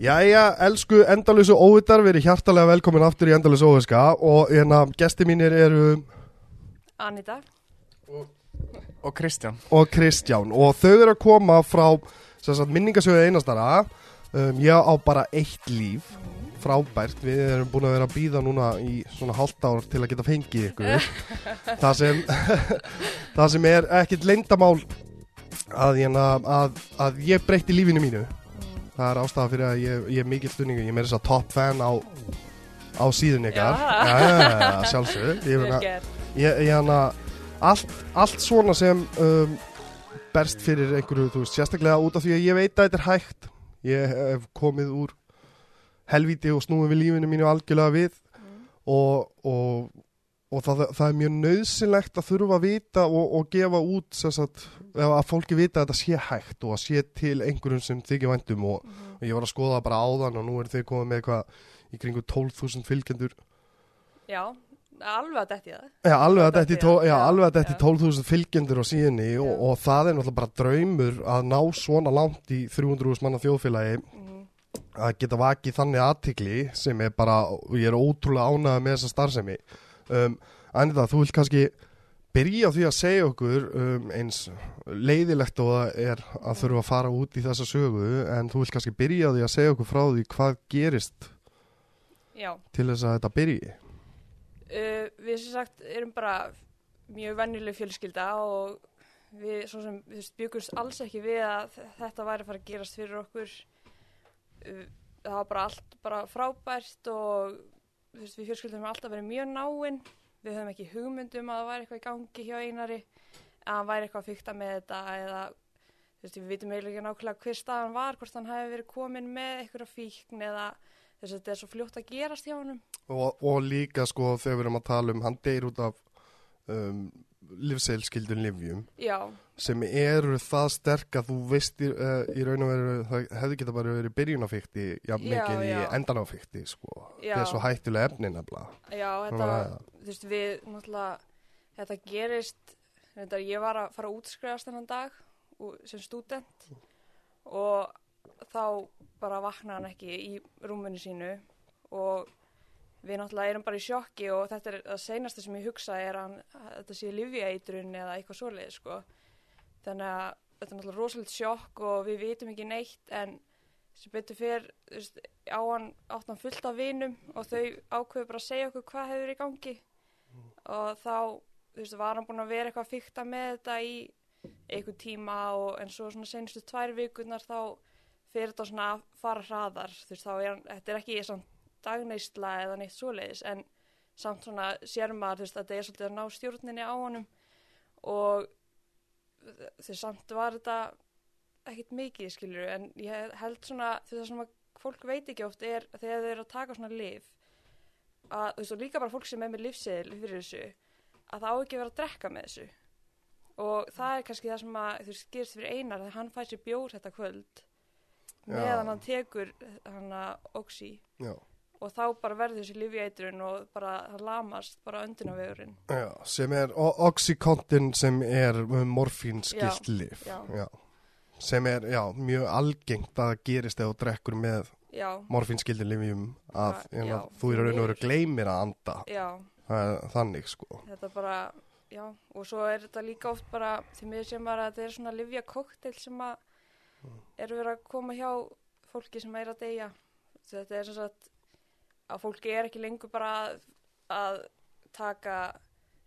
Jæja, elsku endalösu óvittar, við erum hjartalega velkomin aftur í endalösu óviska og hérna, gesti mínir eru Anita. Og Kristján. Og Kristján. Og þau eru að koma frá minningasögu einastara. Um, ég á bara eitt líf. Frábært, við erum búin að vera að býða núna í svona hálft ár til að geta fengið ykkur. Það sem það sem er ekkit leyndamál að, hérna, að, að ég breytti lífinu mínu það er ástæða fyrir að ég, ég er mikill stunningu ég er þess að top fan á á síðun ykkar. Já, sjálfsög ég, ég hana allt, allt svona sem um, berst fyrir einhverju, þú veist, sérstaklega út af því að ég veit að þetta er hægt. Ég hef komið úr helvíti og snúið við lífinu mínu algjörlega við. Mm. og, og, og það, það er mjög nöðsynlegt að þurfa að vita og, og gefa út sagt, að fólki vita að þetta sé hægt og að sé til einhverjum sem þykir væntum og, Mhm. og ég var að skoða það bara áðan og nú er þið komið með eitthvað í kringu 12.000 fylgjendur. Já, alveg að detti það. Já, alveg að já. 12.000 fylgjendur á síðunni og, og það er náttúrulega bara draumur að ná svona langt í 300.000 manna þjóðfélagi. Mm. að geta vakið þannig aðtikli sem er bara, ég er ótrúlega ánægð með þessa starfsemi um, Anita, þú vilt kannski byrja því að segja okkur um, eins leiðilegt og það er að þurfa að fara út í þessa sögu en þú vilt kannski byrja því að segja okkur frá því hvað gerist Já, til þess að þetta byrji. Uh, við sem sagt erum bara mjög venjuleg fjölskylda og við sem við byggumst alls ekki við að þetta væri að fara að gerast fyrir okkur. Uh, það var bara allt bara frábært og veist, við fjölskyldum erum alltaf verið mjög náinn við höfum ekki hugmyndum að það væri eitthvað í gangi hjá einari að hann væri eitthvað að fykta með þetta eða veist, við vitum eiginlega ekki nákvæmlega hver staðan var, hvort hann hefði verið komin með eitthvað fíkn eða þess að þetta er svo fljótt að gerast hjá honum. Og, og líka sko þegar við erum að tala um hann deyr út af um, livseilskildun livjum Já, sem eru það sterk að þú veist í, uh, í raun og veru það hefði geta bara verið byrjunafíkti já, Já, mikið í já. endanafíkti sko. Það er svo hættulega efni nefnilega Já, þetta, þú veist, við, náttúrulega, þetta gerist, þetta, ég var að fara að útskrifast þennan dag sem stúdent og þá bara vaknaði hann ekki í rúmunu sínu og við náttúrulega erum bara í sjokki og þetta er það seinasta sem ég hugsa er að þetta sé livjætrun eða eitthvað svoleið, sko. Þannig að þetta er náttúrulega rosalegt sjokk og við vitum ekki neitt en sem betur fyrr, þú veist, á hann átt hann fullt af vinum og þau ákveðu bara að segja okkur hvað hefur í gangi og þá, veist, var hann búin að vera eitthvað að fykta með þetta í einhver tíma og en svo svona senustu tvær vikurnar þá fyrir þetta svona að fara hraðar, þú veist, þá er hann, þetta er ekki samt dagneysla eða neitt svoleiðis en samt svona sér maður, þú veist, að þetta er svolítið að ná stjórninni á honum og veist, samt var þetta ekkit mikið, skilur en ég held svona, veist, það sem að fólk veit ekki oft er þegar þau eru að taka svona lif að, þú veist, og líka bara fólk sem er með lifseðil fyrir þessu, að það á ekki að vera að drekka með þessu. Og það er kannski það sem að, þú veist, gerist fyrir einar þegar hann fær sér bjór þetta kvöld meðan hann tekur hann að oxy. Já. Og þá bara verður þessi lifjætrun og bara hann lamast bara öndunavegurinn Já, sem er Oxycontin sem er morfínskilt Já, lif já. sem er já, mjög algengt að gerist þú drekkur með já, morfínskildin livjum að Já, já, já, þú í raun og veru miður. gleymir að anda. Já, Það er þannig sko. Þetta bara já, og svo er þetta líka oft bara því mér sem bara að þetta er svona livja koktel sem að er verið að koma hjá fólki sem er að deyja. Þetta er sem sagt að fólki er ekki lengur bara að, að taka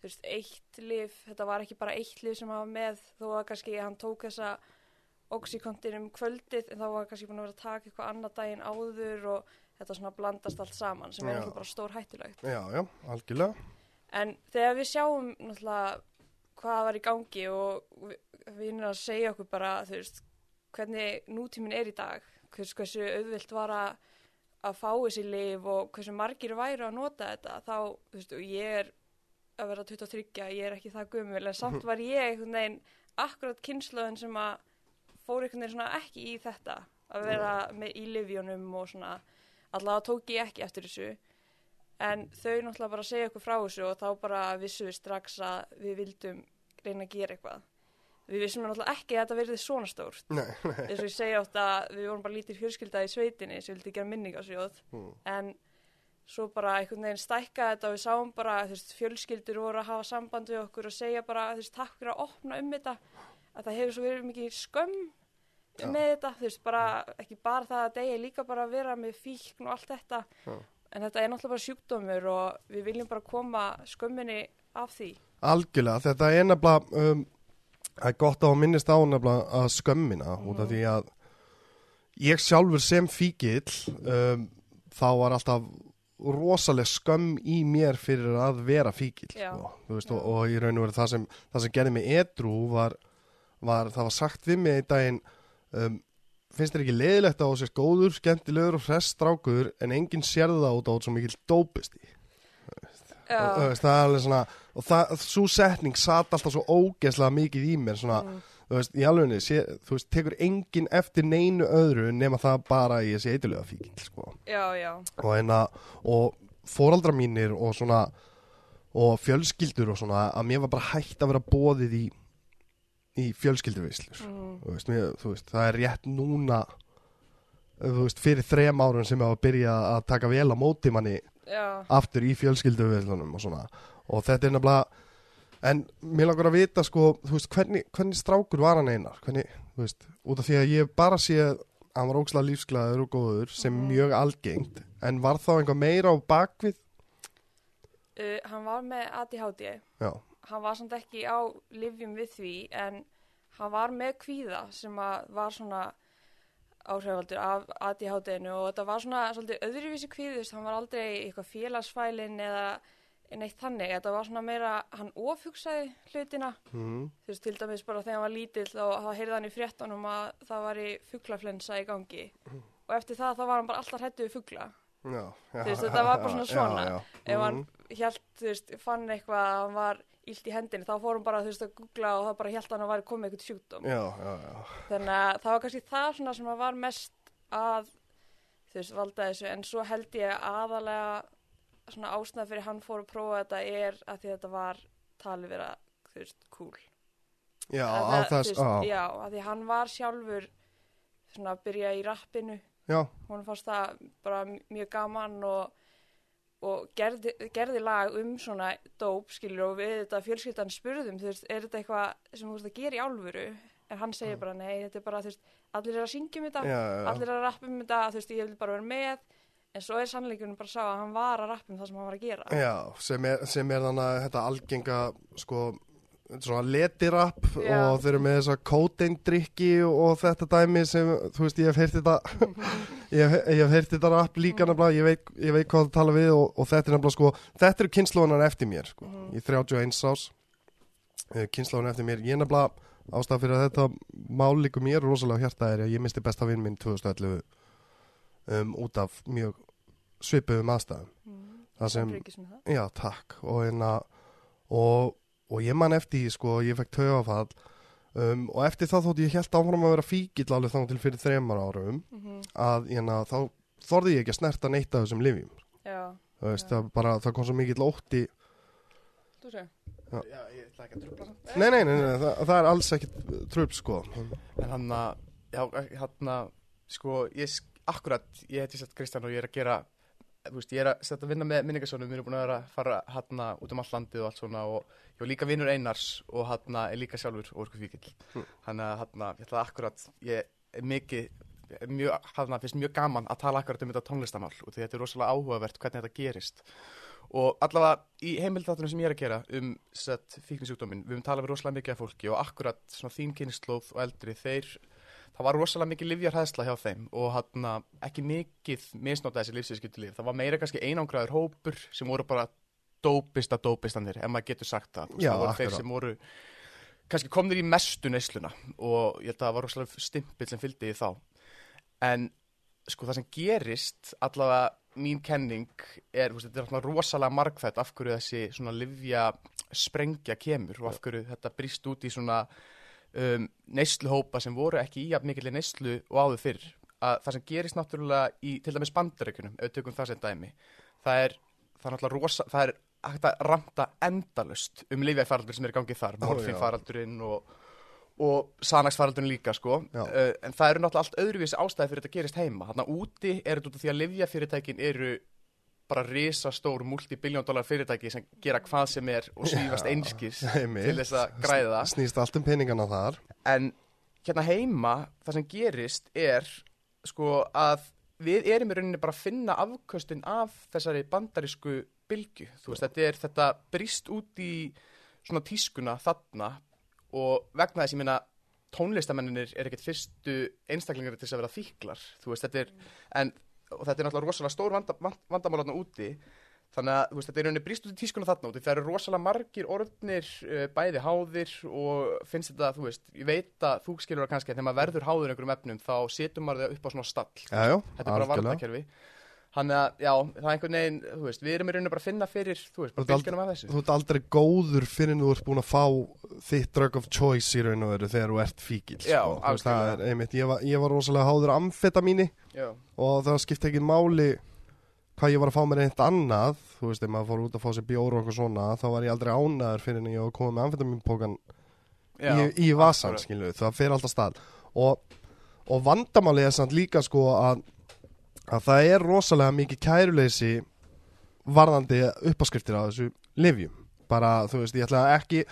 veist, eitt lif, þetta var ekki bara eitt lif sem var með, þó að kannski hann tók þessa oxykontin um kvöldið en þá var kannski búin að vera að taka eitthvað annað daginn áður og þetta svona blandast allt saman sem er ekki bara stór hættulegt Já, já, algjörlega. En þegar við sjáum náttúrulega hvað var í gangi og við, við erum að segja okkur bara, þú veist, hvernig nútíminn er í dag, hvers, hversu auðvilt var að, að fá þessi lif og hversu margir væru að nota þetta, þá, þú veist, og ég er að vera 23, ég er ekki það gömul, en samt var ég einhvern veginn akkurat kynnslöðin sem að fór einhvern veginn svona ekki í þetta, að vera með í livjónum og svona, allavega tók ég ekki eftir þessu. En þau náttúrulega bara segja okkur frá þessu og þá bara vissum við strax að við vildum reyna að gera eitthvað við vissum náttúrulega ekki að þetta verði svona stórt Nei, nei. eins og ég segja oft að við vorum bara lítið fjölskylda í sveitinni sem vildi gera minningasjóð Mm. en svo bara einhvern veginn stækka þetta og við sáum bara veist, fjölskyldur voru að hafa samband við okkur og segja bara þú veist, takk fyrir að opna um þetta að það hefur svo verið mikið skömm Já. með þetta, veist, bara ekki bara það að degi, líka bara að vera með fíkn og allt þetta Já. en þetta er náttúrulega bara sjúkdómur og við viljum bara koma skömminni af því Algjörlega, þetta er nefnilega um, það er gott að minnist á nefnilega að skömmina út af því að ég sjálfur sem fíkil um, þá var alltaf rosaleg skömm í mér fyrir að vera fíkil sko, veist, og, og í raun og veru það sem, það sem gerði mig edru var, var, það var sagt við mig í daginn um, finnst þér ekki leiðilegt að þú sést góður, skemmtilegur og hress strákur en enginn sérði það út á út svo mikil dópist í og, veist, það er alveg svona og það, svo setning satt alltaf svo ógeðslega mikið í mér svona, Mm. þú veist, í alvegni sé, þú veist, tekur enginn eftir neinu öðru nema það bara í þessi eitthulega fíkil sko. já, já, og hérna, og fóraldra mínir og svona og fjölskyldur og svona að mér var bara hægt að vera bóðið í í fjölskylduvislur mm. þú, þú veist, það er rétt núna þú veist, fyrir þrem árun sem ég var að byrja að taka vel á móti manni já, aftur í fjölskylduvislunum og svona. Og þetta er nefnilega en mér langar að vita sko veist, hvernig, hvernig strákur var hann einar? Hvernig, veist, út af því að ég bara sé að hann var ókslega lífsglæður og góður sem Mhm. mjög algengt. En var þá einhvað meira á bakvið uh, hann var með ADHD já, hann var samt ekki á livjum við því en hann var með kvíða sem var svona áhrifaldur af ADHD-inu og þetta var svona svolítið öðruvísi veist, hann var aldrei eitthvað félagsfælin eða neitt þannig, þetta var svona meira, hann ofhugsaði hlutina, mm, þú veist, til dæmis bara þegar hann var lítill og þá heyrði hann í fréttunum að það var í fugglaflensa í gangi. Og eftir það þá var hann bara alltaf hrættu við fuggla já, já Þú veist, þetta var bara svona já, svona. já, ef hann mhm, hélt, þú veist, fann eitthvað að hann var illt í hendinni, þá fór hann bara, þú veist, að googla og það bara hann að var komið eitthvað sjúkdóm. já, já, já, Þannig að það var kannski það svona sem að var mest að, þú veist, valda þessu, en svo held ég aðalega svona ásnað fyrir hann fór að prófa þetta er að því að þetta var talið vera, þú veist, cool. já, Að þú þess á, Já, að því hann var sjálfur svona að byrja í rappinu. Já, hún fannst það bara mjög gaman og, og gerði, gerði lag um svona dóp skilur og við þetta fjölskyldan spurðum þú veist, er þetta eitthvað sem þú veist að gera í álfuru en hann segir bara nei, þetta er bara þú veist, allir er að syngja um þetta já, já, allir er að rappa um þetta, þú veist, ég vil bara vera með. En svo er sannleikunum bara sá að hann var að rappa um það sem hann var að gera. Já sem, er, sem er þannig að þetta algenga sko svona letirapp Já. og þeir eru með þessa kóteindrykki og þetta dæmi sem, þú veist, ég hef heyrt þetta ég hef, ég hef heyrt þetta rapp líka nefnilega, ég veit, ég veit hvað það tala við og, og þetta er nefnilega sko, þetta eru kynnslóðunar eftir mér sko, Mhm. í 31 ás kynnslóðunar eftir mér, ég nefnilega ástæða fyrir að þetta mál líku mér rosalega á hjarta er að ég misti besta vinn minn 2011 um, út af mjög svipuðum aðstæðum mm. það sem. Já, takk og, hérna, og, og ég man eftir því sko, ég fekk taugafall um, og eftir það þótt ég held áfram að vera fíkill alveg þá til fyrir þreymar árum Mm að hérna, þá þorði ég ekki að snerta neitt af þessum livjum Já, það, veist, Já. það, bara, það kom svo mikill ótti. Þú sé Já, ég ætla ekki að trubla það. nei, nei, nei, nei það, það er alls ekkit tröp sko. En hann að, já, hann að, sko, ég, akkurat, ég heiti sett Kristján og ég er að gera, þú veist, ég er að setja að vinna með minningarsónum, við erum búin að vera að fara hann út um all landið og allt svona og ég var líka vinnur Einars og hann er líka sjálfur orkufíkill. Hm. Hann að, hann að, ég ætla akkurat, ég er mikið, mjög, hann að, finnst mjög gaman að tala akkurat um þetta tónlistamál og þetta er rosalega áhugavert hvernig þetta gerist. Og allavega í heimildatunum sem ég er að gera um sett fíknisjúkdóminn, við höfum talað við rosalega mikið af fólki og akkurat svona þín kynnslóð og eldri, þeir, það var rosalega mikið livjarhæðsla hjá þeim og hann ekki mikið misnóta þessi lífsvískjötu líf. Það var meira kannski einangraður hópur sem voru bara dópista dópistanir, ef maður getur sagt það. Já, það voru þeir sem voru kannski komnir í mestu neysluna og ég held að það var rosalega stimpill sem fylgdi í þá. En sko það sem gerist allavega mín kenning er, þú veist, þetta er rosalega margþætt af hverju þessi svona livja sprengja kemur og af hverju þetta brýst út í svona um, neysluhópa sem voru ekki í jafn mikilvæg neyslu og áður fyrr. Að það sem gerist náttúrulega í til dæmis bandaríkunum, ef við tökum það sem dæmi það er, það er náttúrulega rosa það er hægt að ranta endalust um livjæfaraldur sem er í gangi þar, morfinfaraldurinn og, og sanagsfaraldun líka sko. Já. uh, en það eru náttúrulega allt öðruvísi ástæði fyrir þetta gerist heima. Þannig að úti er þetta út af því að livjafyrirtækin eru bara risastór multibiljón dólar fyrirtæki sem gera hvað sem er og svífast einskis til þess að græða. Snýst allt um peningana þar. En hérna heima það sem gerist er sko að við erum í rauninni bara að finna afköstin af þessari bandarísku bylgu, þú veist, þetta er þetta brist út í svona tískuna þarna og vegna þess ég meina tónlistamenninir er ekkert fyrstu einstaklingar til þess að vera fíklar, þú veist, þetta er en, og þetta er náttúrulega rosalega stór vanda, vand, vandamálarna úti. Þannig að veist, þetta er rauninni brist út í tískuna þarna úti. Það eru rosalega margir orðnir uh, bæði háðir og finnst þetta, þú veist, ég veit að þú skilur það kannski að þegar maður verður háður einhverjum efnum þá setur maður það upp á svona stall. Já, já, þetta er bara algjörlega. Þannig að, já, það er einhvern veginn, þú veist, við erum í rauninu bara að finna fyrir, þú veist, bara bylgjunum af þessu. Þú ert aldrei góður fyrir þú ert búin að fá þitt drug of choice í raun og veru þegar þú ert fíkil Já, sko. Veist, það er, einmitt, ég, var, ég var rosalega háður amfetamíni Já, og það skipti ekki máli hvað ég var að fá mér eitt annað þú veist, ef maður fór út að fá sér bjór og eitthvað svona þá var ég aldrei ánæður fyrir en ég komið með amfetamínpókan í, í vasan, akkurat. skilu, það fer alltaf stað og, og vandamáli er samt líka sko að, að það er rosalega mikið kæruleysi varðandi uppáskriftir á þessu livjum bara, þú veist, ég ætla ekki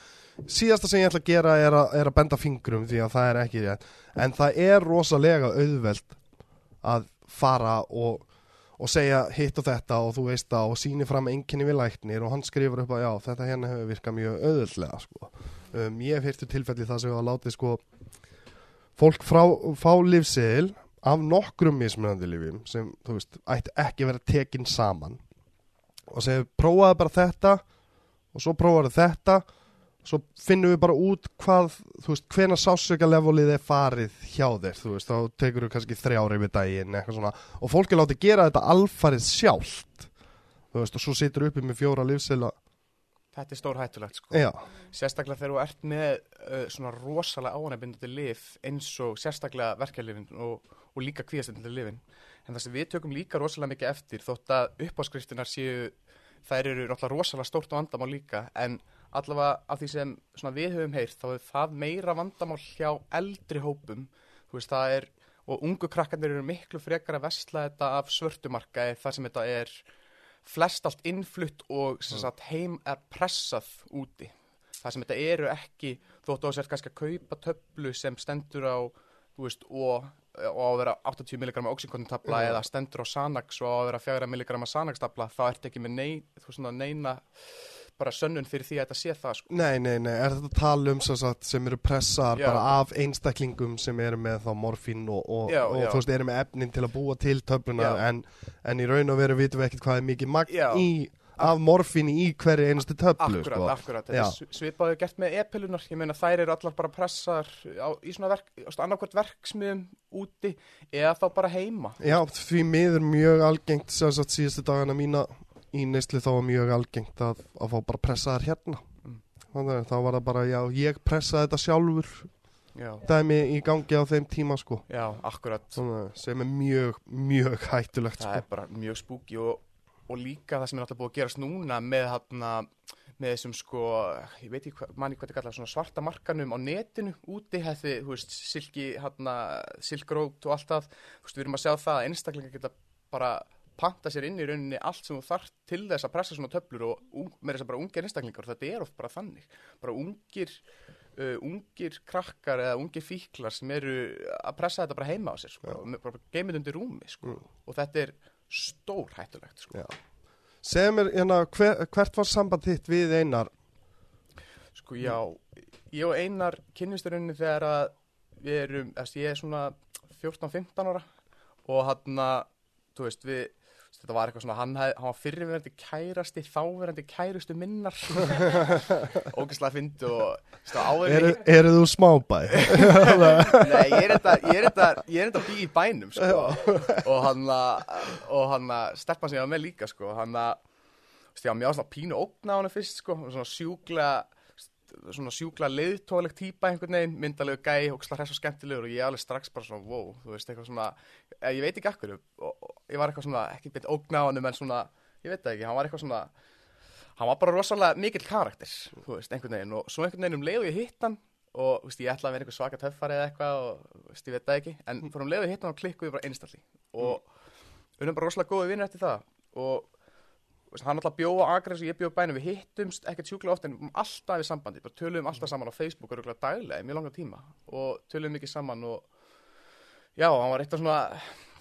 síðasta sem ég ætla að gera er að, er að benda fingrum því að það er ekki rétt en það er rosalega auðvelt að fara og og segja hitt og þetta og þú veist það og síni fram einkenni við læknir og hann skrifur upp að já, þetta hérna hefur virkað mjög auðvöldlega sko. um, ég hef hirtu tilfelli það sem hefur látið sko fólk frá, fá livseðil af nokkrum mismunandi livjum sem, þú veist, ætti ekki að vera tekin saman. Og segja, prófaðu bara þetta og svo prófaðu þetta svo finnum við bara út hvað þú veist, hvena sásöka levelið er farið hjá þér, þú veist, þá tekur við kannski þrjári við daginn, eitthvað svona. Og fólk er látið gera þetta alfarið sjálft þú veist, og svo situr uppi með fjóra livsela, Þetta er stór hættulegt, sko. já, Sérstaklega þegar þú ert með uh, svona rosalega ánægbindandi lif eins og sérstaklega verkeflifin og, og líka kvíðastendandi lifin. En það sem við tökum líka rosalega mikið eftir þótt að uppáskriftinar séu, þær eru náttúrulega rosalega stórt vandamál líka en allavega af því sem við höfum heyrt þá er það meira vandamál hjá eldri hópum, veist er og ungu krakkarnir eru miklu frekar að vesla þetta af svörtumarkaði þar sem þetta er flest allt innflutt og sem sagt, heim er pressað úti. Það sem þetta eru ekki þótt á sér kannski að kaupa töflu sem stendur á þú veist, og, og á að vera 80 mg oxykontabla Já. eða stendur á Sanax og á að vera 4 mg Sanax-tabla þá ertu ekki með nei, svona neina bara sönnun fyrir því að þetta sé það sko. nei, nei, nei er þetta um sem, sagt, sem eru pressaðar Já. bara af einstaklingum sem eru með þá morfín og, og, Já, og já. þú veist, eru með efnin til að búa til töfluna en, en í raun og veru vitum við ekkert hvað er mikið magn í, af morfín í hverju einustu töflu, Akkurat, sko. akkurat, þetta Já. er svi- svipaðu gert með e-pilunar, ég meina þær eru allar bara pressaðar á, í svona verk, annarkvært verksmiðum úti eða þá bara heima. Já, því miður mjög algengt sem sagt síðustu dagana mína í neyslu þá var mjög algengt að, að fá bara pressaðar hérna. Mm. þannig að þá var það bara, já, ég pressaði þetta sjálfur Já, dæmi í gangi á þeim tíma sko. Já akkurat. Svona, sem er mjög, mjög hættulegt það sko. er bara mjög spúki og, og líka það sem er alltaf búið að gerast núna með hana, með þessum sko, ég veit ekki manni hvað þetta kallar svona svarta markanum á netinu úti, hefði, þú veist, silki silkrót og allt það. Þú veist, við erum að sjá það að einstaklingar geta bara panta sér inn í rauninni allt sem þú þarft til þess að pressa svona töflur og með þess að bara ungir einstaklingar. Þetta er oft bara þannig, bara ungir uh, ungir krakkar eða ungir fíklar sem eru að pressa þetta bara heima á sér, sko, með bara geimið undir rúmi, sko, Mm. og þetta er stór hættulegt sko. Já. Segðu mér, hérna, hver, hvert var samband þitt við einar? sko já, ég og Einar kynnisturunni þegar að við erum, þess, ég er svona 14-15 ára og hann að, þú veist, við þetta var eitthvað svona, hann, hef, hann var fyrirverandi kærasti, þáverandi kærustu minnar. Ógæslega fyndi og Eru, eru þú smábæ? Nei, ég er þetta, ég er þetta, ég er þetta bí í bænum, sko, og hann að, og hann að, stelpan sem ég var með líka, sko, hann að, ég var mjög svona pínu ógna á hann fyrst, sko, svona sjúklega, svona sjúklega leiðtóðleg típa einhvern veginn, myndalegu gæi, ógæslega hress og skemmtilegur og ég alveg strax bara svona, wow, þú veist, eitthvað svona, eh, ég veit ekki akkur, ég var eitthvað svona, ekki á hann, en svona, ég veit ekki, hann var eitthvað svona, hann var bara rosalega mikill karakter, þú veist, einhvern veginn og svo einhvern veginn um leið og ég hitt hann og veist, ég ætlaði að vera einhver svaka töffari eða eitthvað og veist, ég veit það ekki en fyrir um leiðu hittum og klikkuði bara einstalli og við erum bara rosalega góði vinnir eftir það og hann alltaf bjóða agres og ég bjóða bænum við hittumst ekkert sjúklega oft en alltaf við sambandi bara töluðum alltaf saman á Facebook og rúglega daglega í mjög langa tíma og töluðum mikið saman og já, hann var eitt af svona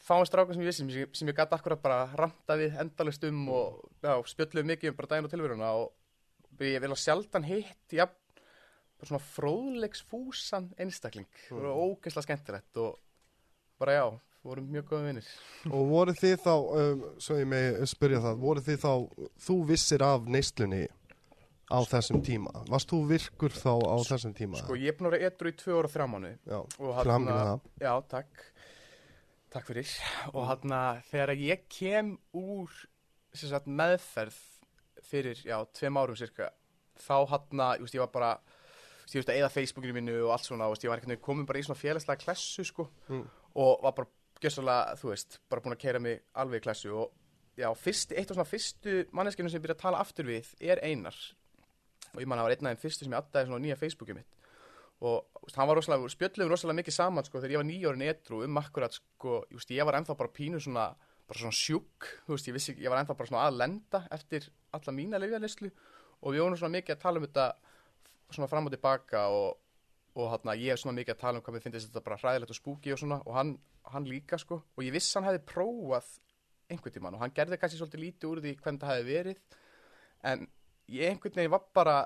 fáin strákar sem ég vissi sem sem ég gæti akkurat bara ranta við endalist um og já, spjöldluðum mikið um bara daginn og tilveruna og ég vil að sjaldan hitt já, bara svona fróðlegsfúsan einstakling, það var ógeðslega skemmtilegt og bara já, vorum mjög góða vinnir Og voru þið þá, um, svo ég með spyrja það, voru þið þá, þú vissir af neyslunni á þessum tíma? Varst þú virkur þá á þessum tíma? Sko, ég er búin að vera etru í tvö ára þrjá mánu Já, með það. Já, takk Takk fyrir og hann þegar ég kem úr sagt, meðferð fyrir, já, tveim árum cirka þá hann veist, ég var bara ég veist að eða Facebookinu mínu og allt svona ég var komin bara í svona félagslega klessu sko Mm. og var bara gjössalega, þú veist, bara búin að keira mig alveg í klessu og já, fyrst, eitt af svona fyrstu manneskinu sem ég byrja að tala aftur við er Einar. Og ég man að það var einn af þeim fyrstu sem ég addaði svona á nýja Facebookið mitt. Og veist, hann var rosalega, spjöllum rosalega mikið saman sko þegar ég var nýjórin etru um akkurat sko, veist, ég var ennþá bara pínu svona bara svona sjúk, þú veist, ég vissi ég var ennþá bara svona að lenda eftir alla mína lifjalislu og við vorum svona mikið að tala um þetta svona fram og tilbaka og, og hann ég er svona mikið að tala um hvað mér finnst þetta bara hræðilegt og spúki og svona og hann, hann líka sko. Og ég vissi hann hefði prófað einhvern tímann og hann gerði kannski svolítið lítið úr því hvernig það hefði verið. En ég einhvern veginn var bara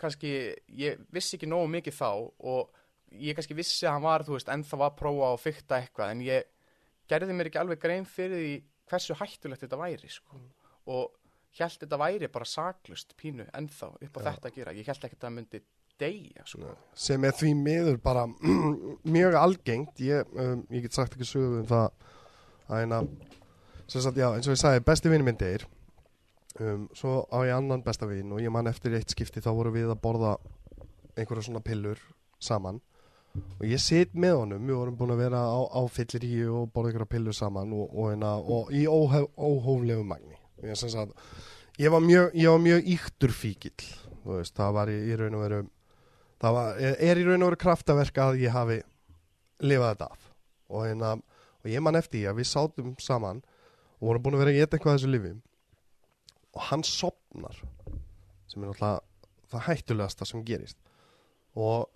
kannski, ég vissi ekki nógu mikið þá og ég kannski vissi að hann var, þú veist, ennþá var að prófa og fykta eitthvað. En ég gerði mér ekki alveg grein fyrir því hversu hættulegt þetta væri sko. og held þetta væri bara saklust pínu ennþá upp á þetta að gera. Ég held ekki að það myndi deyja sko. sem er því miður bara mjög algengt. Ég, um, ég get sagt ekki sögu um það að eina sagt, já, eins og ég sagði, besti vinur minn deyr. Um, svo á ég annan besta vin og ég man eftir eitt skipti þá voru við að borða einhverja svona pillur saman. Og ég sit með honum, við vorum búin að vera á, á fylliríu og borða einhverja pillur saman og, og, eina, og í óhef, óhóflegu magni. Ég, sagt, ég var mjög, mjög íktur fíkil veist, það var í, í raun og veru það var, er, er í raun og veru kraftaverk að ég hafi lifað þetta af. Og, hérna, og ég man eftir því að við sátum saman og vorum búin að vera að geta eitthvað þessu lifi og hann sopnar sem er náttúrulega það hættulegasta sem gerist. Og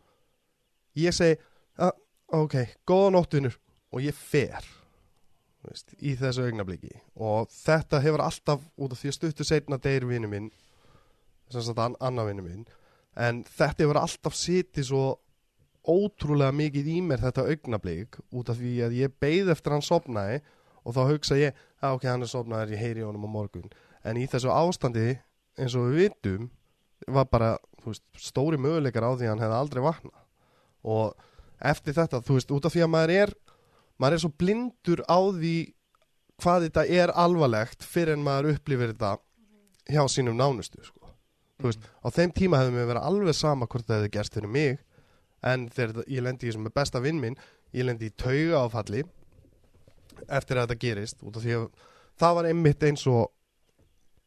ég segi "Ah, ok, góða nóttunur og ég fer veist, í þessu augnabliki og þetta hefur alltaf út af því að stuttu seinna deyr vinnu minn sem sagt an, annar vinnu minn en þetta hefur alltaf sitið svo ótrúlega mikið í mér þetta augnablík út af því að ég beið eftir hann sopnaði og þá hugsa ég að ok, hann er sopnaður, ég heyri honum á morgun en í þessu ástandi eins og við vitum var bara veist, stóri möguleikar á því að hann hefði aldrei vaknað og eftir þetta, þú veist, út af því að maður er maður er svo blindur á því hvað þetta er alvarlegt fyrir en maður upplifir þetta hjá sínum nánustu sko. Þú veist, á þeim tíma hefði mér verið alveg sama hvort það hefði gerst fyrir mig en þegar ég lendi í þessum með besta vinn minn ég lendi í tauga áfalli eftir að þetta gerist út af því að það var einmitt eins og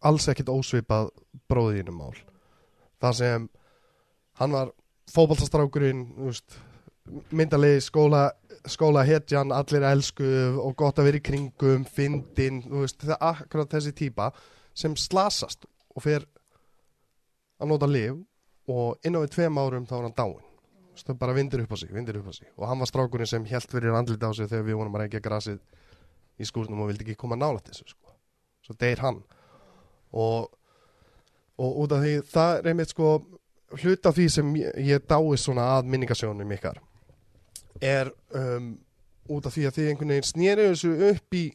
alls ekkit ósvipað bróðinum mál. Þar sem hann var fótballtastrákurinn myndalegi skóla skóla hetjan, allir elsku og gott að vera í kringum, fyndin það er akkurat þessi típa sem slasast og fer að nota liv og inn á við tveim árum þá er hann dáin það bara vindur upp á sig, vindur upp á sig. Og hann var strákurinn sem helt fyrir andlit á sig þegar við vonum að reykja grasið í skúrnum og vildi ekki koma nálægt þessu sko. svo deyr hann. Og, og út af því það er einmitt sko hlut af því sem ég, dáist svona að minningasjónum ykkar er um, út af því að þið einhvern veginn snýri þessu upp í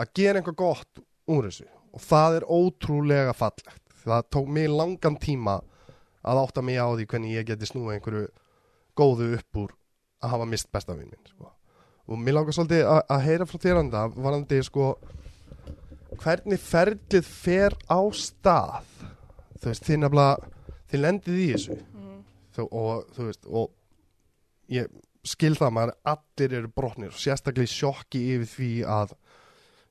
að gera einhver gott úr þessu. Og það er ótrúlega fallegt það tók mig langan tíma að átta mig á því hvernig ég geti snúið einhverju góðu upp úr að hafa mist besta vinn minn sko. og mér langar svolítið að, heyra frá þér anda varandi sko hvernig ferlið fer á stað þú veist, þið nefnilega þið lendið í þessu Mm. þú, og þú veist og ég skil það maður allir eru brotnir og sérstaklega sjokki yfir því að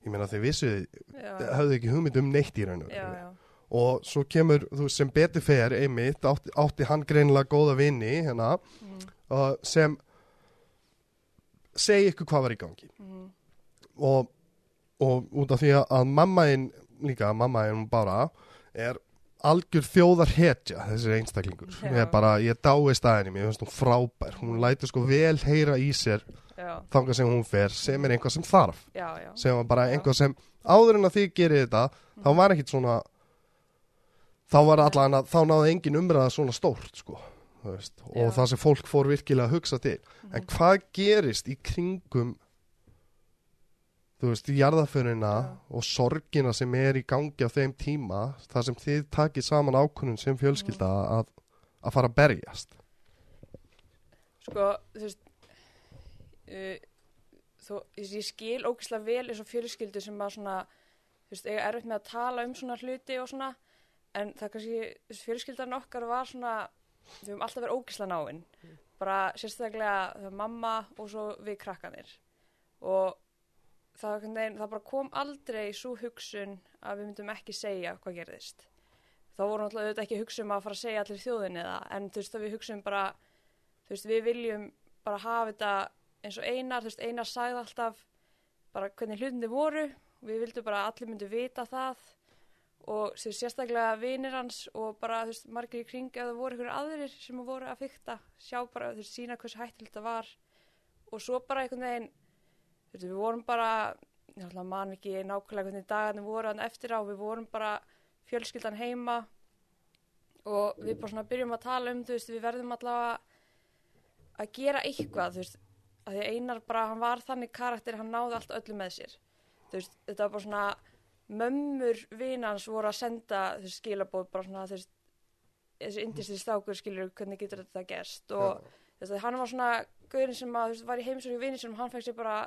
ég meina þið vissu Já, þið höfðu ekki hugmynd um neitt í raun og veru. Og svo kemur, þú veist, sem betur fer einmitt, átti, átti hann greinilega góða vini hérna, mm, uh, sem segi ykkur hvað var í gangi. Mm, og, og út af því að mammainn líka, mammainn bara er algjör þjóðar hetja þessi einstaklingur. Já. ég er bara, ég dái staðinni mér finnst hún frábær, hún lætur sko vel heyra í sér já, þangað sem hún fer sem er einhvað sem þarf. Já, já, sem var bara einhvað sem áður en að þið gerir þetta þá var ekkit svona þá var allan að þá náði engin umræða svona stórt sko þú veist, og það sem fólk fór virkilega að hugsa til en Mhm. hvað gerist í kringum þú veist, jarðaförina og sorgina sem er í gangi á þeim tíma þar sem þið takið saman ákunnum sem fjölskylda Mhm. að, að fara að berjast sko, þú veist uh, þó, ég skil ógeðslega vel eins og fjölskyldu sem að svona þú veist, eiga erfitt með að tala um svona hluti og svona, en það kannski fjölskyldan okkar var svona við höfum alltaf verið ógeðslega náinn bara sérstaklega mamma og svo við krakkanir og það, það bara kom aldrei svo hugsun að við myndum ekki segja hvað gerðist. Þá vorum alltaf auðvitað ekki hugsa um að fara að segja allir þjóðinni það, en þú veist að við hugsaum bara þú veist, við viljum bara hafa þetta eins og einar, þú veist, einar sagði alltaf bara hvernig hlutinni voru. Við vildum bara að allir myndu vita það og sérstaklega vinir hans og bara, þú veist, margir í kring ef það voru einhverjir aðrir sem voru að fykta sjá bara, þú veist, sína hversu hættilegt það var. Og svo bara einhvern veginn þú veist, við vorum bara ég ætla að man ekki nákvæmlega hvernig dagarnir voru hann eftir á, við vorum bara fjölskyldan heima og við bara svona byrjum að tala um, þú veist, við verðum allavega að gera eitthvað, þú veist, að því Einar bara, hann var þannig karakter, hann náði allt öllu með sér, þú veist, þetta var bara svona, mömmur vinans voru að senda, veist, skilabóð, bara svona, þú veist, þessi indisli stákur skilur, hvernig getur þetta gerst og þú veist, hann var svona gaurin sem að, veist, var í heimsóri vinni sem hann fekk sér bara,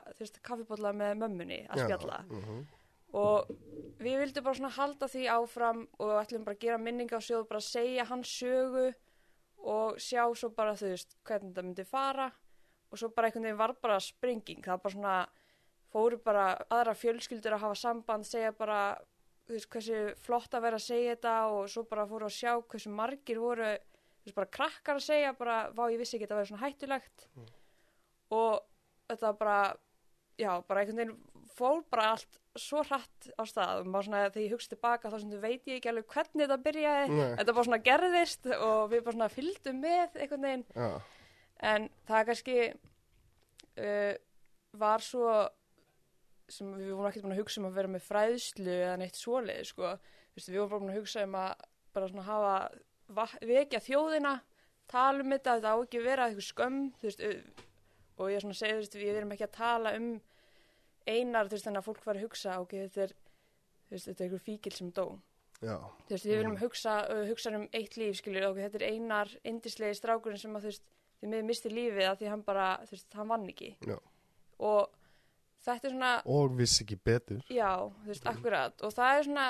kaffibólla með mömmunni að spjalla. Mhm. og við vildum bara svona halda því áfram og ætlum bara að gera minninga á sjóð bara segja hans sögu og sjá svo bara þú veist hvernig þetta myndi fara. Og svo bara einhvern veginn var bara springing það var bara svona fóru bara aðra fjölskyldur að hafa samband segja bara veist hversu flott að vera að segja þetta og svo bara fóru að sjá hversu margir voru veist bara krakkar að segja bara vá ég vissi ekki að þetta væri svona hættulegt. Og þetta bara já bara einhvern veginn fór bara allt svo hratt á stað. Og maður svona þegar ég hugst tilbaka þá sem þú veit ég ekki alveg hvernig þetta byrjaði. Nei. þetta bara svona gerðist og við bara svona fylgdum með einhvern veginn. Já. en það kannski uh, var svo sem við vorum ekkert búin að hugsa um að vera með fræðslu eða neitt svoleið sko. Við vorum bara búin að hugsa um að bara svona hafa vekja þjóðina tala um þetta, þetta á ekki vera eitthvað skömm veist, og ég er svona að segja veist, við erum ekki að tala um einar veist, þannig að fólk var að hugsa ok, þetta er, þetta er einhver fíkil sem dó við viljum hugsa, uh, hugsa um eitt líf, skilur, ok, þetta er einar indislegi strákurinn sem að, því miður misti lífið að því hann bara, hann vann ekki. Já. Og þetta er svona, og vissi ekki betur já, þú veist, akkurat, og það er svona,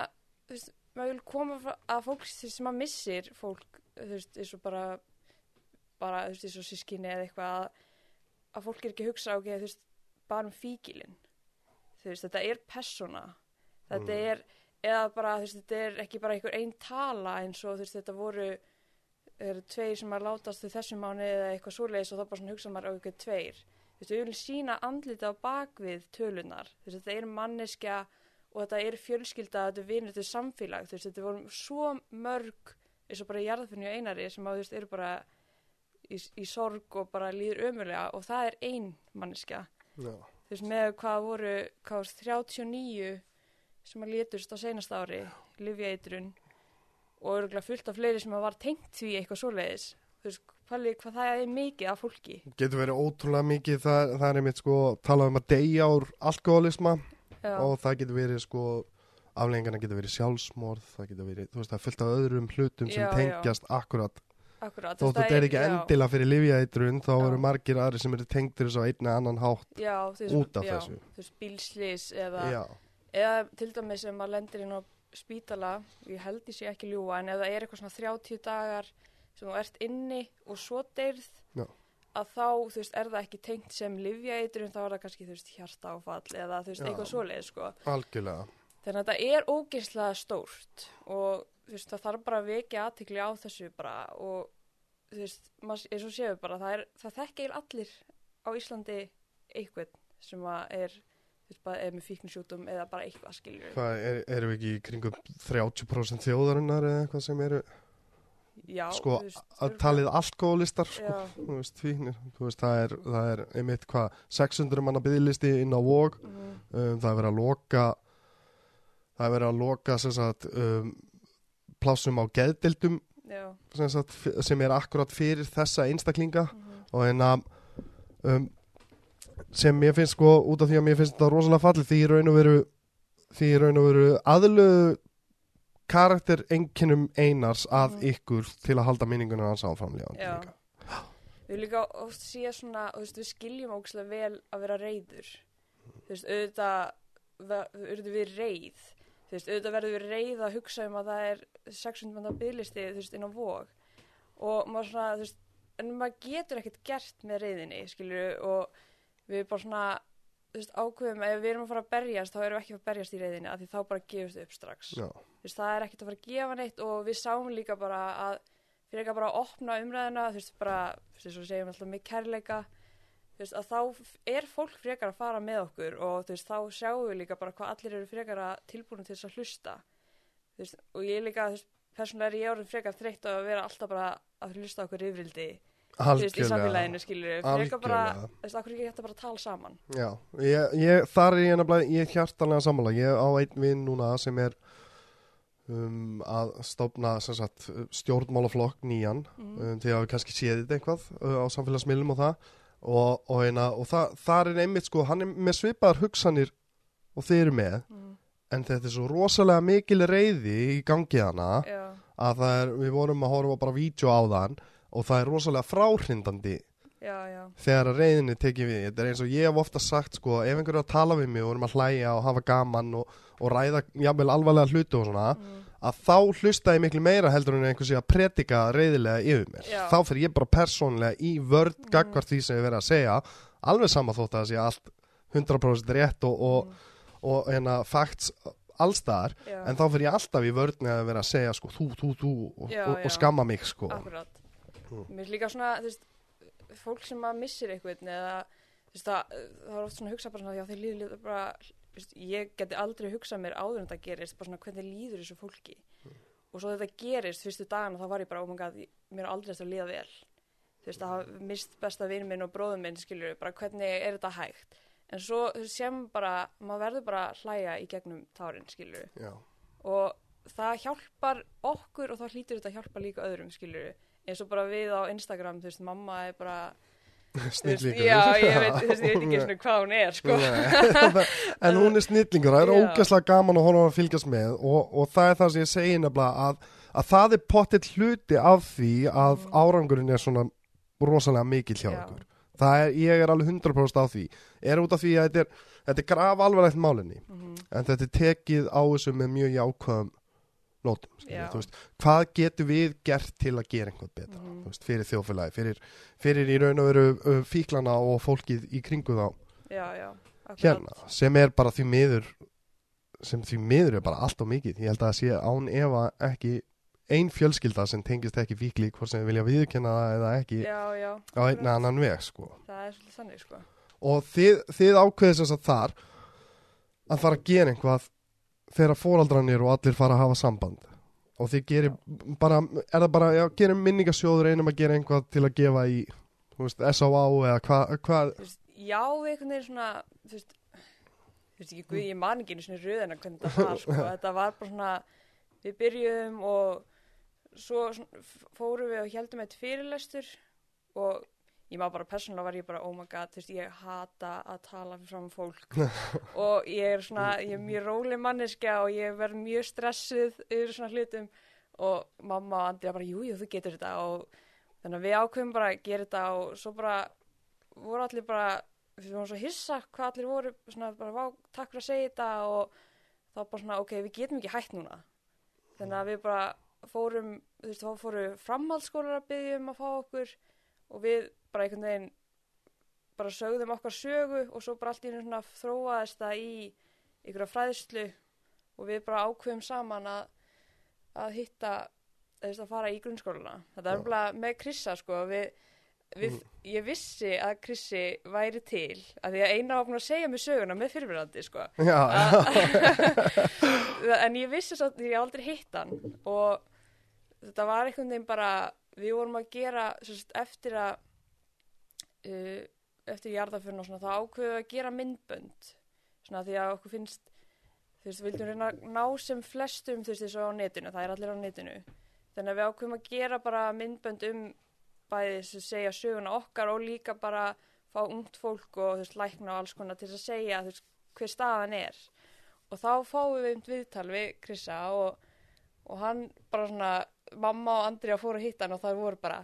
þú veist, maður vil koma frá- að fólk sem að missir fólk, þú veist, eins og bara, bara, þú veist, eins og sískinni eða eitthvað að, að fólk er ekki að hugsa, ok, þú veist, bara um fíkilinn. Þú veist, þetta er persóna, þetta Mm. er, eða bara, þú veist, þetta er ekki bara einhver einn tala eins og, þú veist, þetta voru, tveir sem að látast þau þessum mánu eða eitthvað svoleiðis og þá bara svona hugsa maður á eitthvað tveir. Við viljum sína andlita á bakvið tölunar. Veist, þetta er manneskja og þetta er fjölskylda, þetta er vinur, þetta er samfélag. Veist, þetta voru svo mörg, eins og bara í jarðfunni og einari sem að, þú veist, eru bara í, í sorg og bara líður ömulega og það er ein manneskja. Já. Þú veist, með hvað voru, hvað var 39 sem að létust á seinast ári, livjaitrun og örgulega fullt af fleiri sem að var tengt því eitthvað svoleiðis. Þú veist, hvað, hvað það er mikið af fólki. getur verið ótrúlega mikið það, það er einmitt sko talað um að deyja úr alkoholisma Já, og það getur verið sko afleggingana getur verið sjálfsmorð það getur verið, þú veist það er fullt af öðrum hlutum sem Já, já. tengjast akkurat akkurat. þótt þetta er ekki já, endilega fyrir livjaeitrun þá Já. eru margir aðri sem eru tengdir þessu á einn eða annan hátt Já, út af já, þessu. Þú veist, bílslis eða, já, eða til dæmis sem að lendir inn á spítala, ég held ég sé ekki ljúa, en ef það er eitthvað svona 30 dagar sem þú ert inni og svo deyrð, Já. að þá, þú veist, er það ekki tengt sem livjaeitrun, þá er það kannski, þú veist, hjarta áfall eða, þú veist, Já. eitthvað svoleið, sko. algjörlega þannig að þetta er ógeðslega stórt og þú veist, það þarf bara að vekja aðtikli á þessu bara og þú veist, eins og séu bara það, er, það þekkir allir á Íslandi einhvern sem er er með fíknisjútum eða bara eitthvað skiljur Hvað, er, erum við ekki kringum 30% þjóðarinnar eða eitthvað sem eru Já, sko, veist, að talið alkoholistar sko, þú veist, fíknir, þú veist, það er, það er einmitt hvað, 600 manna byggðlisti inn á vóg, mhm, um, það er verið að loka það er verið að loka sem sagt um, plásum á geðdildum sem, sagt, sem er akkurat fyrir þessa einstaklinga. Mhm, og hérna um, sem mér finnst sko út af því að mér finnst þetta rosalega fallið því í raun og veru því í raun og veru aðlögu karakter enginum einars að Mhm. ykkur til að halda minningunum hans áframlega. Við líka oft sé svona, veist, við skiljum ógæslega vel að vera reyður. Þú veist, auðvitað ve- urðum við reyð. Þú veist, auðvitað verðum við reyð að hugsa um að það er 600 manna bygglisti, þú veist, inn á vóg. Og maður svona, þú veist, en maður getur ekkert gert með reyðinni, skilju, og við bara svona, veist, ákveðum, ef við erum að fara að berjast, þá erum við ekki að að berjast í reyðinni, af því þá bara gefust við upp strax. Þú veist, það er ekkert að fara að gefa neitt og við sáum líka bara að fyrir ekki bara að opna umræðina þú veist, bara, þú veist, svo segjum alltaf með kærleika þú veist, að þá er fólk frekar að fara með okkur og þú veist, þá sjáum við líka bara hvað allir eru frekar að tilbúinu til þess að hlusta. Þú veist, og ég líka, þú veist, persónulega er ég orðin frekar þreytt á að vera alltaf bara að hlusta okkur yfrildi, þú veist, í samfélaginu skilur við, frekar bara, Algjörlega. þú veist, okkur ekki hægt að bara tala saman? Já, ég, ég, þar er ég nefnilega, ég er hjartanlega sammála, ég á einn vinn núna sem er um, að stofna sagt, stjórnmálaflokk nýjan, mm. um, að við kannski séð þetta eitthvað uh, á samfélagsmiðlum og það. Og, og, eina, og það, þar er einmitt sko, hann er með svipaðar hugsanir og þeir eru með, Mm. en þetta er svo rosalega mikil reyði í gangi hana já, að það er, við vorum að horfa bara vídeo á þann og það er rosalega fráhrindandi já, já, þegar að reyðinni tekið við þetta er eins og ég hef ofta sagt sko ef einhverju er að tala við mig og erum að hlæja og hafa gaman og, og ræða jafnvel alvarlega hluti og svona mm. að þá hlusta ég miklu meira heldur en einhversi að predika reyðilega yfir mér Já. þá fyrir ég bara persónlega í vörd Mm. gagvart því sem ég verið að segja alveg sama þótt að það sé allt 100% rétt og, og, mm. og hérna facts allstaðar en þá fyrir ég alltaf í vörðni að vera að segja sko þú, þú, þú og skamma mig sko Akkurat. Mm. Mér er líka svona, þú veist, fólk sem að missir eitthvað eða, þú veist, það, það er oft svona að hugsa bara svona, líður líður bara, þú veist, ég geti aldrei hugsað mér áður en það gerist, bara svona hvernig líður þessu fólki. Og svo þetta gerist fyrstu dagana, þá var ég bara, oh my god, ég- mér er aldrei eftir að líða vel. Þú veist, að hafa mist besta vinn minn og bróðum minn, skilur, bara hvernig er þetta hægt. En svo, þú sem bara, maður verður bara að hlæja í gegnum tárin, skilur Já. og það hjálpar okkur og þá hlýtur þetta að hjálpa líka öðrum skilur eins og bara við á Instagram þú veist, mamma er bara snillingur. já, ég veit, ég veit ekki svona hvað hún er sko. En hún er snillingur, það er ógæslega gaman að horfa að fylgjast með og, og það er það sem ég segi nefnilega að, að það er pottitt hluti af því að Mm. árangurinn er svona rosalega mikill hjá Já. okkur það er, ég er alveg 100% á því. Er út af því að þetta er, þetta er graf alvarlegt málinni Mhm, en þetta er tekið á þessu með mjög jákvæðum nótum, skilur, veist, hvað getur við gert til að gera einhvern betra, þú veist, fyrir þjófélagi fyrir, fyrir í raun og veru fíklana og fólkið í kringu þá? Já, já, hérna, sem er bara því miður sem því miður er bara allt og mikið. Ég held að það sé án efa ekki ein fjölskylda sem tengist ekki fíkli hvort sem við vilja viðkynna það eða ekki já, já, á einn annan veg sko. það er svolítið þannig sko. og þið, þið sagt þar að fara að gera einhvað þegar fóraldrarnir og allir fara að hafa samband og þið gerir bara, er það bara, já, gerum minningasjóður einum að gera einhvað til að gefa í þú veist, S.A.A. eða hvað hva, já, einhvern veginn svona þú veist, þú veist ekki, guð, ég man ekki einu svona röðina hvernig þetta var sko. þetta var bara svona, við byrjuðum og svo svona, fórum við og heldum eitt fyrirlestur og ég maður bara persónulega var ég bara, oh my god, þú veist, ég hata að tala fyrir fram fólk. Og ég er svona, ég er mjög róleg manneskja og ég verð mjög stressuð yfir svona hlutum. Og mamma og Andrea bara, jú, jú, þú getur þetta. Og þannig að við ákveðum bara að gera þetta og svo bara voru allir bara, við vorum svo hissa hvað allir voru, svona bara, vá, takk fyrir að segja þetta. Og þá bara svona, ok, við getum ekki hætt núna. Þannig að við bara fórum, þú veist, þá fóru framhaldsskólar að byggja um að fá okkur. Og við bara einhvern veginn bara sögðum okkar sögu og svo bara allt í svona þróaðist það í ykkur fræðslu og við bara ákveðum saman að, að hitta að fara í grunnskóluna þetta er Já. bara með Krissa sko við, við, ég vissi að Krissi væri til að því að eina búin að segja mér söguna með fyrirverandi sko. Já, en ég vissi svo að ég aldrei hitt hann og þetta var einhvern veginn bara við vorum að gera sagt, eftir að uh, eftir jarðaförn og svona þá ákveðum við að gera myndbönd. Svona því að okkur finnst þú veist, vildum reyna að ná sem flestum þú veist, þessu á netinu, það er allir á netinu. Þannig að við ákveðum að gera bara myndbönd um bæði sem segja söguna okkar og líka bara fá ungt fólk og þú veist, lækna og alls konar til að segja þú veist, hver staðan er. Og þá fáum við um viðtal við Krissa og, og hann bara svona, mamma og Andri að fóru að hitta hann og það voru bara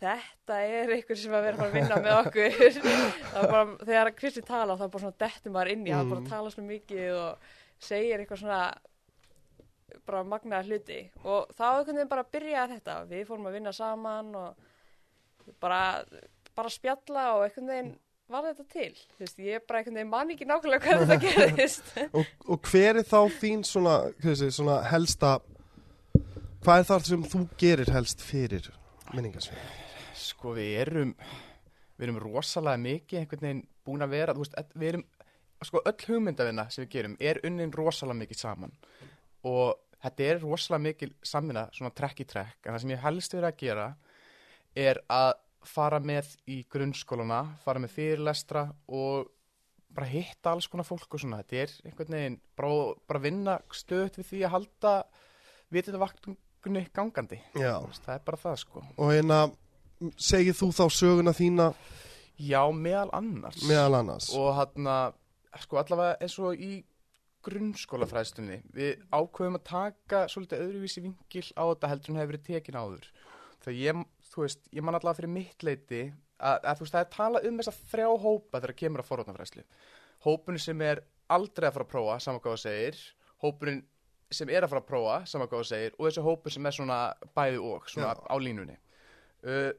þetta er einhver sem að vera að að vinna með okkur. Bara, þegar Krissi tala þá bara svona dettum maður inn í, hann bara Mm. tala svo mikið og segir eitthvað svona bara magnaða hluti. Og þá einhvern veginn bara byrjaði þetta. Við fórum að vinna saman og bara, bara spjalla og einhvern veginn var þetta til. Veist, ég bara einhvern veginn man ekki nákvæmlega hvernig þetta gerðist. Og, og hver er þá þín svona, hvað sé, svona helsta hvað er það sem þú gerir helst fyrir minningarsvið? Sko við erum við erum rosalega mikið einhvern veginn búin að vera, veist, við erum sko öll hugmyndavinna sem við gerum er unnin rosalega mikið saman. Og þetta er rosalega mikið samvinna svona trekk í trekk, en það sem ég helst verið að gera er að fara með í grunnskóluna, fara með fyrirlestra og bara hitta alls konar fólk og svona, þetta er einhvern veginn bara, bara vinna stöðt við því að halda vitundavaktunni gangandi, Já, Þú veist, það er bara það sko. Og hérna segir þú þá söguna þína? Já, meðal annars. Meðal annars. Og hann sko allavega eins og í grunnskólafræðstunni við ákveðum að taka svolítið öðruvísi vingil á þetta heldur en hefur verið tekin áður. Þegar ég, þú veist, ég man allavega fyrir mitt leiti að, að þú veist, það er talað um þessa þrjá hópa þegar kemur að forvarnafræðslu. Hópurinn sem er aldrei að fara að prófa saman hvað það segir, hópurinn sem er að fara að prófa saman hvað það segir og þessi hópur sem er svona bæði og svona Já. á línunni. Uh,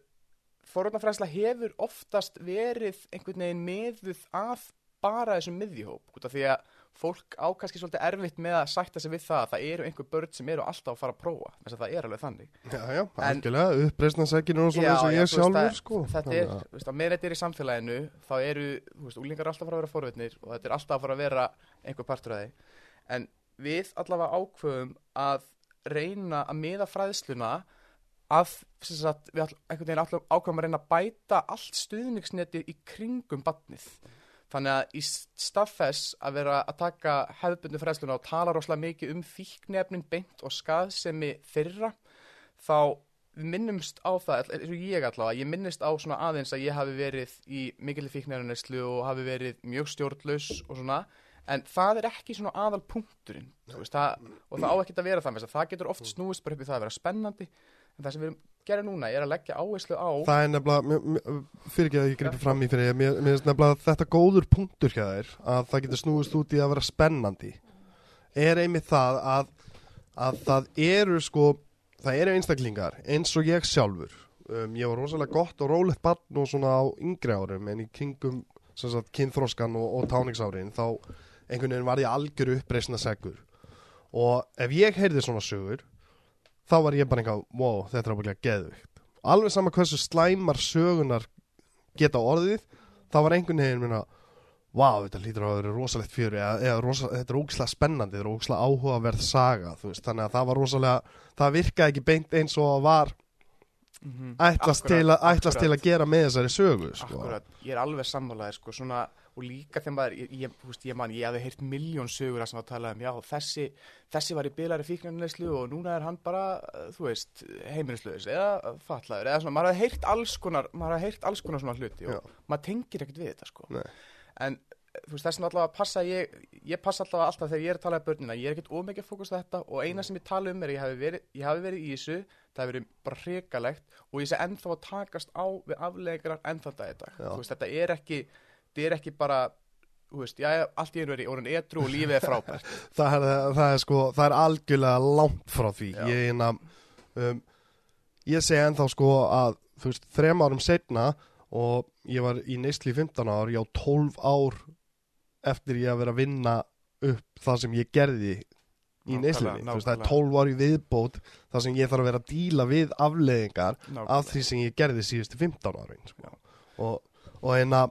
forvarnafræðsla hefur oftast verið einhvern veginn meðuð að bara þessum miðjuhóp út af því að fólk á kannski svolítið erfitt með að sætta sig við það að það eru einhver börn sem eru alltaf að fara að prófa þess að það er alveg þannig. Já, já, algjörlega, uppreisnarsækinu og svona já, ég sjálfur sko. Þetta er, veist, að með þetta er í samfélaginu þá eru, þú veist, úlingar alltaf að fara að vera forvitnir og þetta er alltaf að fara að vera einhver partur af því. En við allavega ákveðum að reyna að miða fræðsluna að sagt, við alltaf ákveðum að reyna að bæta allt stuðningsneti í kringum badnið þannig að í stað þess að vera að taka hefðbundu fræðsluna og tala rosalega mikið um fíknefnin beint og skaðsemi þeirra þá minnumst á það, eins og ég allavega, ég minnist á svona aðeins að ég hafi verið í mikil fíknefnineslu og hafi verið mjög stjórnlaus og svona, en það er ekki svona aðal punkturinn, veist, það, og það á ekki að vera það það getur oft snúist bara upp í það að vera spennandi, en það sem við erum gera núna er að leggja áherslu á Það er nefnilega, fyrir ekki að ég gripi fram í fyrir ég, mér mér finnst nefnilega þetta góður punktur hjá þér að það getur snúist út í að vera spennandi er einmitt það að, að það eru sko, það eru einstaklingar eins og ég sjálfur. Um, ég var rosalega gott og rólegt barn og svona á yngri árum en í kringum kynþróskan og, og táningsárin þá einhvern veginn var ég algjöru uppreisna segur og ef ég heyrði svona sögur þá var ég bara einhvað, wow, þetta er ábygglega geðvikt alveg sama hversu slæmar sögunar geta orðið þá var einhvern veginn minna wow, þetta lítur að vera rosalegt fjöri eða, eða rosa, þetta er ógislega spennandi, þetta er ógislega áhugaverð saga, þú veist, þannig að það var rosalega það virkaði ekki beint eins og var Mhm. ætlast, Akkúrat, til, að, ætlast til að gera með þessari sögu sko. Akkurat, ég er alveg sammálaðið sko, svona, og líka þegar maður, ég, ég, veist, ég man, ég hafði heyrt miljón sögur að sem að tala um, já, þessi, þessi var í bilari fíknarneslu og núna er hann bara, uh, þú veist, heimilislaus eða fatlaður, eða svona, maður hafði heyrt alls konar, maður hafði heyrt alls konar svona hluti og maður tengir ekkert við þetta, sko. Nei. En, þú veist, þess að allavega passa, ég, ég passa allavega alltaf þegar ég er að tala um börnina, ég er ekkert ómikið að fókusta þetta og eina sem ég tala um er ég hafi verið, ég hafi verið í þessu, það hefur verið bara hrikalegt og ég sé ennþá að takast á við aflegarar ennþá þetta. Já. Þú veist, þetta er ekki, þetta er ekki bara, veist, já, allt í einu er í orðin etru og lífið er frábært. það, er, það er sko, það er algjörlega langt frá því Já. ég, einna, um, ég segi ennþá sko að þú veist, þrem árum setna og ég var í neysli í 15 ár, ég á 12 ár eftir ég að vera að vinna upp það sem ég gerði í neyslunni, þú veist, það er nákvæmlega. 12 ári viðbót þar sem ég þarf að vera að díla við afleðingar Nákvæmlega. af því sem ég gerði síðustu 15 árin Já. sko. og, og, eina,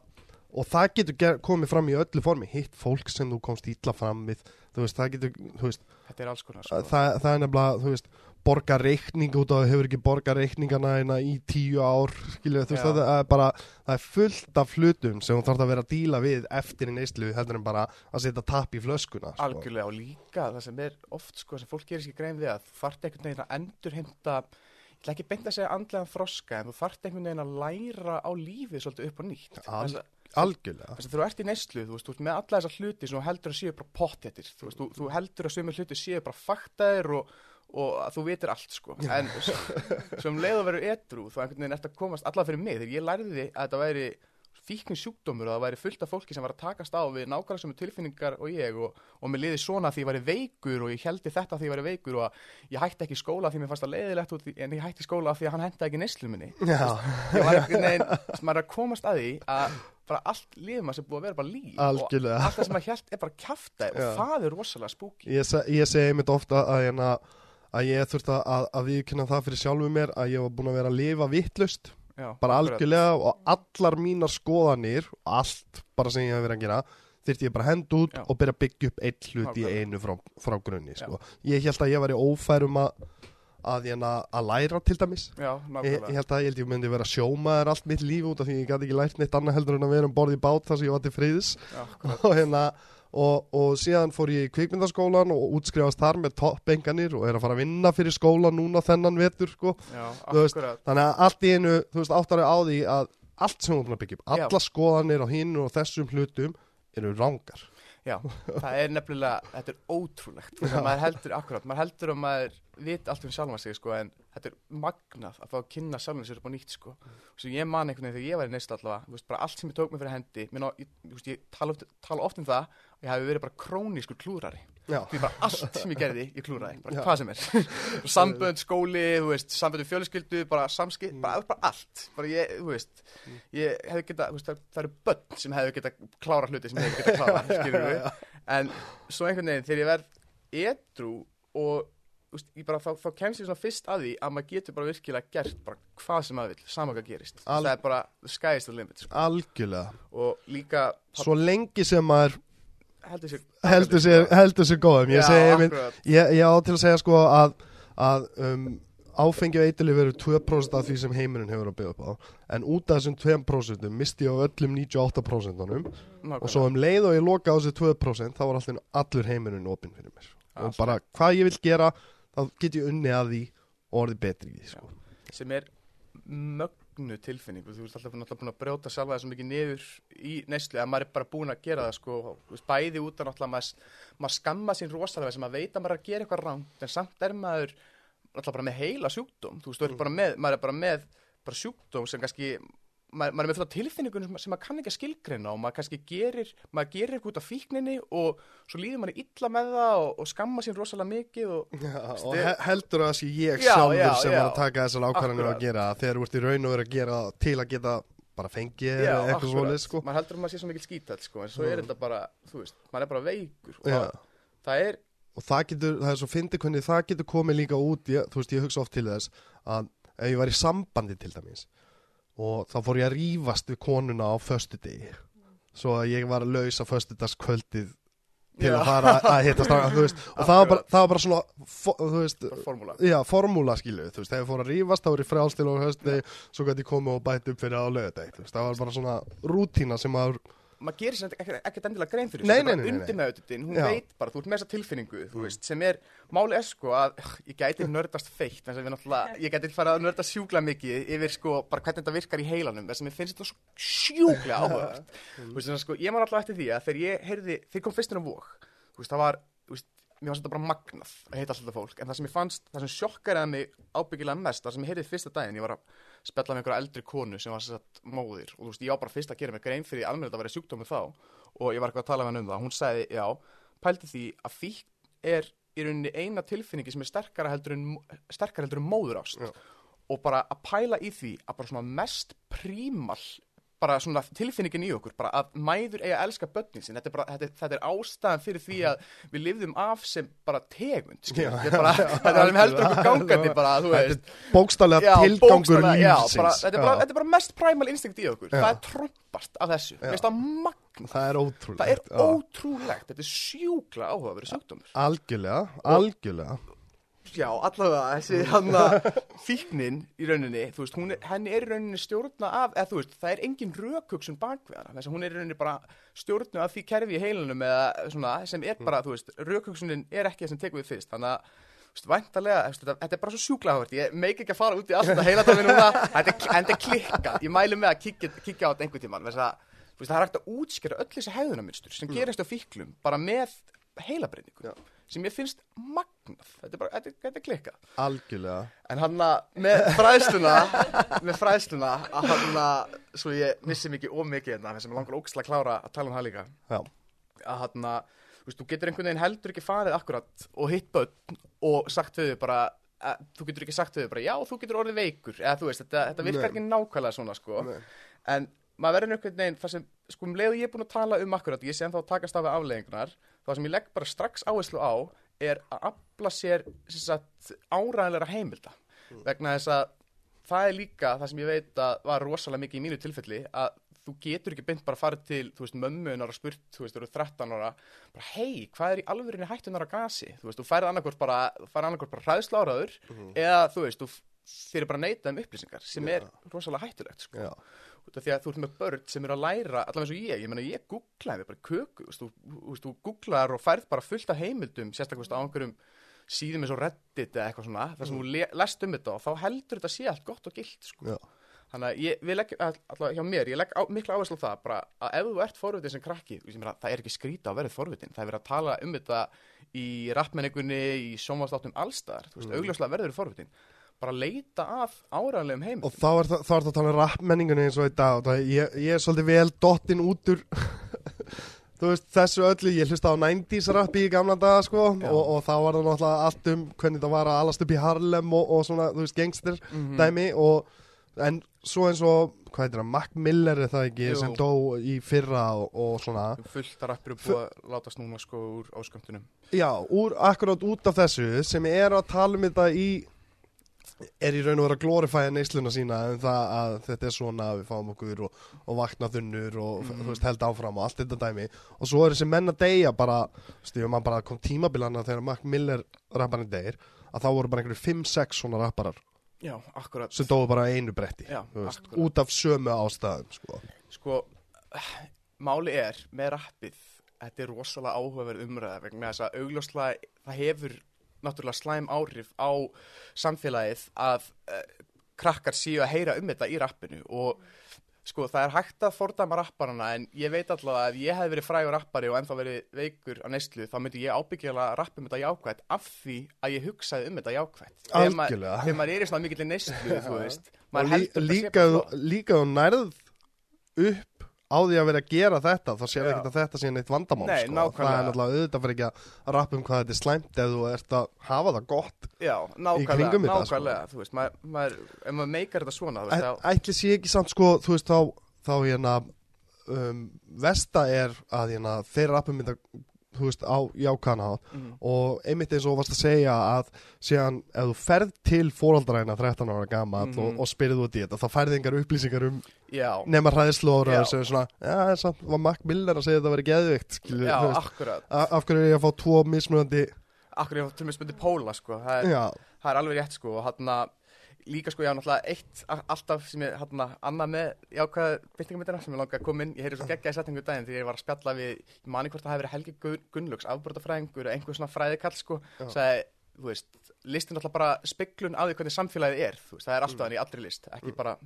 og það getur komið fram í öllu formi hitt fólk sem þú komst ítla fram við þú veist, það getur, veist, Þetta er alls konar sko. það, það er nefnilega, þú veist borga reikning út af að hefur ekki borga reikningana í tíu ár skilju, þú veist, það er bara það er fullt af hlutum sem þú þarf að vera að díla við eftir í neyslu heldur en bara að setja tap í flöskuna sko. Algjörlega og líka það sem er oft sko sem fólk gerir sér grein við að þú þarft einhvern veginn að endurheimta ég ætla ekki beint að segja andlegan þroska en þú þarft einhvern veginn að læra á lífið svolítið upp og nýtt Al- algjörlega. Þess að þú ert í neyslu, þú veist, þú ert með alla þessar hluti sem þú heldur að séu bara pottetir þú, veist, þú, þú heldur að sömu hluti séu bara faktaðir og, og að þú vitir allt sko. en sem leið að vera edru þá einhvern veginn ert að komast alla fyrir mig. Þegar ég lærði að þetta væri fíkn sjúkdómur og það væri fullt af fólki sem var að takast á við nákvæmlega sömu tilfinningar og ég og, og mér liði svona því ég væri veikur og ég heldi þetta því ég væri veikur og ég hætti ekki skóla því mér fannst það leiðilegt út en ég hætti skóla því að hann henda ekki neyslu minni. Ég var einhvern veginn, maður er að komast að því að bara allt lífum að sem búið að vera bara líf Algjörlega. og allt það sem maður held er bara kjafta og það er rosalega spooky ég, se, ég segi einmitt ofta að, hérna, að ég þurfti að, að viðkynna það fyrir sjálfu mér að ég var búin að vera að lifa vittlust Já, bara akkurat. algjörlega og allar mínar skoðanir allt bara sem ég hef verið að gera þyrfti ég bara að henda út Já. og byrja að byggja upp eitt hlut í Nákvæmlega. einu frá, frá grunni sko. ég held að ég væri ófærum að að, hérna, að læra til dæmis. Já, ég, ég held að ég ég myndi vera sjómaður allt mitt líf út af því ég gæti ekki lært neitt annað heldur en að vera um borð í bát þar sem ég var til friðis. Já, og, hérna, og, og síðan fór ég í kvikmyndaskólan og útskrifast þar með toppenganir og er að fara að vinna fyrir skólan núna þennan vetur sko. Já, veist, þannig að allt í einu, þú veist, áttari á því að allt sem hún er búin að byggja upp, alla skoðanir á hinu og þessum hlutum eru rángar Já, það er nefnilega, þetta er ótrúlegt. Maður heldur, akkurat, maður heldur að maður vit allt um sjálfan sig, sko en þetta er magnað að fá að kynna sjálfan sér upp á nýtt, sko. Svo ég man einhvern veginn þegar ég var í neist allavega, veist, bara allt sem ég tók mig fyrir hendi ná, ég, veist, ég tala oft, tala oft um það og ég hafi verið bara krónískur klúrari því bara allt sem ég gerði, ég klúraði bara Já. hvað sem er. Sambönd, skóli, sambönd við fjölskyldu bara samskipt, bara, bara allt. Bara ég, þú veist, ég hefði geta veist, það, það eru börn sem hefði geta klára hluti sem hefði geta klára, en svo einhvern veginn þegar ég verð edru og ég bara, þá, þá kemst ég svona fyrst að því að maður getur bara virkilega gert bara hvað sem maður vil, sama hvað gerist. Al- það er bara, is the limit sko. algjörlega. Og líka Svo lengi sem maður heldur sér heldur sér, heldur sér góðum. Ég, Já, akkurat. ég, ég á til að segja sko að, að um, áfengi og eitilif eru 2% af því sem heimurinn hefur að byggja upp á. En út af þessum 2% misti ég á öllum 98% og svo um leið og ég loka á þessu 2% þá var alltaf allur heimurinn opinn fyrir mér. Og bara hvað ég vil gera þá get ég unni að því og orðið betri í því sko. sem er mögnu tilfinning. Þú veist alltaf náttúrulega búin að brjóta sjálfa þessum mikið niður í neyslu að maður er bara búin að gera það sko, bæði út náttúrulega maður, maður skamma sín rosalega sem að maður er að gera eitthvað rangt en samt er maður náttúrulega bara með heila sjúkdóm. Þú veist, er bara með, maður er bara með bara sjúkdóm sem kannski maður, maður er með fullt af tilfinningunum sem, sem maður kann ekki að skilgreina og maður kannski gerir maður gerir eitthvað út af fíkninni og svo líður maður illa með það og, og skamma sín rosalega mikið og Já, og he heldur að það sé ég Já, sjálfur já, sem er að taka þessar Akkurat. að gera þegar þú ert í raun og verið að gera til að geta bara fengið eða eitthvað svolítið sko. maður heldur að maður sé svo mikil skítall sko, en svo er þetta bara, þú veist, maður er bara veikur. Og það er, og það getur, það er svo fyndið hvernig það getur komið líka út, ég, þú veist ég hugsa oft til þess að ef ég var í sambandi til dæmis og þá fór ég að rífast við konuna á föstudegi. Svo að ég var laus á föstudagskvöldið til Já. að fara að hitta og það var bara, það var bara svona, fo, þú veist, formúla. já, formúla skilu, veist, þegar ég fór að rífast þá var ég frjálst til á höstdegi, svo gæti ég komið og bætt upp fyrir á lögadegi, þú veist, það var bara svona rútína sem að, maður gerir sér ekkert endilega grein fyrir þessu, nei, bara nei, nei, nei. undir meðututin, hún Já. veit bara, þú ert með þessa tilfinningu, þú veist, sem er máli er sko að ég gæti nördast feitt en sem við náttúrulega, ég gæti fara að nördast sjúklega mikið yfir sko, bara hvernig þetta virkar í heilanum þess að mér finnst þetta svo sjúklega áhugavert þú veist, þannig að sko, ég man alltaf eftir því að þegar ég heyrði, þegar kom fyrstin á vók þú veist, það var, mér fannst þetta bara magnað að heita alltaf fólk, en það sem ég fannst það sem sjokkaraði mig ábyggilega mest það sem ég heyrði fyrsta daginn, ég var að spjalla með einhverja eldri konu sem var satt móðir og þú veist, ég var bara fyrst að gera mig grein fyrir almennt að vera sjúkdómi þá og ég var eitthvað að tala með henni um það, hún sagði, já pældi því að fíkn er í rauninni eina tilfinningi sem er sterkara heldur en, sterkara heldur en móður ást Já. og bara að pæla í því að bara svona mest prímal bara svona tilfinningin í okkur, bara að mæður eiga að elska börnin sin, þetta er, bara, þetta, er, þetta er ástæðan fyrir því að við lifðum af sem bara tegund, skilur, Já, þetta er alveg heldur okkur gangandi bara, þú veist, bókstallega tilgangur lífsins. þetta, er bara, þetta er bara mest primal instinct í okkur, Já. það er trompast af þessu, það er ótrúlegt. Það er já. ótrúlegt, þetta er sjúkla áhugaverið sjúkdómur. Algjörlega, algjörlega Já, allavega, þessi hann að fíknin í rauninni, þú veist, er, henni er í rauninni stjórna af, eða þú veist, það er engin rökhugsun bakvið hana, þess að hún er í rauninni bara stjórna af því kerfi í heilunum eða svona, sem er bara, þú veist, rökhugsunin er ekki það sem tekur við fyrst, þannig að, væntalega, þetta, þetta er bara svo sjúklega áhvert, ég meik ekki að fara út í allt að heila það núna, þetta er, klikkað, ég mælu með að kíkja á þetta þú veist, það er hægt að útskýra öll þessi hegðunarmynstur sem gerist á fíklum, bara með heilabreiningu, sem ég finnst magnað, þetta er bara, þetta, þetta er klikkað. Algjörlega. En hann að með fræðsluna, með fræðsluna að hann að, svo ég missi mikið og mikið hérna, þess að mér langar ógstlega að klára að tala um það líka, Já, að hann að, þú veist, þú getur einhvern veginn heldur ekki farið akkurat og hitt börn og sagt við þau bara, að, þú getur ekki sagt við þau bara, já, þú getur orðið veikur, eða þú veist, þetta, þetta virkar ekki nákvæmlega svona, sko, Nei. en maður verður einhvern veginn, það sem, sko, um leið og ég er búin að tala um akkurat, ég sé ennþá að takast af afleggingunar, það sem ég legg bara strax áherslu á er að afla sér áræðilega heimilda. Vegna þess að það er líka það sem ég veit að var rosalega mikið í mínu tilfelli að þú getur ekki beint bara að fara til þú veist, mömmunar og spurt, þú veist, þú eru 13 ára bara, hei, hvað er í alvörinni hættunar á gasi? Þú veist, þú færið annarkvort bara þú færið annarkvort bara hræðsláraður eða þú veist, þú fyrir bara að neyta um upplýsingar sem er rosalega hættulegt sko. já, út af því að þú ert með börn sem eru að læra allavega eins og ég, ég meina ég googlaði bara köku, þú þú, þú, þú googlar og færð bara fullt af heimildum sérstaklega þú á einhverjum síðum eins og Reddit eða eitthvað svona, þar sem þú le- lest um þetta og þá heldur þetta sé allt gott og gilt sko. þannig að ég, við legg, allavega hjá mér ég legg á, mikla áherslu á það bara að ef þú ert forvitin sem krakki, þú meina, það er ekki skrýta að verið forvitin, það er verið að tala um þetta í rappmenningunni, í sjónvastáttum allstaðar, þú veist, augljóslega verður forvitin bara leita að áræðanlegum heim Og þá er það, þá er það að tala um rappmenningunni eins og dag. Og það, ég, ég er svolítið vel dottinn út úr veist, þessu öllu, ég hlusta á 90s rappi í gamla daga sko. Og, og þá var það náttúrulega allt um hvernig það var að alast upp í Harlem og, og svona, þú veist, gangster Mhm. dæmi. Og en svo eins og, hvað heitir það, Mac Miller er það ekki Jú. sem dó í fyrra og, og svona. Fullt að rappir búið að láta snúna sko úr ásköndunum Já, úr, akkurát út af þessu sem er að tala um þetta í er í raun og vera að glorifæja neysluna sína en það að þetta er svona að við fáum okkur og, og vakna þunnur og þú veist held áfram og allt þetta dæmi. Og svo er þessi menn að deyja bara stífum maður bara kom tímabilana þegar Mac Miller rapparinn deyr að þá voru bara einhverju 5-6 svona rapparar já, akkurat. sem dóu bara einu bretti Já, veist, út af sömu ástæðum sko. sko, máli er með rappið, þetta er rosalega áhugaverð umræða vegna þess að augljóslega það hefur náttúrulega slæm áhrif á samfélagið að uh, krakkar séu að heyra um þetta í rappinu og sko það er hægt að fordæma rapparana en ég veit allavega að ef ég hef verið frægur rappari og ennþá verið veikur á neyslu þá myndi ég ábyggilega rappa um þetta jákvætt af því að ég hugsaði um þetta maður- Algjörlega. þegar maður er í svona mikill neyslu þú veist og lí, líka, líka þú nærð upp á því að vera að gera þetta þá sér ekki að þetta sé neitt vandamál Nei, sko. það er náttúrulega auðvitað fyrir ekki að rappa um hvað þetta er slæmt ef þú ert að hafa það gott Já, nákvæmlega, kringum þetta, sko. nákvæmlega, þú veist, maður, maður, ef maður meikar þetta svona, þú veist, Æ- þá, ætli sé ekki samt sko þú veist þá, þá hérna um, Vesta er að hérna, þeir rappum þetta þú veist á jákana Mhm. og einmitt eins og þú varst að segja að síðan ef þú ferð til fóraldræna 13 ára gamall Mhm. og, og spyrð út í þetta þá færði engar upplýsingar um já, nema Já. sem er svona, já, samt var Mac Miller að segja að þetta verið geðvikt skilur, já, þú veist, af hverju er ég að fá tvo mismunandi akkurat, ég til og með spyndi póla, sko, það er, það er alveg rétt, sko, og hann að, líka, sko, já, náttúrulega, eitt, alltaf sem ég, hann að, annað með jákvæða byrtingamindina sem ég langaði að koma inn, ég heyri svo geggjaði setningu daginn þegar ég var að spjalla við, ég mani hvort það hefði verið Helgi Gun- Gunnlaugs, afbrotafræðingur, eða einhver svona fræðikall, sko, sagði, þú veist, listin alltaf bara speklun á því hvernig samfélagið er, veist, það er alltaf hann í allri list, ekki bara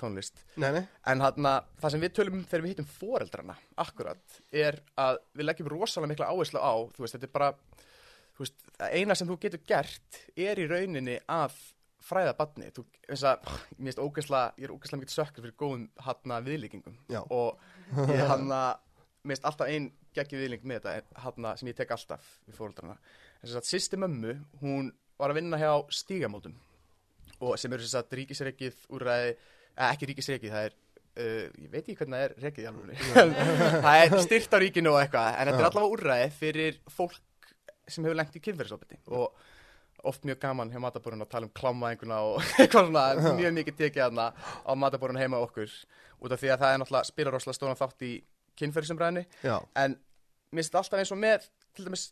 tónlist. nei, nei. En þarna, það sem við tölum um þegar við hittum foreldrana, akkurat, er að við leggjum rosalega mikla áherslu á, þú veist, þetta er bara, þú veist, eina sem þú getur gert er í rauninni að fræða badni. Þú, þess að, mér finnst ógeðslega, ég er ógeðslega mikið sökkur fyrir góðum hana viðlíkingum. Já. Og ég hana, mér finnst alltaf ein geggjum viðlíking með þetta, hana, sem ég tek alltaf við foreldrana. Þess að sýsti mömmu, hún var að vinna hjá stígamótum og sem eru þess að ríkisreikið úrræði, eða ekki ríkisreikið, það er uh, ég veit ekki hvernig það er rekið í alveg það er styrt á ríkinu og eitthvað en þetta er allavega úrræði fyrir fólk sem hefur lengt í kynferðisofbeldi og oft mjög gaman hjá matabórun að tala um klámaðinguna og eitthvað svona mjög mikið tekið þarna á matabórun heima okkur út af því að það er náttúrulega spila rosalega stóðan þátt í kynferðisumræðinu en mér finnst alltaf eins og með til dæmis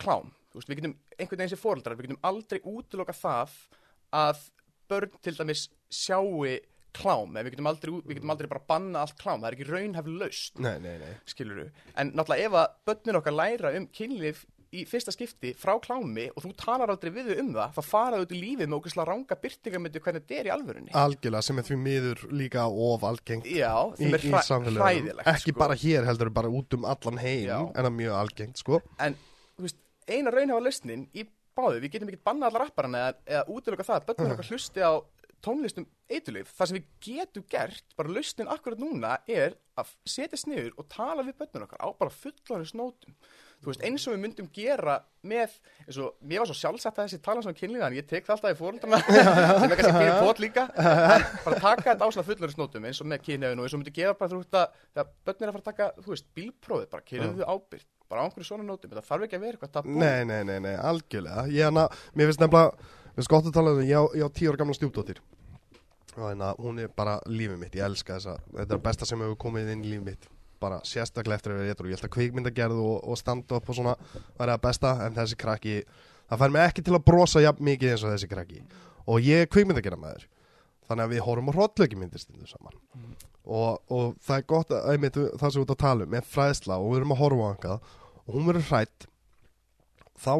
klám. Veist, við getum einhvern veginn sem fóreldrar við getum aldrei útiloka það að börn til dæmis sjáu klám, en við getum aldrei, við getum aldrei bara banna allt klám, það er ekki raunhæf laust nei, nei, nei. skilur en náttúrulega ef að börnin okkar læra um kynlíf í fyrsta skipti frá klámi og þú talar aldrei við þau um það þá fara þau út í lífið með okkur ranga byrtingamöndu hvernig þetta er í alvörunni Algjörlega sem er því miður líka of algengt Já, þeim er hræðilegt Ekki sko. bara hér heldur bara út um allan heim Já. en það er mjög algengt sko En, veist, eina raunhafa lausnin í báðu, við getum ekki bannað allar rapparana eða, eða útiloka það að börnum okkar hlusti á tónlistum eitulif. Það sem við getum gert, bara lausnin akkurat núna, er að setjast niður og tala við börnum okkar á bara fullanins nótum. Þú veist, eins og við myndum gera með, eins og, mér var svo sjálfsagt að þessi tala kynlíða, en ég tek það alltaf í fóröldrana, sem er kannski fyrir pót líka, bara taka þetta á svona fullanins nótum, eins og með kynhefinu, og eins og myndi gera bara, þú veist, að þegar börn er að fara að taka, þú veist, bílprófið, bara kynhefðu ábyrgt, bara á einhverju svona nótum, þetta þarf ekki að vera eitthvað tabú. Nei, nei, nei, nei, algjörlega. Ég hana, mér finnst nefnilega Mér á- á bara sérstaklega eftir að vera réttur. Og ég held að kvikmyndagerð og, og stand up og svona var það besta en þessi krakki það fær mig ekki til að brosa jafn mikið eins og þessi krakki. Og ég er kvikmyndagerð með þér þannig að við horfum á hróllöki myndistindu saman. Og, og það er gott að einmitt, það sem við út að tala um er fræðsla og við erum að horfa á hangað og hún verður hrætt þá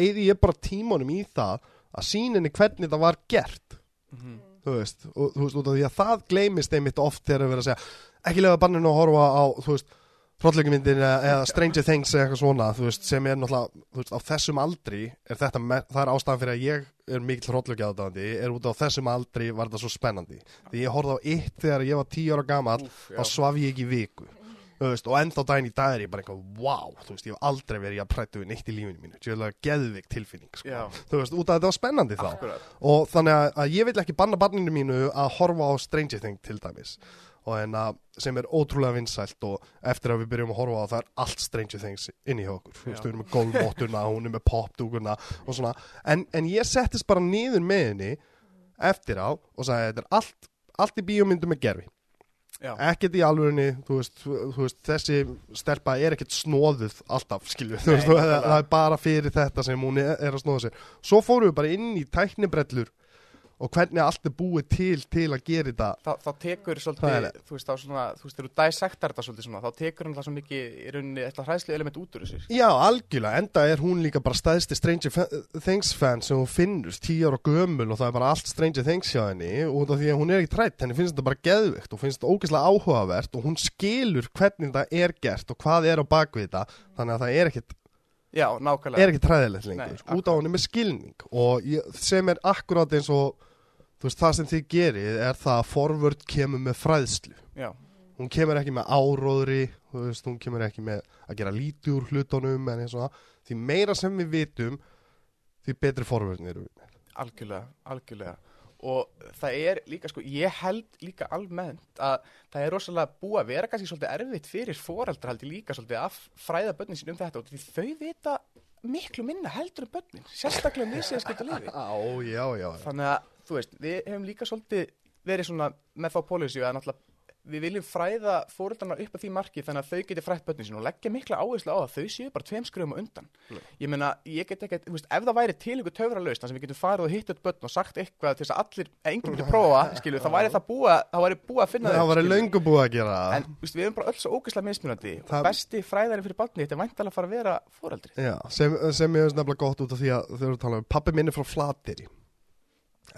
eyði ég bara tímanum í það að síninni hvernig það var gert. Mhm. þú veist, og þú veist, út af því að það gleymist einmitt oft þegar við verðum að segja ekki lega banninu að horfa á, þú veist hrollleikmyndin eða, Stranger Things eða eitthvað svona, veist, sem er náttúrulega þú veist, á þessum aldri er þetta það er ástæðan fyrir að ég er mikill hrollleikjaðdandi er út á þessum aldri var þetta svo spennandi því ég horfði á eitt þegar ég var tíu ára já. þá svaf ég ekki viku veist, og ennþá daginn í dag er ég bara eitthvað wow, þú veist, ég hef aldrei verið að prættu við neitt í lífinu mínu, tjóðlega geðvik tilfinning sko. Þú veist, út af þetta var spennandi þá Akkurat. og þannig að ég vil ekki banna barninu mínu að horfa á Stranger Things til dæmis og en að sem er ótrúlega vinsælt og eftir að við byrjum að horfa á það er allt Stranger Things inn í okkur. Þú veist, við erum með golfmóttuna, hún er með popdúkuna og svona, en, en ég settist bara niður með henni eftir á og sagði þetta er allt, allt í bíómyndu með gerfi ekkert í alvörinni þú veist, þú veist, þessi stelpa er ekkert snóðuð alltaf, skilju það, er bara fyrir þetta sem hún er að snóða sér. Svo fórum við bara inn í tæknibrellur og hvernig allt er búið til til að gera þetta Þá, þá tekur svolítið, þú veist, þá svona, þú veist, þú dæsektar þetta svolítið svona, þá tekur hann það svo mikið í rauninni eitthvað hræðslu element út úr þessu. Já, algjörlega, enda er hún líka bara stæðsti Stranger Things fan sem hún finnur tíu ára gömul og það er bara allt Stranger Things hjá henni af því að hún er ekki trætt, henni finnst þetta bara geðvikt og finnst þetta ógeðslega áhugavert og hún skilur hvernig það er gert og hvað er á bakvið þetta þannig að það er ekkit, Já, nákvæmlega. er ekkit træðilegt lengur Nei, út af henni með skilning og ég, sem er akkurát eins og þú veist, það sem þið gerið er það að forvörd kemur með fræðslu. Já, hún kemur ekki með áróðri þú veist, hún kemur ekki með að gera lítið úr hlutunum en eins og það. Því meira sem við vitum því betri forvörðin eru við. Algjörlega, algjörlega. Og það er líka, sko, ég held líka almennt að það er rosalega búið að vera kannski svolítið erfitt fyrir foreldra held ég líka svolítið að fræða börnin sín um þetta og því þau vita miklu minna heldur um börnin, sérstaklega missið að skipta lífi. Á, já, já. Þannig að, þú veist, við hefum líka svolítið verið svona með þá pólisíu að náttúrulega við viljum fræða fóreldrarna upp að því marki þannig að þau geti frætt börnin sín og leggja mikla áherslu á það þau séu bara tveim skröfum undan. Ég meina, ég get ekki, þú veist, ef það væri til ykkur töfralaust þannig sem við getum farið og hitt upp börn og sagt eitthvað til þess að allir, enginn myndi prófa, skilju, þá væri það búið, þá væri búið að finna það var skilurðu. löngu búið að gera það. En, þú veist, við erum bara öll svo ógeðslega mismunandi Það- og besti fræðari fyrir barnið þetta er væntalega að fara að vera fóreldri. Já, sem, sem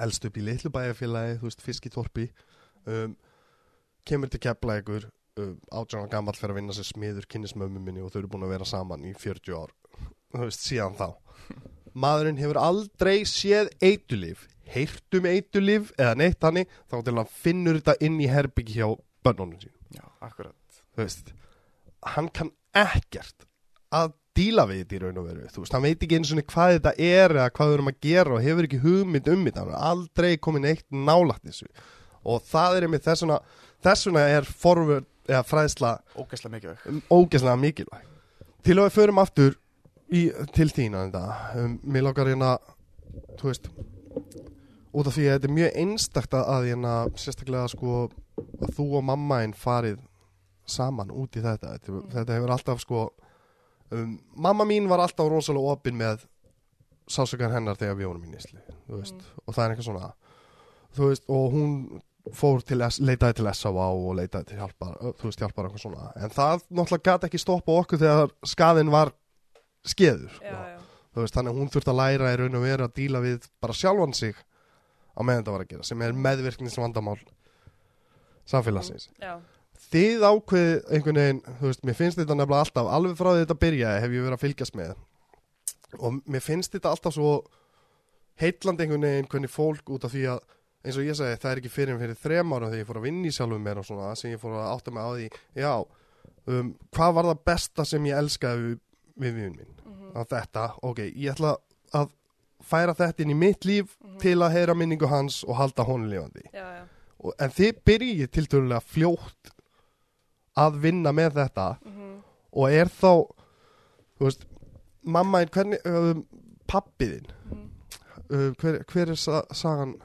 elst upp í litlu bæjarfélagi þú veist, fiskitorpi um, kemur til keflækur um, átjána gammal fyrir að vinna sér smiður kynnismömmu minni og þau eru búin að vera saman í 40 ár þú veist, síðan þá. Maðurinn hefur aldrei séð eitulif heyrt um eitulif eða neitt hannig þá til hann finnur þetta inn í herbyggi hjá börnunum sín Já, akkurat. þú veist, hann kann ekkert að díla við þetta í raun og veru, þú veist, hann veit ekki eins og hvað þetta er eða hvað við erum að gera og hefur ekki hugmynd um þetta, hann er aldrei komin eitt nálagt þessu. Og það er einmitt þessuna þessuna er forvörd eða fræðsla ógæslega mikilvæg. um, ógeðslega mikilvæg. Til að við förum aftur í, til þín að þetta um, mér langar hérna þú veist út af því að þetta er mjög einstakt að, hérna sérstaklega sko að þú og mamma einn farið saman út í þetta. Þetta, þetta hefur alltaf sko um, mamma mín var alltaf rosalega opinn með sásökar hennar þegar við vorum í nýsli veist, og það er eitthvað svona veist, og hún fór til, leitaði til S.A.V. og leitaði til hjálpar, þú veist, hjálpar eitthvað svona. En það náttúrulega gæti ekki stoppa okkur þegar skaðin var skeður sko. já, já, þú veist, þannig að hún þurfti að læra í raun og vera að díla við bara sjálfan sig á meðan þetta var að gera, sem er meðvirknis vandamál samfélagsins. já, þið ákveðið einhvern veginn, þú veist, mér finnst þetta nefnilega alltaf, alveg frá þetta byrjaði hef ég verið að fylgjast með. Og mér finnst þetta alltaf svo heitlandi einhvern veginn hvernig fólk út af því að eins og ég segi, það er ekki fyrir fyrir þrem ára þegar ég fór að vinna í sjálfum mér og svona sem ég fór að átta mig á því, já um, hvað var það besta sem ég elskaði við, við við minn? Mhm, að þetta, ok, ég ætla að færa þetta inn í mitt líf til að heyra minningu hans og halda honum lifandi. En þið byrjið tiltölulega fljótt að vinna með þetta. Mhm, og er þá þú veist, mamma hvernig um, pappiðinn mhm. uh, hver, hver er sa sagan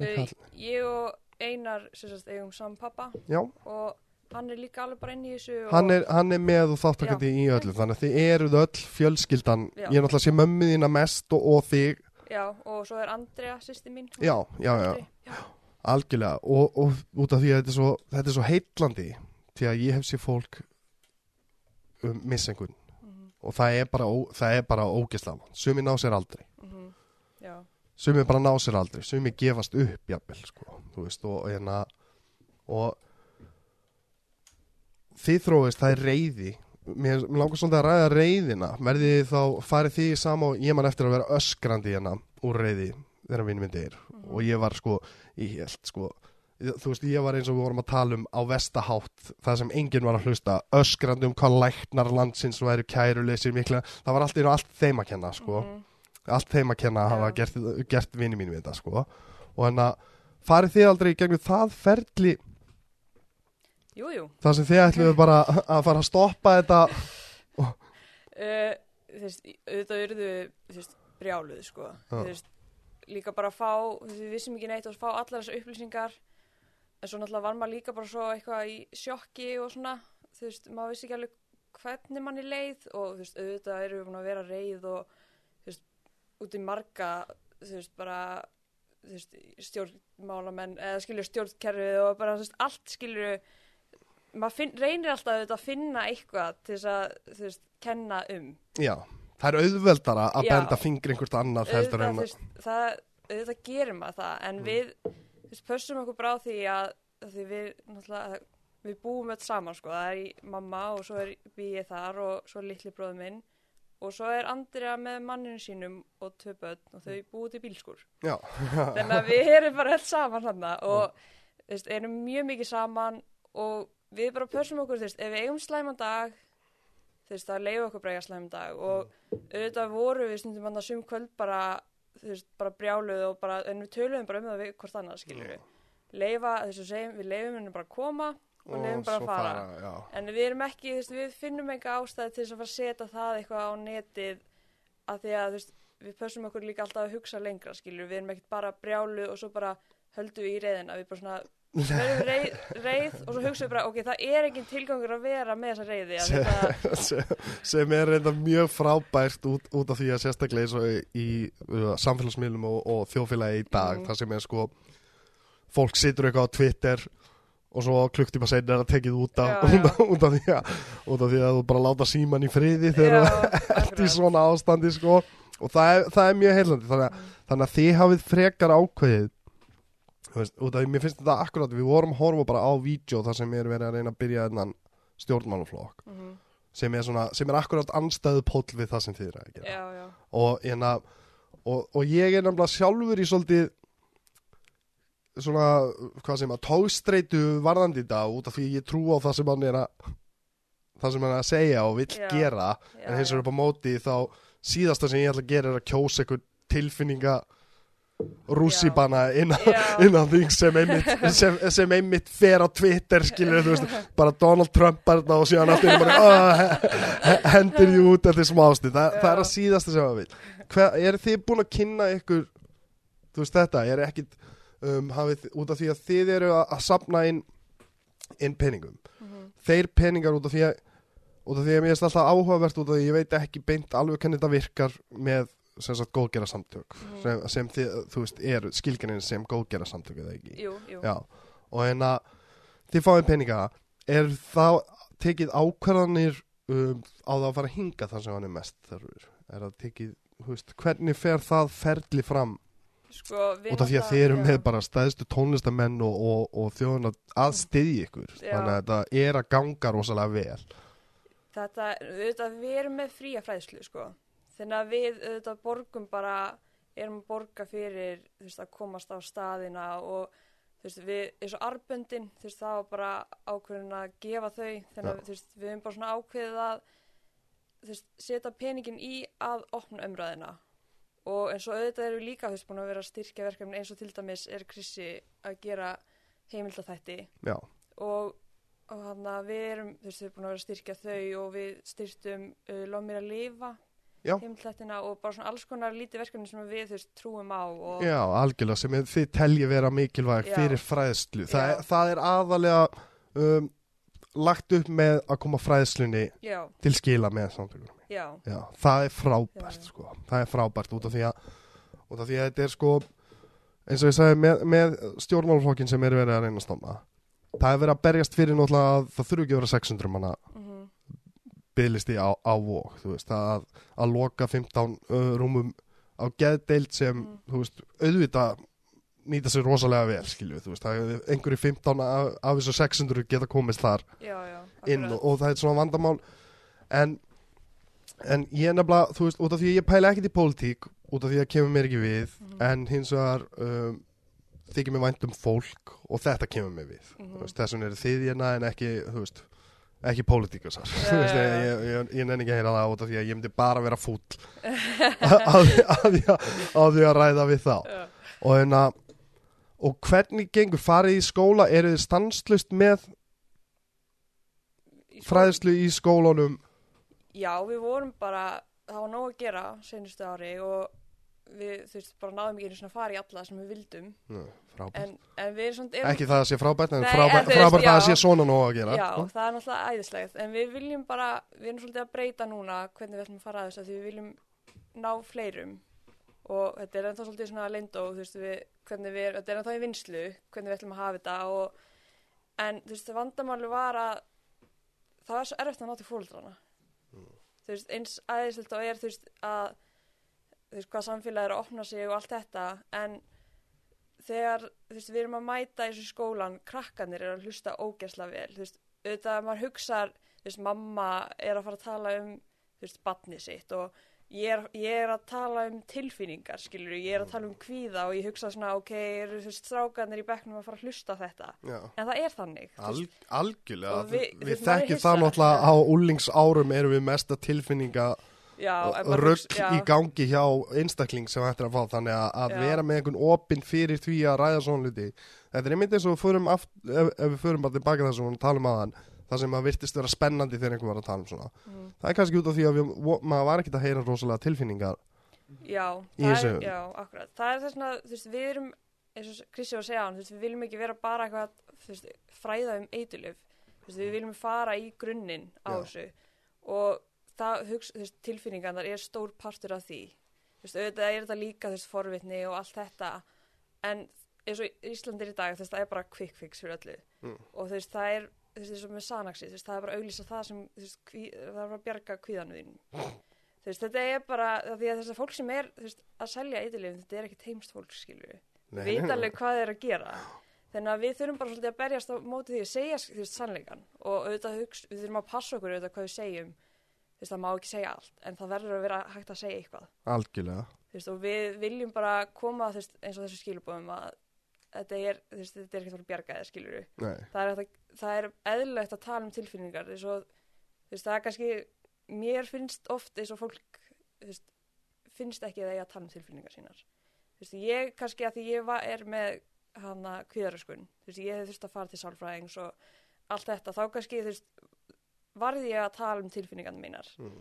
Kall- Ég og Einar sem sagt eigum saman pappa já, og hann er líka alveg bara inn í þessu hann er, hann er með og þáttakandi í öllu þannig að þið eruð öll fjölskyldan. Já. ég er náttúrulega sé mömmu þína mest og, og þig. Já, og svo er Andrea, sýsti mín. Já, já, já, já. algjörlega. Og, og út af því að þetta er svo, þetta er svo heitlandi því að ég hef sér fólk um, missa einhvern. Mhm, og það er bara, bara ógeðslega sumi ná sér aldrei. Mhm, Já, sumi bara ná sér aldrei, sumi gefast upp jafnvel, sko, þú veist og, hérna, og þið þróist það er reyði mér, langar svolítið að ræða reyðina verðið þið þá, farið þið sama og ég man eftir að vera öskrandi hérna úr reyði þegar vinni myndi er mhm, og ég var sko, ég held sko þú veist, ég var eins og við vorum að tala um á vestahátt, það sem enginn var að hlusta öskrandi um hvað læknar landsins væru kæruleysir mikla, það var allt, allt þeim að kenna, sko. Mhm, allt þeim að kenna að hafa gert, gert vinni mínu við þetta sko. Og hann að farið þið aldrei í gegnum það ferli? Jú, jú. Þar sem þið ætluðu bara að fara að stoppa þetta? Uh, Þú veist, auðvitað urðu þú veist, brjáluð, sko. Þú veist, líka bara að fá við vissum ekki neitt og fá allar þessar upplýsingar en svo náttúrulega var maður líka bara svo eitthvað í sjokki og svona þú veist, maður vissi ekki alveg hvernig manni leið og þú veist, auðvitað erum við búin að vera reið og þú veist, út í marga þú veist, bara þú veist, stjórnmálamenn eða skilur stjórnkerfið og bara þú veist, allt skilur maður finn, reynir alltaf auðvitað að finna eitthvað til þess að þú veist, kenna um já, það er auðveldara að Já. benda fingri einhvert annað auðvitað, en þú veist, það, auðvitað gerir maður það en Mm. við þú veist, pössum okkur bara á því að að því við, náttúrulega, við búum öll saman sko, það er í mamma og svo er býið þar og svo er litli bróður minn. Og svo er Andrea með manninu sínum og tvö börn og þau búið til bílskur já, þannig að við erum bara öll saman hann og veist, erum mjög mikið saman og við bara pössum okkur veist, ef við eigum slæman dag það leiði okkur bara eiga slæman dag. Og auðvitað voru við stundum hann að sum kvöld bara þú veist, bara brjáluð og bara, en við töluðum bara um það við hvort annað, skilur við leifa, þess að segjum, við leifum henni bara að koma og leifum bara að fara, já. en við erum ekki, þú veist, við finnum enga ástæði til þess að fara að setja það eitthvað á netið að því að, þú veist, við pössum okkur líka alltaf að hugsa lengra, skilur, við erum ekkert bara brjáluð og svo bara höldum við í reyðina, við bara svona verðum reið, reið og svo hugsaum við bara, ok, það er engin tilgangur að vera með þessa reyði að þetta, sem, sem er reynda mjög frábært út, út af því að sérstaklega eins og í, uh, samfélagsmiðlum og, og þjóðfélagi í dag Mhm. þar sem er sko fólk situr eitthvað á Twitter og svo klukktíma seinna er það tekið út af, Já, út, já. af, út, af því að, út af því að þú bara láta síman í friði þegar þú ert í svona ástandi sko og það er, það er mjög heillandi þannig, að- Mm. þannig að þið hafið frekar ákveðið veist, út af því mér finnst þetta akkurat við vorum að horfa bara á vídeo þar sem er verið að reyna að byrja þennan stjórnmáluflokk Mhm. sem er, svona, sem er akkurat anstæðu póll við það sem þið er að gera Já, já, og, hérna, og, og ég er nefnilega sjálfur í svolítið svona, hvað sem að tóstreitu varðandi í dag út af því ég trú á það sem hann er að það sem hann er að segja og vill Já. gera en hins vegar upp á móti þá síðasta sem ég ætla að gera er að kjósa eitthvað tilfinninga rússibana innan, innan þing sem einmitt, sem, sem einmitt fer á Twitter skilur þú veist, bara Donald Trump bara og síðan bara oh, he, he, hendur því út eftir smásti Þa, það er að síðasta sem að vil er þið búin að kynna ykkur þú veist þetta, er ekkit um, hafið, út af því að þið eru að, að sapna inn, inn peningum. Mhm. þeir peningar út af því að út af því að mér er alltaf áhugavert út af því að ég veit ekki beint alveg hvernig þetta virkar með sem sagt góðgera samtök Mhm. sem, sem þið, þú veist, eru skilgjarnir sem góðgera samtök eða ekki Jú, jú. Já, og að þið fáið peninga, er þá tekið ákvarðanir um, á það að fara að hinga þar sem hann er mest þarfur, er það tekið þú veist, hvernig fer það ferli fram Sko, við út af því að þið eru með bara stæðstu tónlistamenn og, og, og þjóðun að styðja ykkur Já. þannig að þetta er að ganga rosalega vel Þetta, auðvitað, við erum með fría fræðslu, sko. Þannig að við, auðvitað, borgum bara, erum að borga fyrir, þú veist, að komast á staðina og, þú veist, við, eins og arböndin, þú veist, það var bara ákveðin að gefa þau. Þannig að, Já. þú veist, við erum bara svona ákveðið að, þú veist, setja peningin í að opna umræðina. Og eins og auðvitað við líka, þú veist, búin að vera styrkja verkefni eins og til dæmis er Krissi að gera heimildathætti Já, og, og hann að við erum, þú veist, við erum búin að vera að styrkja þau og við styrktum uh, Lof mér að lifa Já. heimiltættina og bara svona alls konar lítið verkefni sem við, veist, trúum á já, algjörlega sem þið telji vera mikilvæg Já. fyrir fræðslu er, það er aðalega um, lagt upp með að koma fræðslunni já, til skila með Já, það er frábært sko. það er frábært út af því að út af því að þetta er sko eins og ég sagði með, með stjórnmálflokkin sem er verið að reyna að stofna það er verið að berjast fyrir náttúrulega að það þurfi ekki að vera 600 manna bygglisti á, á þú veist, að, að loka 15 uh, rúmum á geðdeild sem þú veist, auðvitað nýta sér rosalega vel, skilju, veist er einhverju 15 af, af þessu 600 geta komist þar já, já, inn og, og það er svona vandamál. En, en ég er nefnilega, þú veist, út af því að ég pæla ekkert í pólitík, út af því að kemur mér ekki við Mhm. en hins vegar um, þykir mér vænt um fólk og þetta kemur mér við. Veist, þessum eru þið hérna en ekki þú veist, ekki pólitíkusar ég, ég, ég, nenni ekki að heyra það út af því að ég myndi bara vera fúll. Að, að, að, því að ræða við þá. Og hérna og hvernig gengur, farið í skóla? Eru þið stanslust með fræðslu í skólunum? Já, við vorum bara, það var nóg að gera senustu ári og við, þú veist, bara náðum ekki einu svona að fara í alla sem við vildum. Nú, frábært. en, en við erum svona ekki það að sé frábært en frábært, að það já. sé svona nóg að gera. Já, það er náttúrulega æðislegt. En við viljum bara, við erum svolítið að breyta núna hvernig við ætlum að fara að þessu af því við viljum ná fleirum. Og þetta er ennþá svolítið svona lindó þú veist við, við, þetta er ennþá í vinslu hvernig við ætlum að hafa þetta og, en þú veist, vandamáli var að það var svo erfitt að ná til fóldrana þú veist, er hvað samfélag er að opna sig og allt þetta en þegar, þú veist, við erum að mæta í þessu skólan, krakkanir eru að hlusta ógeðslega vel, þú veist, auðvitað að maður hugsar, þú veist, mamma er að fara að tala um, þú veist, batni sitt og ég er, ég er að tala um tilfinningar, skilur, ég er að tala um kvíða og ég hugsa svona, ok, eru þú veist, strákanir í bekknum að fara að hlusta þetta, Já. en það er þannig, Al, algjörlega, Og við, við- er hissa. það náttúrulega á úlingsárum erum við mesta tilfinninga rögg í gangi hjá einstakling sem ættir að fá þannig að, að vera með einhvern opinn fyrir því að ræða svona hluti þetta er einmitt eins og ef, ef við förum bara tilbaka þess að við talum aðan það sem að virtist vera spennandi þegar einhver var að tala um svona Mhm. það er kannski út af því að við, maður var ekkert að heyra rosalega tilfinningar Já, í það þessu. er, já, akkurat. Það er þess að, þú veist, við erum, eins og Krissi var að segja hann, þú veist, við viljum ekki vera bara eitthvað, veist, fræða um eitulif. Þú veist, við viljum fara í grunninn á Já. þessu og það, hugsa, veist, tilfinningarnar er stór partur af því. Þú veist, auðvitað er þetta líka, þú veist, forvitni og allt þetta, en eins og Íslandir í dag, þú veist, það er bara quick fix fyrir öllu. Mm. Og þú veist, það er, þú veist, eins og með Sanaxi, þú veist, það er bara auglýsa það sem, þú veist, kví, það er bara að bjarga kvíðanu þínu. Þú veist, þetta er bara, því að þess að fólk sem er, þú veist, að selja eitthilifin, þetta er ekki teimst fólk, Við veit alveg hvað eru að gera. Þannig að við þurfum bara svolítið að berjast á móti því að segja, þú veist, sannleikan. Og auðvitað hugst, við þurfum að passa okkur auðvitað hvað við segjum. Þú veist, það má ekki segja allt, en það verður að vera hægt að segja eitthvað. algjörlega Þú veist, og við viljum bara koma, veist, eins og þessu skilubóðum að þetta er, þetta er ekki að bjarga þér, skilur við Nei. það er, er eðlilegt að tala um tilfinningar og, það er kannski mér finnst oft eins og fólk finnst ekki að það eiga að tala um tilfinningar sínar ég kannski að því ég var, er með hana kvíðaröskun, ég hef þurft að fara til sálfræðings og allt þetta, þá kannski, þú veist, varði ég að tala um tilfinningarna mínar. Mm.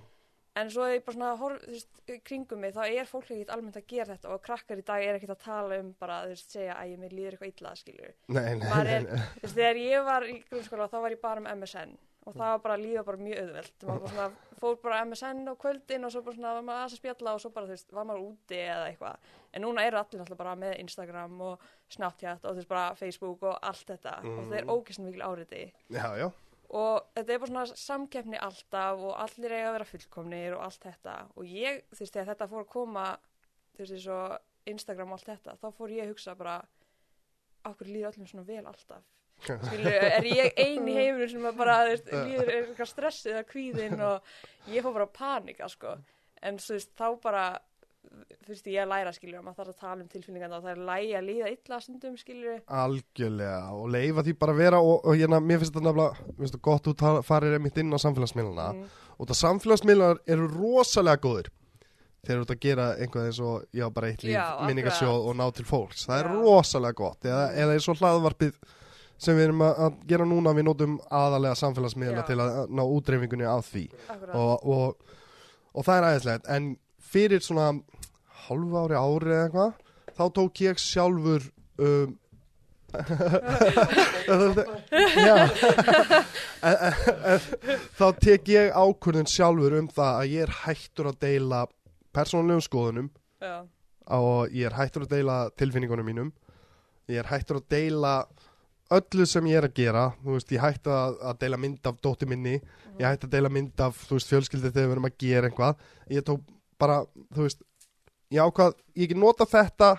En svo er ég bara svona, horf, veist, kringum mig, þá er fólk ekkert almennt að gera þetta og krakkar í dag er ekkert að tala um bara, veist, segja að ég mér líður eitthvað illa, skilju. Nei, nei, er- nei. Veist, þegar ég var í grunnskóla, þá var ég bara með MSN og það var bara lífa bara mjög auðvelt. Maður bara svona, fór bara MSN á kvöldin og svo bara svona, var maður aðeins að spjalla og svo bara, þú veist, var maður úti eða eitthvað. En núna eru allir náttúrulega bara með Instagram og Snapchat og þú veist, bara Facebook og allt þetta og það er ógeðslega mikil áriti Já, já. Og þetta er bara svona samkeppni alltaf og allir eiga að vera fullkomnir og allt þetta og ég, þú veist, þegar þetta fór að koma þú veist, eins og Instagram og allt þetta, þá fór ég að hugsa bara okkur líður öllum svona vel alltaf Skilu, er ég ein í heiminum sem að bara þú veist, líður eitthvað stressið eða kvíðin og ég fór bara að panika sko. en þú veist, þá bara veist, ég að læra skilur maður þarf að tala um tilfinningarna og það er lægi að líða illa stundum skilur Algjörlega og leifa því bara að vera og, og hérna, mér finnst þetta nefnilega, gott þú tala- farir einmitt inn á samfélagsmiðluna Mm. og það samfélagsmiðlunar eru rosalega góðir þegar þú ert að gera einhvað eins og já, bara eitt líf, minningarsjóð og ná til fólks, það er Já. rosalega gott. Eða, eða eins og hlaðvarpið sem við erum að, að gera núna, við nótum aðalega samfélagsmiðla Já. til að ná útreifingunni af því. Og, og, og það er aðeinslegt en fyrir svona hálfu ári ári eða eitthvað þá tók ég sjálfur um, en, en, en, þá tek ég ákvörðun sjálfur um það að ég er hættur að deila persónulegum skoðunum Já, og ég er hættur að deila tilfinningunum mínum. Ég er hættur að deila öllu sem ég er að gera. Veist, ég hætti að, að deila mynd af dóttir minni. Ég hætti að deila mynd af, veist, fjölskyldi þegar við erum að gera eitthvað. Ég tók bara, þú veist ég ákvað, ég ekki nota þetta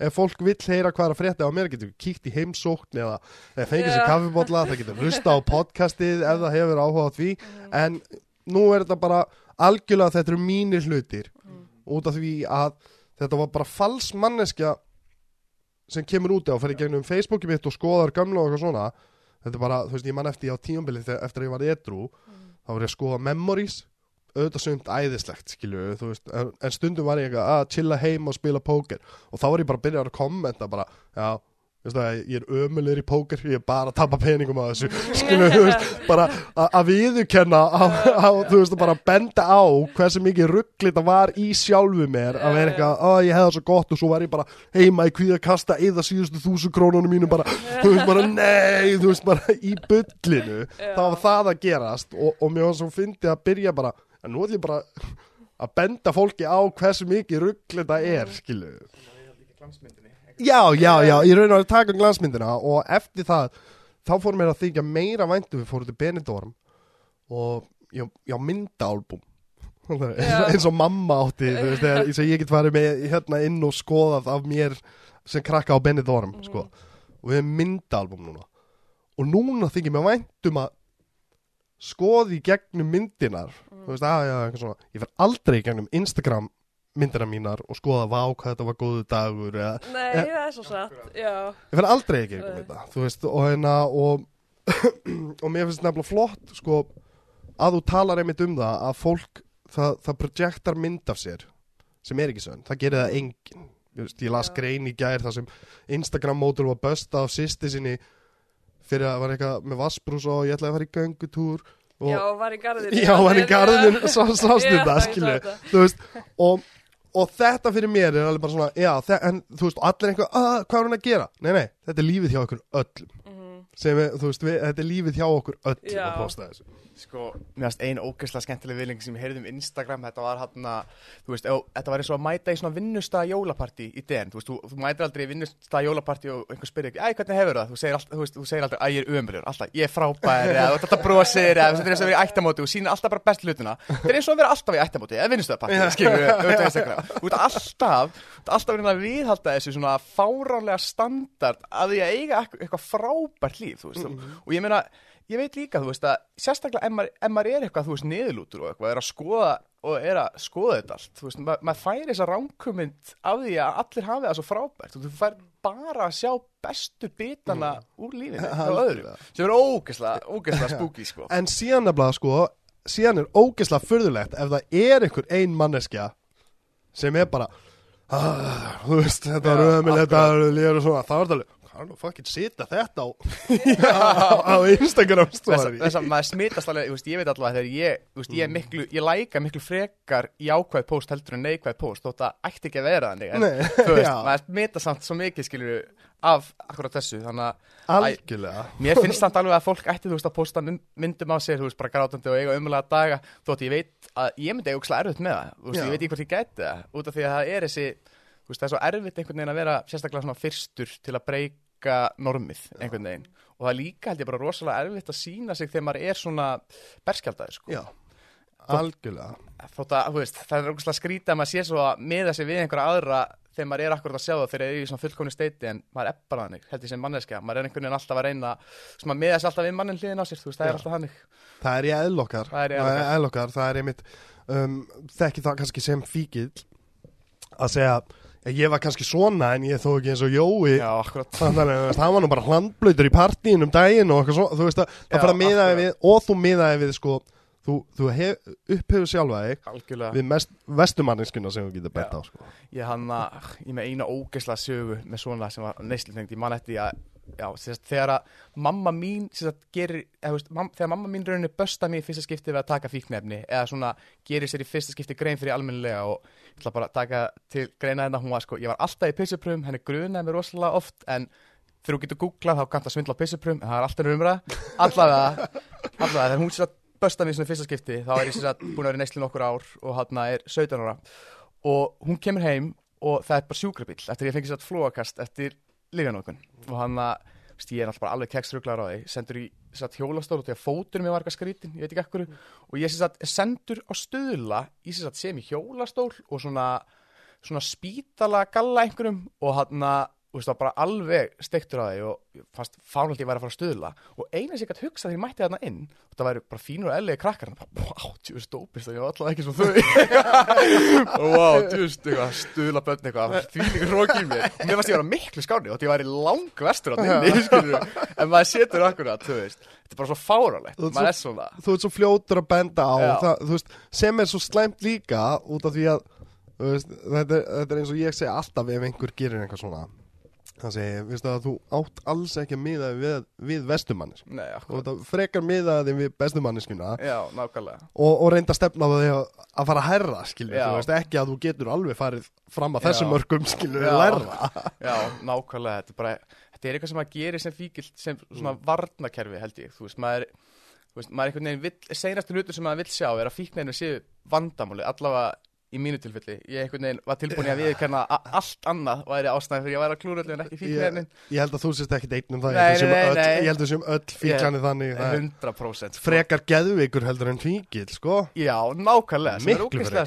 ef fólk vill heyra hvað er að frétta á mér getur kíkt í heimsókn eða, fengið sér kaffibotla, það getur hlusta á podcastið ef það hefur áhuga á því. En nú er þetta bara algjörlega þetta eru mínir hlutir út af því að þetta var bara fals manneskja sem kemur út á og fer í gegnum Facebooki mitt og skoðar gamla og eitthvað svona. Þetta er bara, þú veist, ég man eftir á tíumbilið þegar- eftir að ég var edru þá var ég að skoða memories auðvitað sumt æðislegt, skilju veist, en, en stundum var ég að chilla heim og spila póker. Og þá var ég bara að byrja að kommenta bara, já, það, ég er ömulegur í póker, ég er bara að tapa peningum á þessu, skilju, þú veist bara að- að viðurkenna á, á, þú veist, bara að benda á hversu mikið ruggli þetta var í sjálfu mér að vera eitthvað, að ég hefði það svo gott. Og svo var ég bara heima í kvíða kasta eða síðustu þúsu krónunum mínum bara, þú veist, bara nei, þú veist, bara í bullinu. Já. þá var það að gerast og, og mér var svo fyndið að byrja bara en nú ætlum ég bara að benda fólki á hversu mikið ruggli þetta er, skilu Já, já, já, ég raun að taka um glansmyndina og eftir það þá fór mér að þykja meira væntu við fórum til Benidorm og já, já myndaalbum Já. eins og mamma átti þú veist, þegar, eins og ég get farið með hérna inn og skoðað af mér sem krakka á Benidorm sko. og við erum myndaalbum núna. Og núna þykir mér væntum að skoði gegnum myndinar þú veist, að, já, eitthvað svona ég fer aldrei gegnum Instagram myndina mínar og skoða vá hvað þetta var góðu dagur eða Nei, Eh. það er svo satt, já. ég fer aldrei ekki um þetta þú veist, og hérna og, og mér finnst nefnilega flott sko, að þú talar einmitt um það að fólk, það, það projektar mynd af sér, sem er ekki sönn það gerir það enginn ég las Já. grein í gær þar sem Instagram mótul var bösta af sýsti sinni fyrir að var eitthvað með vassbrús og ég ætlaði að fara í göngutúr og, Já, var í garðinu. já, var í garðinu svo sást Já, þetta, skilju sá þú veist, og, og þetta fyrir mér er alveg bara svona, já, en þú veist, allir einhver, að, hvað er hann að gera? Nei, nei, þetta er lífið hjá okkur öllum Mhm. sem, við, þú veist, við, þetta er lífið hjá okkur öllum Já. að posta þessu Sko, mér finnst ein ógeðslega skemmtileg viðling sem ég heyrði um Instagram, þetta var hann þú veist, ef- þetta var eins og að mæta í svona vinnustæða jólapartí í den, þú veist, þú, þú mætir aldrei í vinnustæða jólapartí og einhver spyrir ekki, æ, hvernig hefur það, þú segir, all, þú veist, þú segir aldrei, æ, ég er umrjur, alltaf, ég er frábær, eða þú ert alltaf brosir, eða þú veist, þetta er eins og að vera í ættamóti og sýnir alltaf bara best hlutina, þetta er eins og að vera alltaf í ættamóti, eða vinnustæðapartí, skilur auðvitað og ég veit líka, þú veist, að sérstaklega ef maður, ef maður er eitthvað, þú veist, niðurlútur og eitthvað, er að skoða og er að skoða þetta allt, þú veist, ma maður fær þessa ránkumynd af því að allir hafi það svo frábært og þú fær bara að sjá bestu bitana úr lífinu öðrum, Algjörlega. sem er ógeðslega, ógeðslega spooky, sko. en síðan nefnilega, sko, síðan er ógeðslega furðulegt ef það er einhver ein manneskja sem er bara ah, þú veist, þetta Já, ömul þetta var líður og svona, það var þetta alveg er nú fucking sita þetta á á, Instagram story. þess að maður smitast alveg, veist, ég veit allavega þegar ég, veist, ég er miklu, ég læka miklu frekar jákvæð post heldur en neikvæð post þótt að ætti ekki að vera þannig en Nei, veist, maður smitast samt svo mikið skilur af akkurat þessu, þannig að algjörlega. Mér finnst samt alveg að fólk ætti, þú veist, að posta mynd- myndum á sér, þú veist, bara grátandi og eiga umlega daga, þótt ég veit að ég myndi eiga erfitt með það, ég veit ekki hvort ég gæti það, út af því að það er þessi, það er svo erfitt einhvern veginn að vera sérstaklega svona fyrstur til að breyka normið einhvern veginn og það er líka held ég bara rosalega erfitt að sína sig þegar maður er svona berskjaldaður, sko. já, algjörlega Þótt að, þú veist, það er ógustlega skrítið að maður sé svo að miða sig við einhverja aðra þegar maður er akkurat að sjá það þegar þeir eru í svona fullkomni steiti en maður er bara þannig, held ég sem manneskja maður er einhvern veginn alltaf að reyna sem maður miða sig alltaf við mannin hliðin á sér, þú veist, það Já. er alltaf þannig það er í eðlokkar Það er í eðli okkar. það er einmitt um, þekki það kannski sem fíkil að segja "Ja, ég var kannski svona en ég þó ekki eins og Jói Já, akkurat þannig að hann var nú bara hlandblöytur í partíin um daginn og eitthvað svo, þú veist að það fyrir að miðaði við og þú miðaði við sko, þú, þú hef, upphefur sjálfa þig við mest, vestumanninskuna sem þú getur bett Já. á sko. Ég hann að, ég með eina ógeðslega sögu með svona sem var neyslutengt, ég man eftir að Já, sérst, þegar að mamma mín sérst, gerir, eða, veist, mam, þegar mamma mín rauninni bösta mig í fyrsta skipti við að taka fíknefni eða svona gerir sér í fyrsta skipti grein fyrir almennilega og ég ætla bara að taka til greina þetta, hún var sko, ég var alltaf í pissupröfum, henni grunaði mér rosalega oft en þegar þú getur googlað þá kannst að svindla á pissupröfum, en það er alltaf umræð allavega, allavega, þegar hún sér að bösta mig í svona fyrsta skipti, þá er ég sér að búin að vera í neyslu nokkur ár og hann er 17 ára. Og hún kemur heim og það er bara sjúkrabill eftir ég fengi sér að flóakast eftir lífjanókun og hann að ég er alltaf bara alveg keksruglar á því. Sendur í satt hjólastól og að fótur mér var eitthvað skrítin, ég veit ekki ekkur og ég er sendur á stöðla í sem í hjólastól og svona svona spítala galla einhverjum og hann að þú veist, var bara alveg steiktur á því og ég fannst fánald ég væri að fara að stuðla. Og eina sem ég gætt hugsað þegar ég mætti þarna inn og það væri bara fínur og eðlegi krakkar og bara, wow, djúst stópist og ég var alltaf ekki svo þau. Og wow, eitthvað, stuðla bönn eitthvað, því líka hrók í mér. Og mér fannst ég vera miklu skáni og því væri lang vestur á þinni, skilur en maður setur akkurat, þú veist þetta er bara svo fáralegt, maður er svona þú ert svo fljótur að benda á það, veist, sem er svo slæmt líka út af því að veist, þetta, er, þetta er eins og ég segi alltaf ef einhver gerir eitthvað svona það segi, veistu að þú átt alls ekki að miða við, við vestumannis Nei, og akkurat, þetta frekar miðaði við bestumanniskuna já, nákvæmlega. og, og reynda að stefna á því að, að fara að herra skilur, Já. þú veist ekki að þú getur alveg farið fram að þessum mörgum skilur Já. lærra Já, nákvæmlega, þetta er bara þetta er eitthvað sem maður gerir sem fíkil sem svona varnakerfi held ég, þú veist, maður þú veist, maður er einhvern veginn vill, seinastu hlutur sem maður vill sjá er að fíkninu séu vandamáli allavega í mínu tilfelli. Ég einhvern veginn var tilbúin að viðkenna að allt annað væri ástæðan fyrir ég væri að klúra en ekki fíknefnin ég held að þú sést ekki einn um það. Nei, að nei, öll- nei. ég held að sem öll fíklanir þannig það er 100% sko. frekar geðvikur heldur en fíkil sko. Já, nákvæmlega, sem er Miklu ógeðslega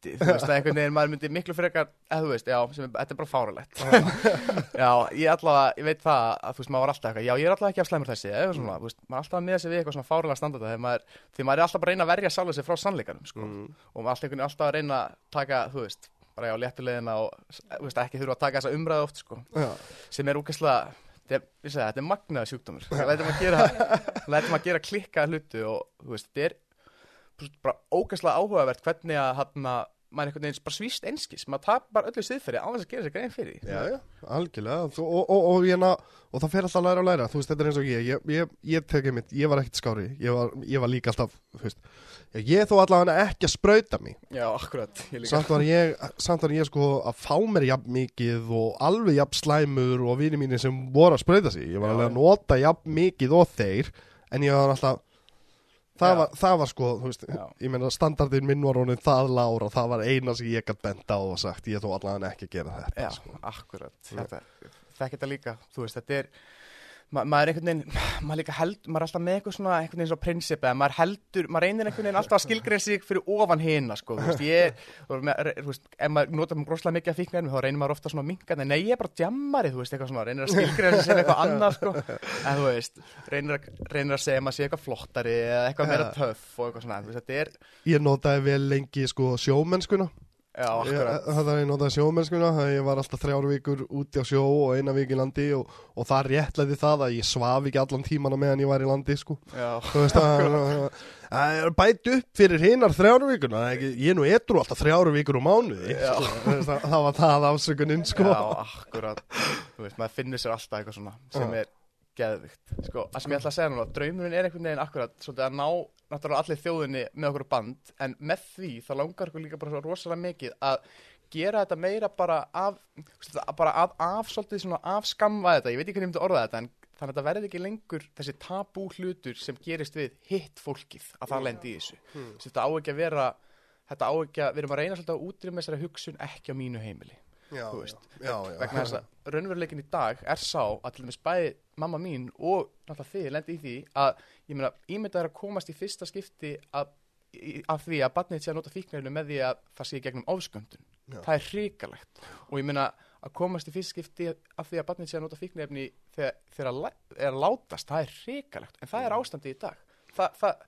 skrítið þú veist, einhvern veginn maður myndi miklu frekar eða þú veist, já, sem þetta er bara fáralegt Já, ég allavega, ég veit það að þú veist, maður var alltaf eitthvað, já, ég er alltaf ekki af slæmur þessi eða svona, þú veist, maður er alltaf miða sig við eitthvað svona fáralega standarda þegar maður, því maður er alltaf bara að reyna að verja sjálfur sig frá sannleikanum, sko. Mm. og maður alltaf alltaf að reyna að taka, þú veist, bara já, léttulegina og, þú veist, ekki þurfa að taka þessa umræðu oft, sko. Já. sem er úkesslega þetta er, ég segi það, þetta er magnaða sjúkdómur. Lætum að gera, gera klikkaða hluti og þú veist, þetta er bara ógæslega áhugavert hvernig að hann að maður einhvern veginn bara svíst einskis. Maður tapar öllu siðferði á þess að gera sér grein fyrir. Já, já, algjörlega. Og, og, og, hérna, og það fer alltaf að læra og læra. Þú veist, þetta er eins og ég. Ég, ég, ég mitt, ég var ekkert skári Ég var, ég var líka alltaf, Ég, ég þó allavega ekki að sprauta mig. Já, akkurat. Ég líka. Samt var ég, samt var ég sko að fá mér jafn mikið og alveg jafn slæmur og vini mínir sem voru að sprauta sig. Ég var Já. alveg að nota jafn mikið og þeir En ég var alltaf Það var, það var sko, þú veist, Já. ég meina standardin minn var honum það lára og það var eina sem ég gætt benda á og sagt, ég þó allavega ekki að gera þetta já, sko. akkurat þetta, þetta líka, þú veist, þetta er ma maður er einhvern veginn, maður líka held maður er alltaf með eitthvað svona, einhvern veginn svona prinsip eða maður heldur, maður reynir einhvern veginn alltaf að skilgreina sig fyrir ofan hina, sko, þú veist, ég þú veist, ef maður notar mjög groslega mikið af fíknarinn, þá reynir maður ofta svona að minka nei, ég er bara djammari, þú veist, eitthvað svona reynir að skilgreina sig sem eitthvað annað, sko. En þú veist, reynir að, reynir að segja að maður sé eitthvað flottari eða eitthvað meira töff og eitthvað svona, þú veist, Það er ég notaði sjómennskuna þegar ég var alltaf þrjár vikur úti á sjó og eina vik í landi og, og það réttlæði það að ég svaf ekki allan tímana meðan ég var í landi sko. Já, Þú veist að það er bætt upp fyrir hinnar þrjár vikuna ég nú etru alltaf þrjár vikur úr mánuði sko. Að það var það afsökuninn sko. já, akkurat. Þú veist, maður finnur sér alltaf eitthvað svona sem er geðvikt. Sko, það sem ég ætla að segja núna, draumurinn er einhvern veginn akkurat svolítið að ná náttúrulega allir þjóðinni með okkur band, en með því þá langar okkur líka bara svo rosalega mikið að gera þetta meira bara af, bara af, af svolítið svona af skamma þetta, ég veit ekki hvernig ég myndi orða þetta, en þannig að þetta verði ekki lengur þessi tabú hlutur sem gerist við hitt fólkið að það lendi í þessu. Hmm. Þetta á ekki að vera, þetta á ekki að, við erum að reyna svolítið að útrýma þessari hugsun ekki á mínu heimili já, já, vegna þess að raunveruleikin í dag er sá að til dæmis bæði mamma mín og náttúrulega þið lendi í því að ég meina ímyndað er að komast í fyrsta skipti að, af því að barnið sé að nota fíknefni með því að það sé gegnum ofsköndun Já. það er hrikalegt. Og ég meina að komast í fyrsta skipti af því að barnið sé að nota fíknefni þegar, að læ- er að látast það er hrikalegt. En það er ástandi í dag. Það, það,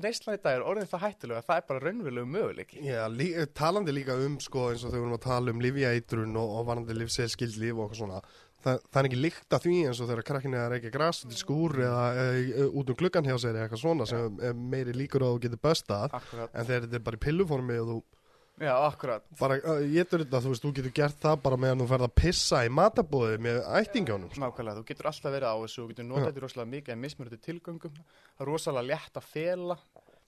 neyslan í dag er orðin það hættulega það er bara raunverulegu möguleiki. Já, lí, talandi líka um sko eins og þegar við erum að tala um livjætrun og, og varandi livselskild líf og eitthvað svona Þa, það er ekki líkt að því eins og þegar krakkinni er ekki græs út í skúr eða e, út um gluggan hjá sér eða eitthvað svona sem er meiri líkur að þú getur böstað akkurat, en þegar þetta er bara í pilluformi og þú já akkurat. Bara uh, getur þetta, þú veist, þú getur gert það bara meðan þú ferð að pissa í matabóði með ættingjónum sko. Nákvæmlega, þú getur alltaf verið á þessu, þú getur notað þetta rosalega mikið en mismörðu tilgöngum, það er rosalega létt að fela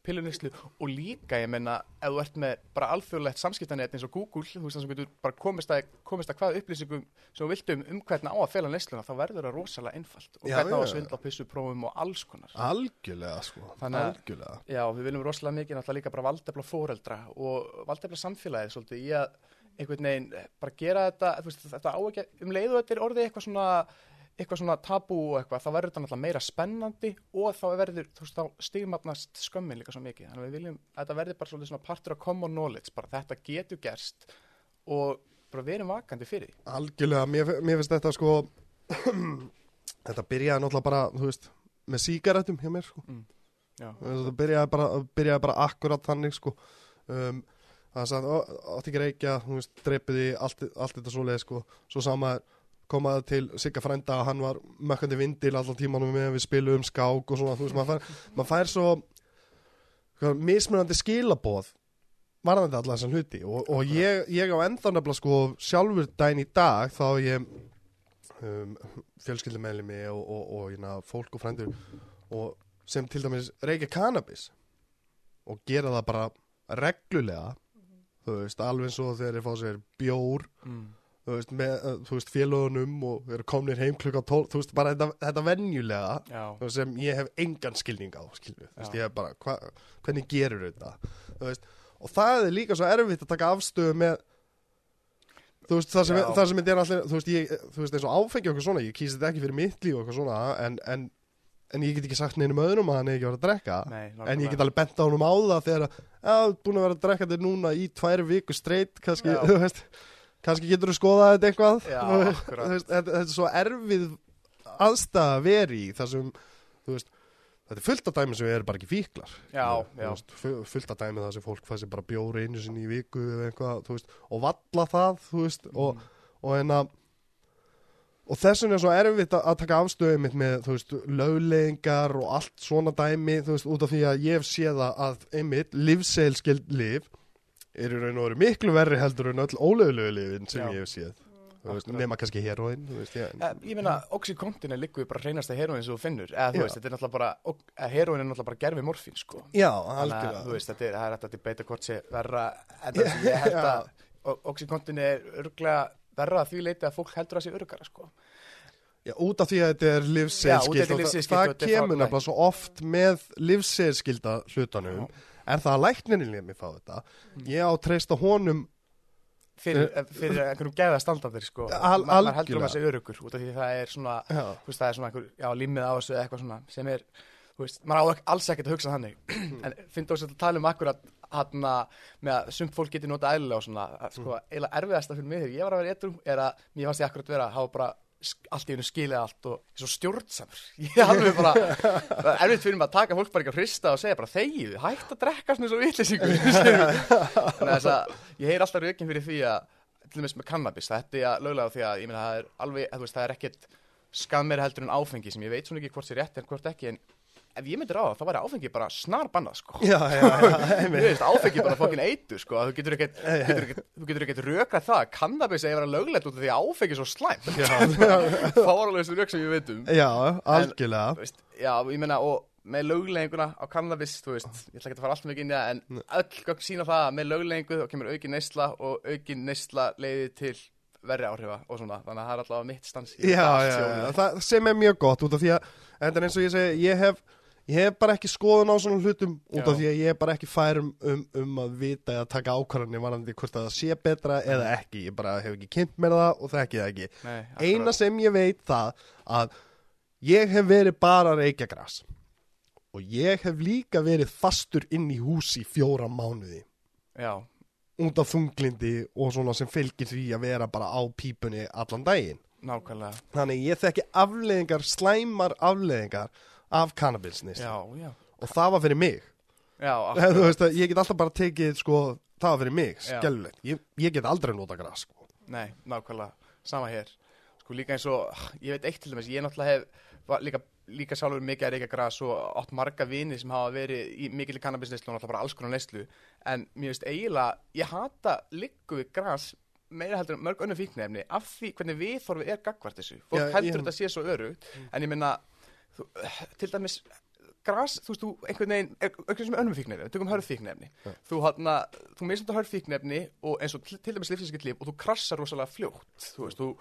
pillunislu og líka, ég meina, ef þú ert með bara alþjóðlegt samskiptanett eins og Google, þú veist það sem getur bara komist að, komist að hvaða upplýsingum sem þú viltum um hvernig á að fela nesluna, þá verður það rosalega einfalt og Já, hvernig á að svindla pissuprófum og alls konar. algjörlega sko, Þannig algjörlega. Já, við viljum rosalega mikið náttúrulega líka bara valdefla fóreldra og valdefla samfélagið svolítið í að einhvern veginn bara gera þetta, veist, þetta á ekki, um leið og þetta er orðið eitthvað svona, eitthvað svona tabú og eitthvað, þá verður þetta náttúrulega meira spennandi og þá verður, þú veist, þá stigmafnast skömmin líka svo mikið. Þannig að við viljum að þetta verður bara svolítið svona partur af common knowledge, bara þetta getur gerst og bara verum vakandi fyrir því. Algjörlega, mér, mér finnst þetta sko Þetta byrjaði náttúrulega bara, þú veist með sígarettum hjá mér sko. Já, Þetta byrjaði bara, byrjaði bara akkurat þannig sko. Um, Það sagði, ó, átti ekki reykja, þú veist, dreipiði allt, allt þetta svoleið sko. Svo sama komaði til Sigga frænda að hann var mökkandi vindil allan tímanum með við spilum skák og svona, þú veist, maður fær, maður fær svo hvað, mismunandi skilaboð varðandi alla þessan hluti og, og ég, ég á enda nefnilega sko sjálfur dæn í dag þá ég um, fjölskyldumælimi og, og, og, og ná, fólk og frændur og sem til dæmis reykja cannabis og gera það bara reglulega þú veist, alveg eins og þegar þeir fá sér bjór mm. Þú veist, með, uh, þú veist, félögunum og eru komnir heim klukka 12 þú veist, bara þetta, þetta þú veist, sem ég hef engan skilning á skilju, þú veist, ég hef bara hva, hvernig gerur þetta? Þú veist, og það er líka svo erfitt að taka afstöðu með þú veist, það sem, það sem er allir þú veist, ég, þú veist, eins og áfengi eitthvað svona ég kýsi þetta ekki fyrir mitt líf eitthvað svona en, en, en ég get ekki sagt neinum öðrum að hann er ekki að vera að drekka. Nei, en ég get alveg bent á honum á það þegar að, já, búin að vera að drekka þetta núna í tvær viku streitt, kannski, þú veist kannski getur þú skoðað þetta eitthvað Já, þetta, þetta er svo erfið aðstæða að vera í þú veist þetta er fullt af dæmi sem er bara ekki fíklar Já, já. veist, fu- fullt af dæmi þar sem fólk fæsir bara bjóri einu sinni í viku eitthvað, veist, og valla það veist, og, Mm. og en að og þess vegna er svo erfitt að, taka afstöðu mitt með, löglegingar og allt svona dæmi, út af því að ég hef séð að, að einmitt, livseilskild liv er í raun og veru miklu verri heldur en öll ólögulegu lifin sem Já. ég hef séð nema kannski heroin veist, ég, Eh, Ég meina, Oxycontin er líka bara reynasta heroin sem þú finnur, eða þú Já. veist, þetta er náttúrulega bara, eh, heroin er náttúrulega bara gerfi morfín, sko. já, algjörlega þú veist, þetta er, það er hægt að debata hvort sé verra, en það sem ég held Já. að o- Oxycontin er örglega verra því leiti að fólk heldur að sé örgara, sko. Já, út af því að þetta er Já, þetta er og það, það þetta kemur nefnilega svo oft með livseilskilda hlutanum er það að lækninni létt mér fá þetta Mm. ég á treysta honum Fyrir, eh, fyrir einhverjum gæða standardir, sko. Al- Ma- Maður heldur um sé örugur, út af því það er svona, veist, það er svona einhver, já, límið á þessu eitthvað svona, sem er, veist, maður á alls ekkert að hugsa þannig. en finn þú að tala um akkurat hann með að sumt fólk getur notað eðlilega og svona, sko, eiginlega erfiðasta fyrir mig þegar ég var að vera etru er að mér fannst ég akkurat vera að hafa bara allt í hennu skilið allt og svo stjórnsamur. Ég er alveg bara, það er erfitt fyrir mig að taka fólk bara ekki að hrista og segja bara þegið, hægt að drekka svona svo vitleysingur þannig að ég heyr alltaf rökin fyrir því að til dæmis með kannabis, þetta er að löglega því að ég meina það er alveg, það er ekkert skað meira heldur en áfengi sem ég veit svona ekki hvort sé rétt en hvort ekki en ef ég myndir á það, þá væri áfengi bara snar bannað sko. Já, já, já, veist, áfengi bara fokkin eitur sko, þú getur ekkert, rökrað það að kannabis eigi að vera löglegt út af því að áfengi er svo slæmt. Fáralegustu rök sem ég veit um. Já, algjörlega. Þú veist, já, ég meina, og með lögleginguna á kannabis, þú veist, ég ætla ekki að fara alltaf mikið inn í það, en öll gögn sína það að með löglegingu þá kemur aukin neysla og aukin neysla leiði til verri áhrifa og svona, þannig að það er alltaf mitt stans Já, já, já, það sem er mjög gott út af því að, en eins og ég segi, ég hef, ég hef bara ekki skoðun á svona hlutum út af því að ég er bara ekki fær um, um, að vita eða taka ákvarðanir varandi hvort að það sé betra eða ekki, ég bara hef ekki kynnt mér það og þekki það ekki. Nei, Eina sem ég veit það að ég hef verið bara að reykja gras. Og ég hef líka verið fastur inn í húsi fjóra mánuði. Já, út af þunglindi og svona sem fylgir því að vera bara á pípunni allan daginn. nákvæmlega. Þannig ég þekki afleðingar, slæmar afleðingar af cannabisnist Já, já. og það var fyrir mig. Veist ég get alltaf bara tekið, sko, það var fyrir mig, skellulegt. Ég, ég get aldrei nota gras, sko. Nei, nákvæmlega, sama hér Sko líka eins og, ég veit eitt til dæmis Ég náttúrulega hef líka, líka sjálfur mikið að reyka gras og átt marga vini sem hafa verið í mikil kannabisneislu og náttúrulega bara alls konar neislu En mér veist eiginlega, ég hata liggu við gras meira heldur mörg önnur fíknefni af því hvernig viðþorfið er gagvart þessu Fólk Já, heldur þetta sé svo örugt En ég minna, þú, til dæmis gras, þú veist, þú einhvern veginn, einhvern sem önnum fíknefni, tökum hörð fíknefni þú hana, þú misnum hörð fíknefni og eins og til, til dæmis lífsískilt líf og þú krassar rosalega fljótt þú veist, þú,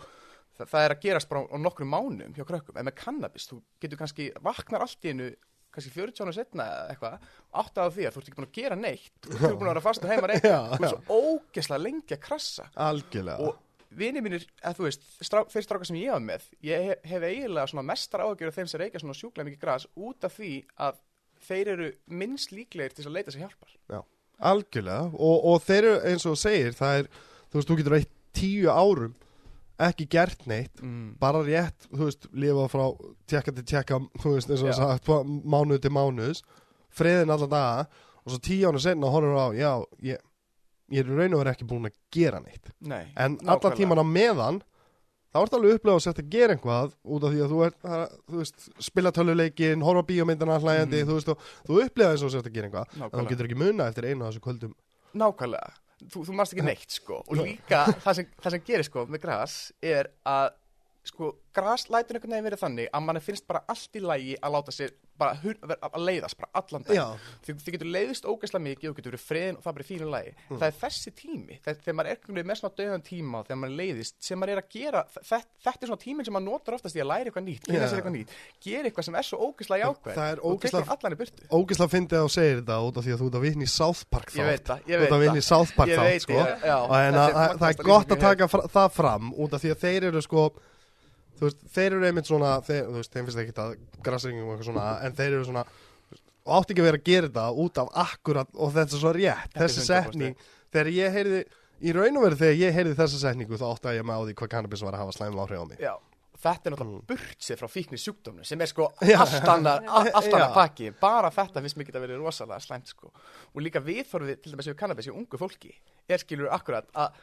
það, það er að gerast bara á nokkrum mánum hjá krökkum, en með kannabis þú getur kannski, vaknar allt í einu kannski 40 ára setna eða eitthvað átt af því að þú ert ekki búin að gera neitt þú ert búin að vera fastur heima reynda Já, þú er svo ógeslega lengi að krassa. Algjörlega. og vinið mínir, eða þú veist strá, þeir strákar sem ég hafa með ég hef, hef eiginlega mestar ágjör af þeim sem reykja svona sjúklega mikið gras út af því að þeir eru minnst líklegir til að leita sér hjálpar. Já, algjörlega. Og, og þeir eru eins og segir það er, þú veist, þú getur eitt tíu árum ekki gert neitt mm. bara rétt, þú veist, lifa frá tjekka til tjekka, þú veist, eins og sagt mánuð til mánuðs, friðin allan daga og svo tíu ára senna horfur á já, ég, ég er raun og verið ekki búin að gera neitt, Nei, en allan tíman á meðan þá ertu alveg upplegað að setja að gera einhvað út af því að þú ert, það- þú veist spila töluleikin, horfa bíómyndina hlæjandi, Mhm. þú veist, og þú upplegað eins og setja að gera einhvað, en þú getur ekki muna eftir einu af þessu kvöldum nákvæmlega. Þú, þú mannst ekki neitt sko. Og líka það sem, það sem gerir sko með gras er að sko gras lætur einhvern veginn verið þannig að manni finnst bara allt í lægi að láta sér bara að leiðast bara allan dag Já, þið, getur leiðist ógeðslega mikið og getur verið friðin og það er bara fínu lægi Mm. það er þessi tími, þegar, þegar maður er einhvern veginn með svona döðan tíma og þegar maður leiðist sem maður er að gera, þetta, þetta er svona tíminn sem maður notar oftast í að læra eitthvað nýtt, sér eitthvað nýtt gera eitthvað sem er svo ógeðslega jákvæð Það er og tekur allan í burtu. ógislega fyndið að þú segir þetta út af því að þú ert að vinna í South Park það, ég Þú ert að þú veist, þeir eru einmitt svona þeir, þú veist, þeim finnst ekki að grassringum og eitthvað svona en þeir eru svona og átti ekki að vera að gera þetta út af akkurat og þetta er svo rétt, þessi 100% setning þegar ég heyrði, í raun og veru þegar ég heyrði þessa setningu þá átti að ég með á því hvað cannabis var að hafa slæmum áhrif á mig Já, þetta er náttúrulega burt sér frá fíkni sjúkdómnu sem er sko Mm. Já. allt annar, a- allt annar Já. pakki bara þetta finnst mér geta verið rosalega slæmt sko og líka viðþorfið til dæmis við kannabis í ungu fólki er skilur akkurat að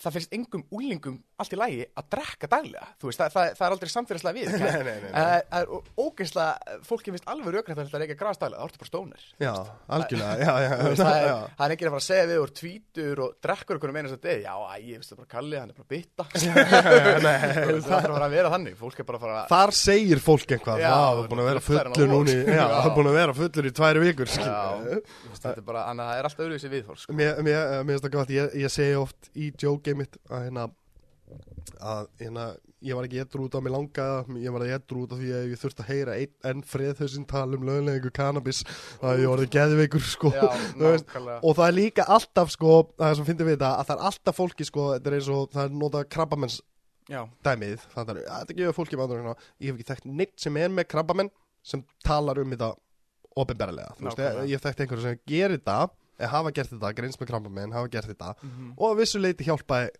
það finnst engum úlingum allt í lagi að drekka daglega. Þú veist, það, það, það er aldrei samfélagslega við Nei, nei, nei, nei. Það er ógeðslega, fólki finnst alveg raugrætt að þetta reyka gras daglega, það ertu bara stónir Já, algjörlega, já, já, það, er, er ekki að fara að segja við úr tvítur og drekkur ykkur um einu sem degi, já, æ, ég veist það bara Kalli, hann er bara bitta. Það er bara að að vera þannig, fólk er bara að fara að Þar segir fólk einhvað, það er búin að vera fullur er að í tværi vikur, þetta er bara, joke mitt að hérna, að hérna, ég var ekki edru út á mig langaða, ég var edru út af því að ég þurfti að heyra einn enn freð þessum tala um löglegingu cannabis, að ég orðið geðveikur, sko. Já, Og það er líka alltaf, sko, það sem finnir við þetta, að það er alltaf fólki, sko, þetta er eins og, það er notað krabbamenns Já, dæmið, það er, að þetta gefur fólki vandur hérna, ég hef ekki þekkt neitt sem er með krabbamenn sem talar um þetta Nákvæmlega. ég, hef þekkt einhverju sem gerir þetta, hafa gert þetta, greins með krabbamenn, hafa gert þetta Mhm. og að vissu leiti hjálpaði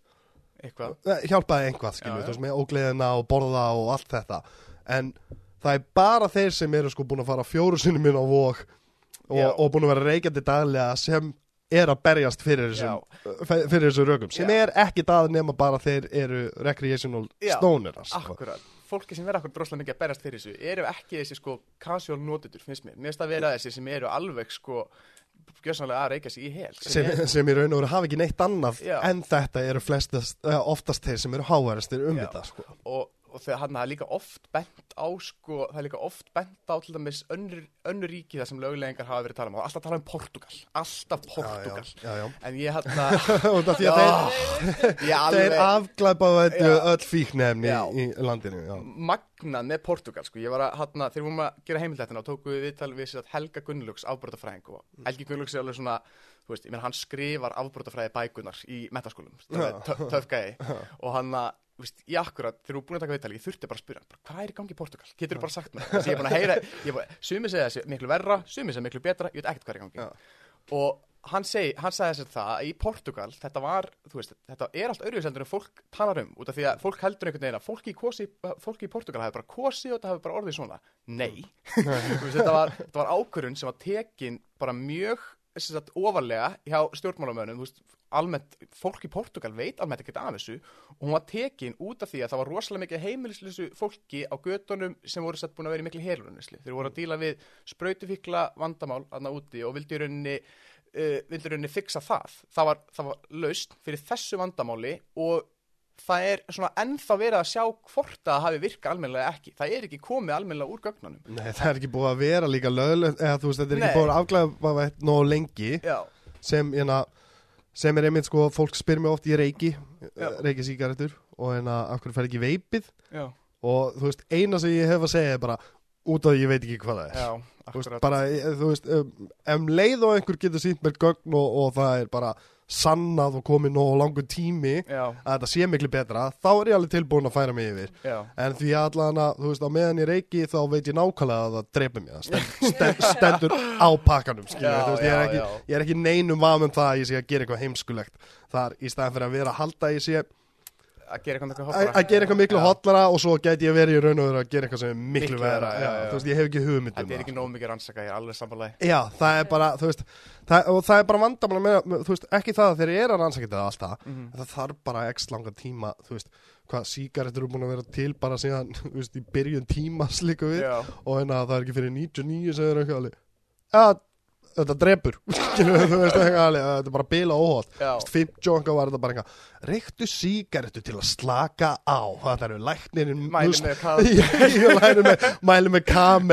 eitthvað Eh, hjálpaði einhvað, skilur, þú veist, með ógleðina og borða og allt þetta en það er bara þeir sem eru sko búin að fara fjóru sinni minn á vók og, og búin að vera reykjandi daglega sem er að berjast fyrir þessum, fyrir þessum rökum sem Já. er ekki það nema bara þeir eru recreational Já, stonerar sko. Akkurat, fólki sem vera akkur droslega mikið að berast fyrir þessu eru ekki þessi sko casual notendur, finnst mér. Mér finnst að vera þessi sem eru alveg sko gjössanlega að reyka sig í hel. sem, er- sem í raun og veru hafa ekki neitt annað Já. en þetta eru flestast, oftast þeir sem eru háværistir um Já. þetta sko. og, og hann er líka oft bent á sko, það er líka oft bent á til dæmis önnur, önnur ríki þar sem löglegingar hafa verið að tala um, og alltaf tala um Portugal alltaf Portugal já, já, já. en ég hann að það því að þeir, afglæpaðu öll fíknefni í, landinu já. magnað með Portugal sko. ég var að hann þegar við vorum að gera heimildættina og tóku við viðtal við sér að Helga Gunnlaugs afbrotafræðing og Helgi Gunnlaugs er alveg svona þú veist, ég meina hann skrifar afbrotafræði bækunar í metaskólum, töfgæði og hann að þú veist, ég akkurat, þegar þú er búin að taka viðtal ég þurfti bara að spyrja, bara, hvað er í gangi í Portugal? Getur þú bara sagt mér, þess að ég er búin að heyra sumi segja þessi miklu verra, sumi segja miklu betra ég veit ekkert hvað er í gangi. Já. og hann, segi, hann sagði þess að það að í Portugal þetta var, þú veist, þetta er allt öðruvísendur en fólk talar um, út af því að fólk heldur einhvern veginn að fólki í, kosi, fólki í Portugal hafi bara kosi og þetta hafi bara orðið svona. Nei, þetta var, var ákvörun sem var tekin bara mjög sagt, ofarlega hjá stjórnmálamönnum almennt, fólk í Portugal veit almennt ekkert af þessu og hún var tekin út af því að það var rosalega mikið heimilislösu fólki á gödunum sem voru sett búin að vera í miklu heilunnisli þeir voru að díla við sprautufíkla vandamál aðna úti og vildi í rauninni uh, vildi í rauninni fixa það. Það var, það var laust fyrir þessu vandamáli og það er svona ennþá verið að sjá hvort það hafi virkað almennilega ekki. Það er ekki komið almennilega úr gögnunum. Nei, það er ekki búið að vera líka löglegt eða þú veist, þetta er Nei. ekki búið að afglæða nóg lengi sem, hérna, sem er einmitt sko, fólk spyr mér oft í reiki reiki sígarettur og hérna, af hverju fer ekki veipið? Já, og þú veist, eina sem ég hef að segja er bara út af því ég veit ekki hvað það er. Já, Þú veist, bara, þú veist, um, um leið og einhver getur sínt mér gögn og, og það er bara sannað og komið nóg langur tími já, að þetta sé miklu betra, þá er ég alveg tilbúin að færa mig yfir. Já, En því allan að, þú veist, á meðan ég reiki þá veit ég nákvæmlega að það dreipur mér stend, stend, stendur á pakkanum Já, þú veist, ég, er ekki, ég er ekki neinum vam um það að ég sé að gera eitthvað heimskulegt þar í staðan fyrir að vera að halda ég sé að gera eitthvað miklu að hoppara að gera eitthvað miklu Já. hotlara og svo gæti ég verið í raun og veru að gera eitthvað sem er miklu, Miklu vera verra, já, já. þú veist, ég hef ekki hugmynd um Þetta er það ekki nóg mikið rannsaka, ég er alveg samfélagi Já, það er bara, þú veist það, og það er bara vandamála með, þú veist, ekki það að þeir eru að rannsaka þetta alltaf Mhm. það þarf bara x langa tíma, þú veist hvað sígarettur eru búin að vera til bara síðan þú veist, í byrjun tímas líka við Já, og hérna það er ekki fyrir 99 sem þetta alveg, þetta er bara bila óhótt já, 50 okkar var þetta bara eitthvað. Reyktu sígarettu til að slaka á. Það eru læknirinn mæli með kamel.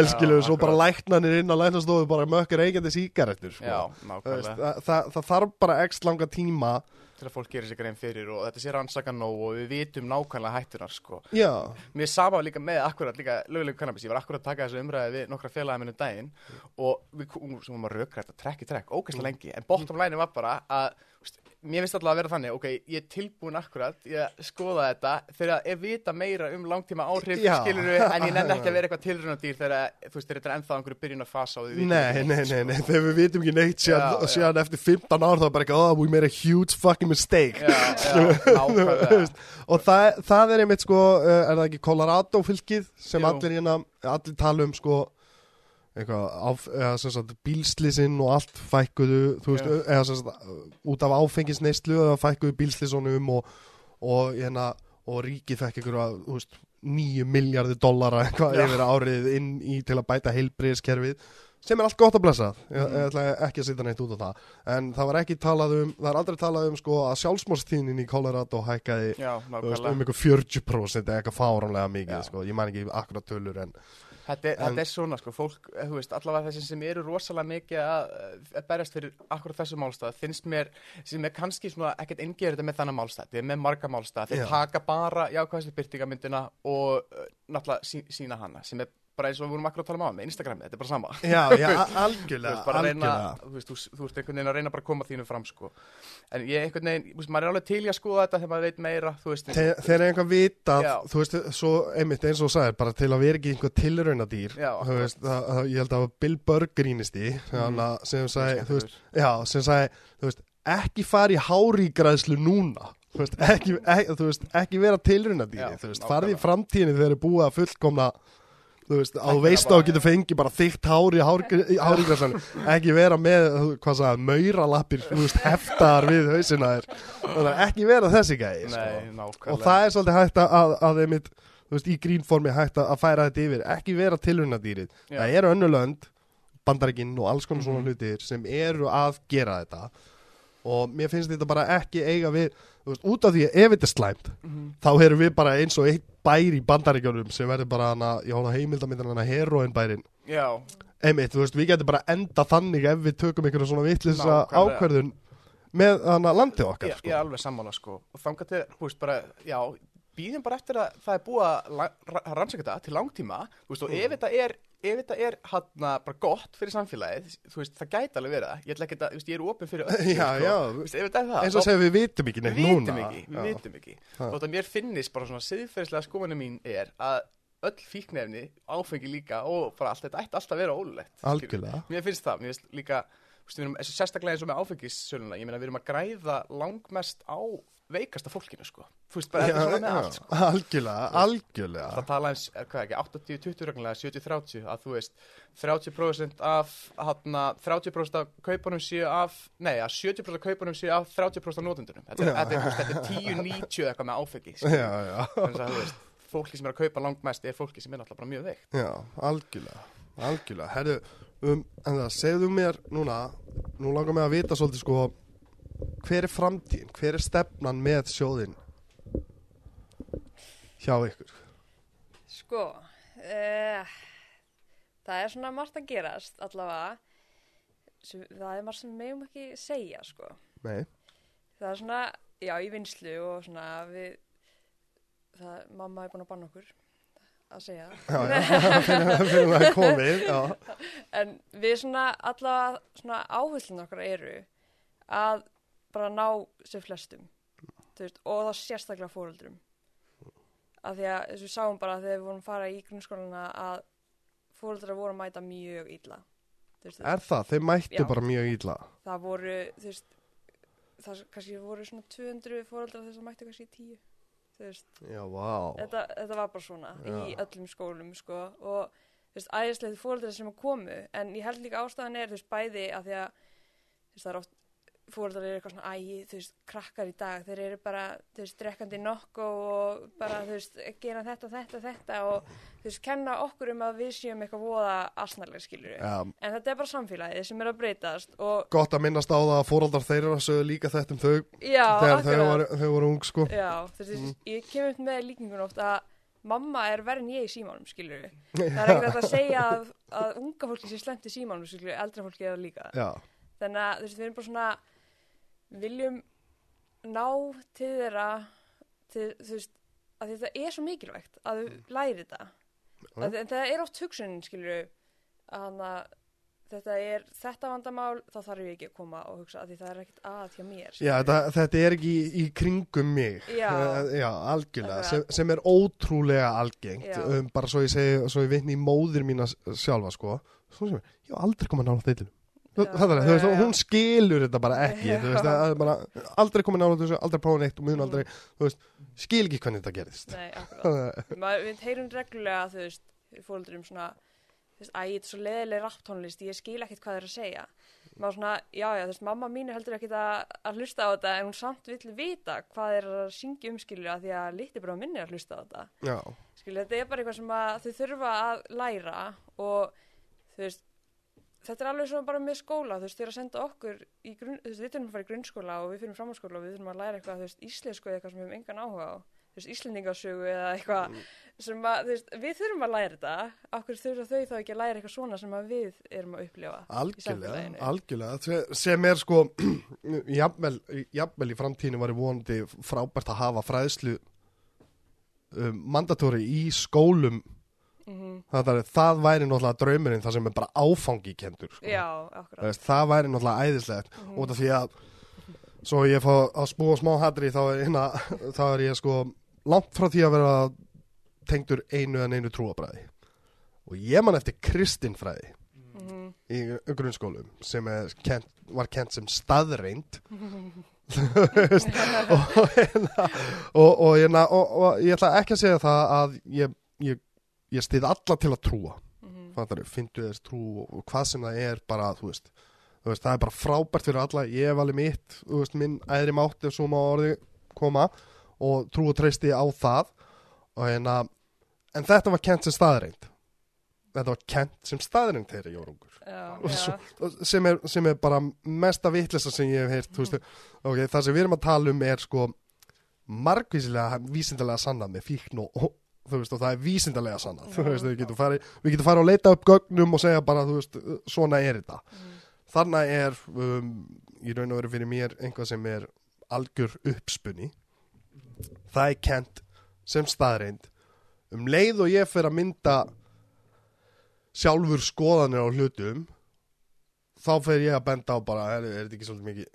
Já, skilur, svo bara læknanir inn á læknastofu bara mökkur reykjandi sígarettur sko. Það, það, það þarf bara x langa tíma til að fólk gerir sig grein fyrir og þetta sé rannsaka nóg og við vitum nákvæmlega hættunar sko. já, Mér sama líka með akkurat líka lögulegu kannabis, ég var akkurat að taka þessu umræði við nokkra félagið minnum daginn og við kom- sem varum að rökra þetta trekk í trekk, ógæslega lengi, en bottom line var bara að mér finnst alltaf að vera þannig, ok, ég er tilbúin akkurat, ég skoða þetta þegar ég vita meira um langtíma áhrif, Já. skilur við, en ég nenni ekki að vera eitthvað tilrunadýr þegar, þú veist, þetta er ennþá einhverju byrjun að fasa og við vitum nei, ekki nei, neitt, nei, sko. nei þegar við vitum ekki neitt síðan, já. síðan eftir 15 ár þá er bara ekki, oh, we made a huge fucking mistake Já, já, nákvæmlega. og það, það er einmitt sko, uh, er það ekki Colorado fylkið sem Jú. allir hérna, allir tala um sko eitthvað, áf, eða sem sagt bílslisinn og allt fækkuðu veist, Já. eða sagt út af áfengisneislu eða fækkuðu bílslisunum og, og hérna og ríkið fekk veist 9 miljardir dollara eitthvað Já. yfir árið inn í til að bæta heilbriðiskerfið sem er allt gott að blessa ég, Mhm. ég ætla ekki að sitja neitt út á það en það var ekki talað um, það er aldrei talað um sko að sjálfsmórstíðnin í Colorado hækkaði Já, veist, um ykkur 40% eða eitthvað fáránlega mikið sko. ég man ekki akkurat tölur en Þetta, En- þetta er svona sko, fólk, eh, þú veist, allavega þessi sem eru rosalega mikið að, að berjast fyrir akkurat þessu málstað, finnst mér, sem er kannski svona ekkert eingerið með þannig málstað, þeir með marga málstað, þeir Já. taka bara jákvæðstu byrtingamyndina og uh, náttúrulega sí, sína hana, sem er bara eins og við vorum akkur að tala um á með Instagram, þetta er bara sama. já, já, algjörlega, veist, að reyna, algjörlega. þú veist, þú, þú veist einhvern veginn að reyna bara að koma þínu fram, sko. En ég einhvern veginn, veist, maður er alveg til í að skoða þetta þegar maður veit meira, veist. Þe þeir eru einhver vitað, Já. þú veist, svo einmitt eins og þú sagðir, bara til að vera ekki einhver tilraunadýr, Já, þú veist, það, það, ég held að Bill Burr grínisti, mm. sem sagði, þú veist, já, sem sagði, þú veist, ekki fara í hárígræðslu núna, þú veist, ekki, ekki, þú veist, ekki vera tilrunadýri Já, þú veist, farði í framtíðinni þegar þeir eru búið að fullkomna þú veist, að þú veist bara- að getur fengið bara þykkt hár í hárigræslan ekki vera með, hvað sagði, mauralappir, þú veist, heftar við hausina þér, þannig að ekki vera þessi gæði, sko. Og það er svolítið hægt að, að, einmitt, þú veist, í grínformi hægt að, færa þetta yfir, ekki vera tilrunadýrið Já. það eru önnu lönd bandarækinn og alls konar svona Mhm. hlutir sem eru að gera þetta og mér finnst þetta bara ekki eiga við veist, út af því að ef þetta er slæmt Mhm. þá erum við bara eins og eitt bær í bandaríkjunum sem verður bara hana, ég hóna heimildamindin hana heroin bærin Já, einmitt, þú veist, við getum bara enda þannig ef við tökum einhverja svona Nákvæmlega. ákverðun með hana landið okkar ég, sko. ég er alveg sammála sko og þangað til, þú veist, bara, já býðum bara eftir að það er búið að rannsaka þetta til langtíma, veist, og Mm. ef þetta er ef þetta er hann bara gott fyrir samfélagið, veist, það gæti alveg verið það. Ég ætla ekki að, veist, ég er opinn fyrir öllu, já, sko. já, veist, ef þetta er það eins og þá- segja við vitum ekki neitt núna. við vitum ekki. Þótt að mér finnist bara svona siðferðislega skoðunum mín er að öll fíknefni, áfengi líka og bara allt þetta ætti alltaf að vera ólulegt algjörlega. Mér finnst það, mér finnst líka veist, erum, sérstaklega eins og með áfengissöluna ég meina við erum að græða langmest á veikasta fólkinu sko. Þú veist, bara þetta er svona með allt sko. Algjörlega, algjörlega. það tala eins, hvað ekki, 80-20 reglulega 70-30, að þú veist 30% af, hana 30% af kaupunum séu af nei, að 70% af kaupunum séu af 30% af notendunum. Þetta er, Já. er, er 10-90 eitthvað með áfengi já, skilur. já, Þannig að þú veist, fólki sem er að kaupa langmest er fólki sem er náttúrulega bara mjög veikt. Já, algjörlega algjörlega, herru um, en það, segðu mér núna nú langar mig að vita svolítið sko hver er framtíðin, hver er stefnan með sjóðin hjá ykkur Sko, uh, það er svona margt að gerast allavega. Það er margt sem við megum ekki segja, sko. nei, Það er svona, já, í vinslu og svona við, það, mamma er búin að banna okkur að segja það. fyrir það er komið En við svona allavega svona áherslun okkar eru að bara ná sem flestum. Veist, og þá sérstaklega fóreldrum af því að þess við sáum bara þegar við vorum að fara í grunnskólana að fóreldrar voru að mæta mjög illa. Þú veist, er það, þeir mættu Já. bara mjög illa? Það voru veist, það kannski voru svona 200 fóreldrar þess að mættu kannski 10 þú veist, já, vá. þetta, þetta var bara svona í Já. öllum skólum sko. Og æðislega fóreldrar sem að komu en ég held líka ástæðan er bæði að því að það er oft fóreldrar eru eitthvað svona ægi, þú veist, krakkar í dag þeir eru bara, þú veist, drekkandi nokko og bara, þú veist, gera þetta, þetta, þetta og þú veist, kenna okkur um að við séum eitthvað voða asnarlega skilur já, en þetta er bara samfélagið sem er að breytast og gott að minnast á það að fóraldar þeirra sögðu líka þetta um þau já, þegar þau voru, þau voru ung sko. Já, þú veist, ég kem upp með líkingun oft að mamma er verið en ég í símánum, skilur við. Það er ekkert að segja að, að unga fólki sé slemt í símánum, skilur við, eldra fólki er það líka. já, Þannig að, þú veist, við erum bara svona, viljum ná til þeirra, til, þú veist, að þetta er svo mikilvægt að þau læri þetta. Já. Að, en það er oft hugsunin, skilur við, að þetta er þetta vandamál, þá þarf ég ekki að koma og hugsa að því það er ekkert að hjá mér. já skilurðu. þetta, þetta er ekki í, í kringum mig Já. Já algjörlega, sem, sem er ótrúlega algengt um, bara svo ég segi, svo ég vitni í móðir mína sjálfa sko, sem ég hef aldrei komið nála Já, það er, já. hún skilur þetta bara ekki, þú veist, það er bara aldrei komið nála þessu, aldrei prófað neitt og Mm. aldrei, þú veist, skil ekki hvernig þetta gerist Nei, akkurat. Við heyrum reglulega þú veist, fólöldur um svona þú veist, æ, þetta er svo leðileg rapptónlist ég skil ekkert hvað það er að segja maður svona, já, já, þú veist, mamma mín heldur ekkert að, að hlusta á þetta en hún samt vill vita hvað er að syngja um skilur að því að litli bara minni að hlusta á þetta skilur, þetta er bara eitthvað sem að þau þurfa að læra og þú veist þetta er alveg svona bara með skóla þú veist, eru að senda okkur í grunn, þú veist, við þurfum að fara í grunnskóla og við fyrir framhaldsskóla og við þurfum að læra eitthvað, þú veist, íslensku eða eitthvað sem við höfum engan áhuga á. Þú veist, íslendingasögu eða eitthvað sem að, þú veist, við þurfum að læra þetta. Okkur þurfa þau þá ekki að læra eitthvað svona sem að við erum að upplifa algjörlega, samfélaginu. algjörlega. Se- sem er sko jafnvel, jafnvel í framtíðinu var vonandi frábært að hafa fræðslu um, mandatóri í skólum mm það, er, það væri náttúrulega draumurinn það sem er bara áfangi kendur sko. já, Veist, það væri náttúrulega æðislegt Mhm. út af því að svo ég fá að spúa smá hatri þá er, hérna, þá er ég sko langt frá því að vera tengdur einu en einu trúabræði og ég man eftir kristinfræði mm í grunnskólum sem kent, var kent sem staðreind og, hérna, og, og, hérna, og, og ég ætla ekki að segja það að ég, ég, ég stið alla til að trúa. Fattar þau, fyndu þess trú og, hvað sem það er bara, þú veist, þú veist það er bara frábært fyrir alla, ég alveg mitt veist, minn æðri mátt ef svo má orði koma og trú og treysti á það. Og hérna en þetta var kent sem staðreind þetta var kent sem staðreind þeirri Jórungur Já, svo- já. sem er, sem er bara mesta vitlesa sem ég hef heyrt þú veist, ok, það sem við erum að tala um er sko margvísilega vísindalega sannað með fíkn og þú veist, og það er vísindalega sannað. Þú veist, við getum farið, við getum farið að leita upp gögnum og segja bara, þú veist, svona er þetta. Þannig er um, í raun og veru fyrir mér einhvað sem er algjör uppspunni það er kent sem staðreind um leið og ég fer að mynda sjálfur skoðanir á hlutum þá fer ég að benda á bara er, er þetta ekki svolítið mikið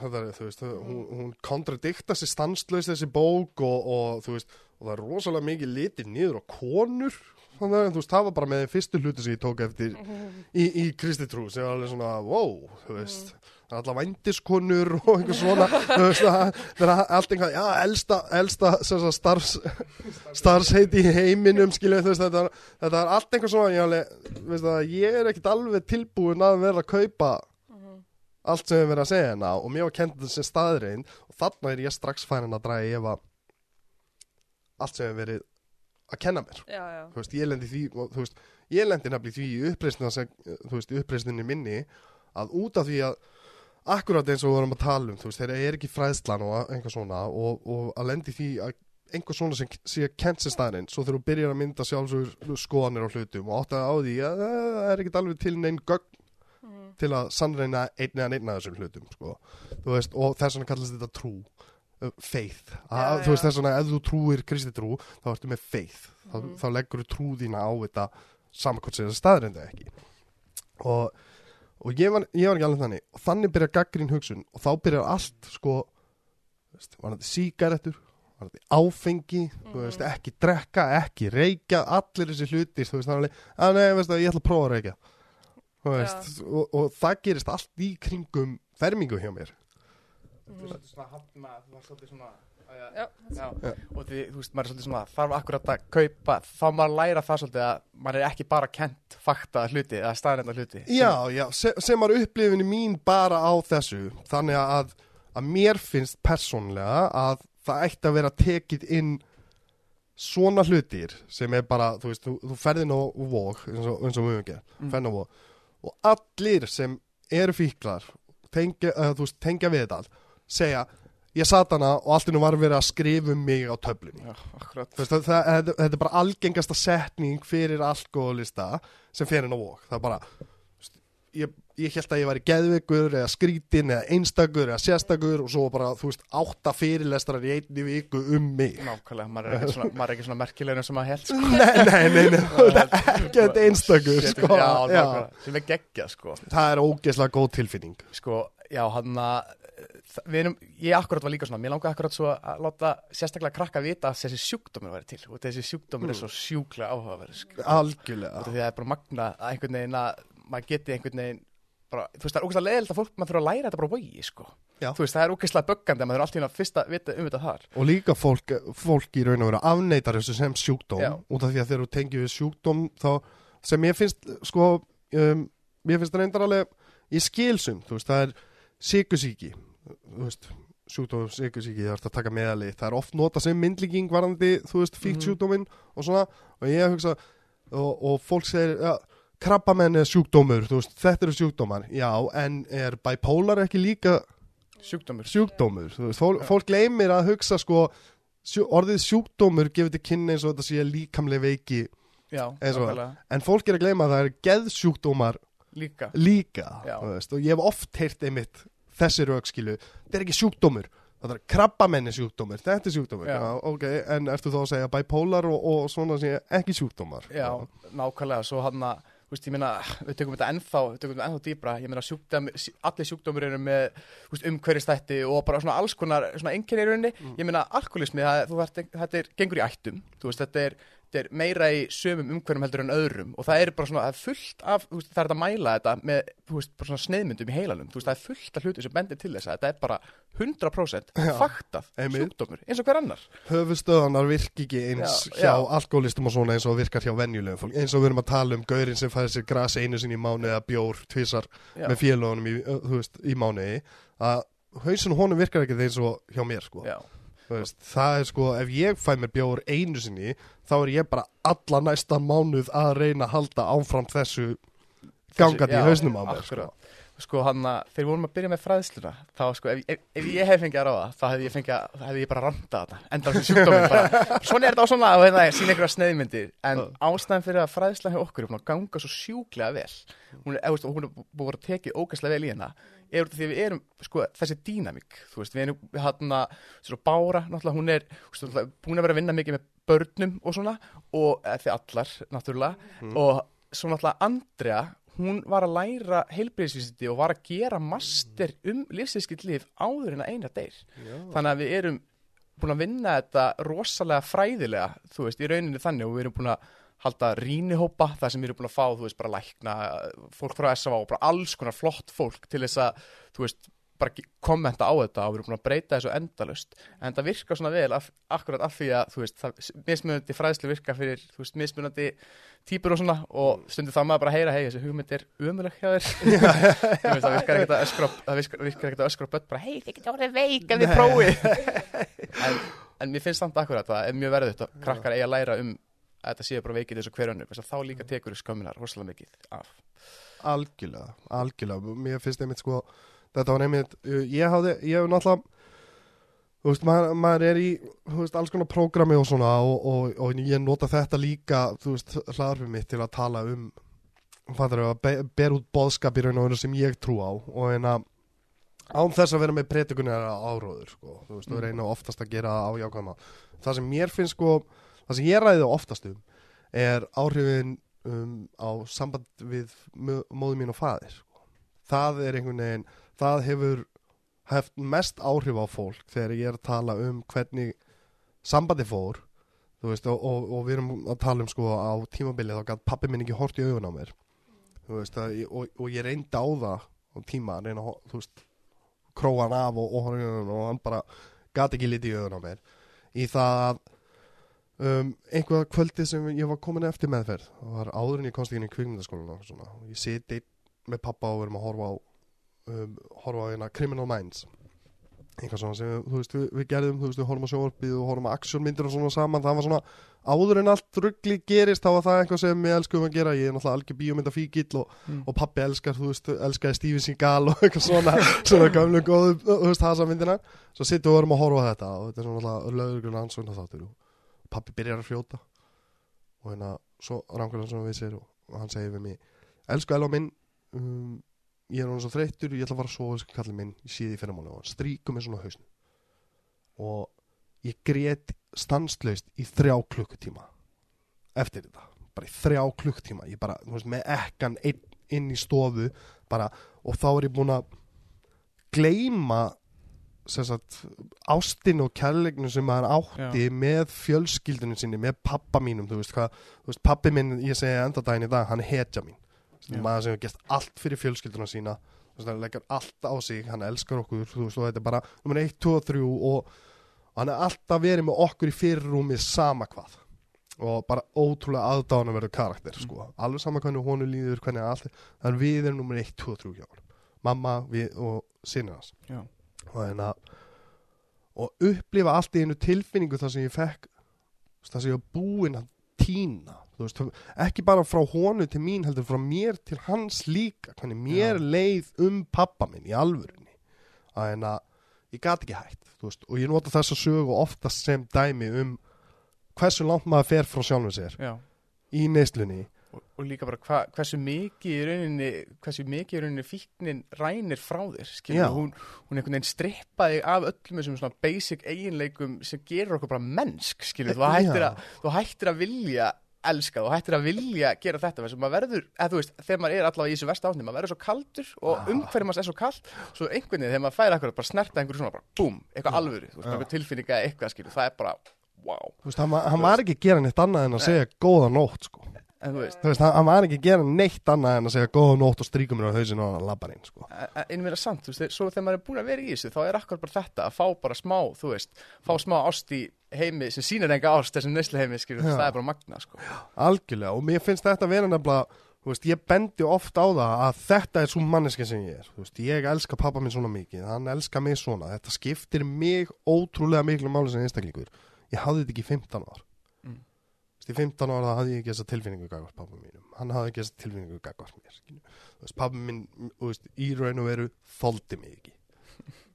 þetta er, þú veist, hún, hún kontradikta sér stanslaust þessi bók og, og þú veist, og það er rosalega mikið litið niður á konur. Þannig að þú veist, það var bara með fyrstu hluti sem ég tók eftir í, í Kristitrú sem var alveg svona, wow, þú veist. Það er alltaf vændiskonur og einhver svona þú veist, það er allt einhvað já, elsta, elsta starfs starfsheiti í heiminum skilja, þú veist, þetta er, þetta er allt einhver svona ég, alveg, veist ég er ekkit alveg tilbúin að vera að kaupa allt sem við verðum að segja hérna. Og mér var kent þetta sem staðrein og þarna er ég strax færin að draga ef að allt sem við verið að kenna mér Já, já. þú veist, ég lendi því og, veist, ég lendi nefnilega því í í uppreisninni minni að út af því að akkurat eins og við vorum að tala um, þú veist, þeirra er ekki fræðslan og einhver svona og, og að lendi því að einhver svona sem sé kent sem staðinn svo þegar þú byrjar að mynda sjálfsögur skoðanir á hlutum og átt að á því að það er ekkit alveg til neinn gögn Mhm. til að sannreina einn eða einn af þessum hlutum sko. veist, og þess vegna kallast þetta trú faith, að, Já, þú veist þess vegna ef þú trúir kristi trú, þá ertu með faith. Þá, Mhm. þá leggur þú trú þína á þetta samankvæmt sem það staðrinda ekki. Og, og ég, var, ég var ekki alveg þannig. Og þannig byrjar gaggrín hugsun og þá byrjar allt sko veist, var þetta sígarettur var þetta áfengi, Mhm. veist, ekki drekka, ekki reykja, allir þessi hlutir, þú veist, þannig að nei, veist ég ætla að prófa að þú veist, og, og það gerist allt í kringum fermingu hjá mér Þú veist, svona hafna, þú var svolítið svona Já, Já, Já. og því, þú veist, maður er svolítið svona þarf akkurat að kaupa, þá maður að læra það svolítið að maður er ekki bara kent fakta hluti eða staðrenda hluti. Já, já, sem, sem var upplifinni mín bara á þessu. Þannig að, að mér finnst persónlega að það ætti að vera tekið inn svona hlutir sem er bara, þú veist, þú, þú ferðin á vóg eins og, eins og við höfum gert, Mm. ferðin á vóg og allir sem eru fíklar tengja, uh, veist, tengja við þetta allt, segja, ég sat hana og allt innum var verið að skrifa um mig á töflunni það, þetta, þetta er bara algengasta setning fyrir alkoholista sem fer inn á vók. Það er bara, ég, ég held að ég væri geðvikur eða skrítin eða einstakur eða sérstakur og svo bara, þú veist, átta fyrirlestrar í einni viku um mig. Nákvæmlega, maður er ekki svona, er ekki svona merkilegur sem maður held sko. nei, nei, nei, nei, er ekkert einstakur, sko. Já, Já. sem er geggjað sko Það er ógeðslega góð tilfinning. Sko, já, hann að erum, ég akkurat var líka svona mér langaði akkurat svo að láta sérstaklega krakka vita að þessi sjúkdómur væri til og þessi sjúkdómur er svo sjúklega áhugaverð sko. Algjörlega. Því að það er bara magna að einhvern veginn að maður geti einhvern veginn bara, þú veist, það er ógeðslega leðilt að fólk maður þurfa að læra þetta bara vogi, sko. Já. Þú veist, það er ógeðslega böggandi að maður er alltaf að fyrsta vita um þetta þar. Og líka fólk, fólk í raun og veru afneitar þessu sem sjúkdóm Já. út af því að þegar þú tengir við sjúkdóm þú veist, það er sykusíki, þú veist sjúkdóm, sykusíki, það er að taka meðalið það er oft nota sem myndlíking varandi þú veist, fíkt Mhm. sjúkdóminn og svona. Og ég hugsa, og, og fólk segir ja, krabbamenn er sjúkdómur veist, þetta eru sjúkdómar, já en er bipolar ekki líka Sjúkdómur. sjúkdómur? Veist, fólk, fólk gleymir að hugsa sko, sjú, orðið sjúkdómur gefur til kynni eins og þetta sé líkamlega veiki Já, en fólk er að gleyma að það er geðsjúkdómar Líka. líka veist, og ég hef oft heyrt einmitt þessi raukskilu, þetta er ekki sjúkdómur. Það er krabbamenni sjúkdómur, þetta er sjúkdómur. Já. Já, ok, en ertu þá að segja bipolar og, og svona sé ekki sjúkdómar? Já, nákvæmlega, svo hann að, veist, meina, við tökum þetta ennþá, þetta ennþá dýbra, ég meina, sjúkdóm, allir sjúkdómur eru með, umhverfistætti og bara svona alls konar, svona einkenni í rauninni, ég meina, alkoholismi, það, þú þetta er, gengur í ættum, þú veist, þetta er er meira í sömum umhverjum heldur en öðrum og það er bara svona, það er fullt af, þú veist, það er að mæla þetta með, þú veist, bara svona sneiðmyndum í heilanum, þú veist, það er fullt af hluti sem bendir til þess að þetta er bara 100% Já, faktað sjúkdómur, eins og hver annar. höfustöðanar virk ekki eins Já, hjá já. alkoholistum og svona eins og virkar hjá venjulegum fólk eins og við erum að tala um gaurinn sem fæði sér gras einu sinni í mánu eða bjór tvisar Já. með félagunum í, þú veist, í mánuði að hausin honum virkar ekki eins og hjá mér sko. Já, veist, það er sko, ef ég fæ mér bjór einu sinni þá er ég bara alla næsta mánuð að reyna að halda áfram þessu gangandi í hausnum á mér sko. Sko hann að þegar við vorum að byrja með fræðsluna þá sko ef, ef, ef ég hef fengið að ráða þá hefði ég fengið að, þá hefði ég bara randað þetta enda þessu sjúkdóminn bara svona er þetta á svona og hérna sína einhverja sneiðmyndir en ástæðan fyrir að fræðslan hjá okkur er búin að ganga svo sjúklega vel hún er, eða, hún er búin að tekið ógæslega vel í hérna er út af því að við erum sko þessi dýnamík þú veist við erum hann að svona bára náttúrulega hún er náttúrulega búin að vera að vinna mikið með börnum og svona og eða, þið allar náttúrulega og svo náttúrulega Andrea hún var að læra heilbreyðsvísindi og var að gera master um lífsískilt líf áður en að eina deyr. Þannig að við erum búin að vinna þetta rosalega fræðilega þú veist, í rauninni þannig og við erum búin að halda rínihópa, það sem erum búin að fá þú veist, bara lækna, fólk frá SFA og bara alls konar flott fólk til þess að þú veist, bara kommenta á þetta og við erum búin að breyta þessu endalust en það virkar svona vel af, akkurat af því að þú veist, það, mismunandi fræðslu virka fyrir, þú veist, mismunandi típur og svona og stundu þá maður bara að heyra hei, þessi hugmynd er umuleg hjá þér. Veist, það virkar ekkert að öskra það virkar, virkar ekkert að öskra börn bara hei, þið getur orðið veik ef þið prófið. En, en mér finnst samt akkurat að það er mjög verðut að krakkar eiga að læra um að þetta séu bara veikið þessu hver önnur þá líka tekur skömminar rosalega mikið af. Algjörlega, algjörlega. Mér finnst einmitt sko þetta var einmitt, ég hafði, ég hef náttúrulega þú veist, maður, maður er í þú veist, alls konar prógrami og svona og, og, og ég nota þetta líka þú veist, hlaðarfið mitt til að tala um fattar að be, ber út boðskap í raun og veru sem ég trú á og en að án þess að vera með pretikunir áróður sko, þú veist, og reyna oftast að gera það á jákvæma það sem mér finnst sko það sem ég ræði oftast um er áhrifin um, á samband við móður mín og faðir sko. það er einhvern veginn það hefur haft mest áhrif á fólk þegar ég er að tala um hvernig sambandi fór veist, og, og, og við erum að tala um sko á tímabilið þá gæt pappi minn ekki hort í augun á mér veist, að, og, og ég reyndi á það á tíma reyna að, króa hann af og, hann bara gæti ekki lítið í augun á mér í það að um, einhverja kvöldi sem ég var komin eftir meðferð. Það var áður en ég komst ekki inn í kvikmyndaskólan og ég siti með pappa og við erum að horfa á um, horfa á hérna Criminal Minds. Eitthvað svona sem veist, við, við gerðum þú veist, við horfum á sjónvarpið og horfum á actionmyndir og svona saman, það var svona áður en allt ruggli gerist, þá var það eitthvað sem við elskum að gera, ég er náttúrulega algjör bíómyndafíkill og, Mm. og pappi elskar, þú veist, elskaði Steven Seagal og eitthvað svona, svona gamlu góðu, þú veist, hasa myndina, svo sittum við og erum að horfa þetta og þetta er svona alltaf og pappi byrjar að fljóta. Og hérna, svo rangur hann svona við sér og, hann segir við mig, elsku Elva minn um, ég er hann svo þreyttur ég ætla að fara að sofa þessu kallið minn í síði fyrramáli og hann stríkur mig svona á hausnum. Og ég grét stanslaust í þrjá klukkutíma eftir þetta. Bara í þrjá klukkutíma. Ég bara, veist, með ekkan inn, inn í stofu bara, og þá er ég búin að gleyma sem sagt, ástin og kærleiknu sem maður átti með fjölskyldunum sinni, með pappa mínum þú veist, hvað, þú veist, pappi minn ég segi enda daginn í dag, hann er hetja mín. Já. maður sem hefur gert allt fyrir fjölskylduna sína þú veist, hann leggur allt á sig, hann elskar okkur þú veist, og þetta er bara nummer 1, 2 og 3 og hann er alltaf verið með okkur í fyrirrúmi sama hvað. Og bara ótrúlega aðdána verður karakter sko. alveg sama hvernig honu líður hvernig allt, þannig við erum nummer 1, 2 og 3 hjá hann mamma við og sinni hans. Já. Og hérna og upplifa allt í einu tilfinningu þar sem ég fekk þar sem ég var búinn að týna veist, ekki bara frá honu til mín heldur frá mér til hans líka hvernig mér Já. leið um pappa minn í alvörunni að hérna, ég gat ekki hægt veist, og ég nota þessa sögu oftast sem dæmi um hversu langt maður fer frá sjálfum sér Já. í neyslunni Og, og líka bara hva, hversu mikið í rauninni hversu mikið í rauninni fíknin rænir frá þér Já. skilur, hún, hún einhvern veginn strippaði af öllum þessum svona basic eiginleikum sem gerur okkur bara mennsk skilur, þú að, þú hættir að vilja elska, þú hættir að vilja gera þetta þess að maður verður, eða þú veist, þegar maður er allavega í þessu versta átni, maður verður svo kaldur og umhverjum maður er svo kald, svo einhvern veginn þegar maður fær akkurat bara snerta einhverju svona bara, búm, eitthvað Já. alvöru, þú veist, einhver tilfinninga eitthvað skilur, það er bara, wow. Þú veist, hann, hann var ekki að gera neitt annað en að segja góða nótt, sko. En þú veist, Þú veist, hann, var ekki að gera neitt annað en að segja góða nótt og stríka mér á hausinu og hann labbar inn, sko. einu meira samt, þú veist, svo þegar maður er búin að vera í þessu þá er akkur bara þetta að fá bara smá, þú veist fá smá ást í heimi sem sýnir enga ást þessum neyslu heimi, skilur, það er bara magna, sko Algjörlega, og mér finnst þetta að vera nefnilega, þú veist, ég bendi oft á það að þetta er svo manneski sem ég er. Þú veist, ég elska pappa minn svona mikið, hann elskar mig svona. Þetta skiptir mig ótrúlega miklu máli sem einstaklingur. Ég hafði þetta ekki í 15 ár. Í 15 ára hafði ég ekki þessa tilfinningu gagvart pappa mínum. Hann hafði ekki þessa tilfinningu gagvart mér. pappa þú veist, í raun og veru þoldi mig ekki.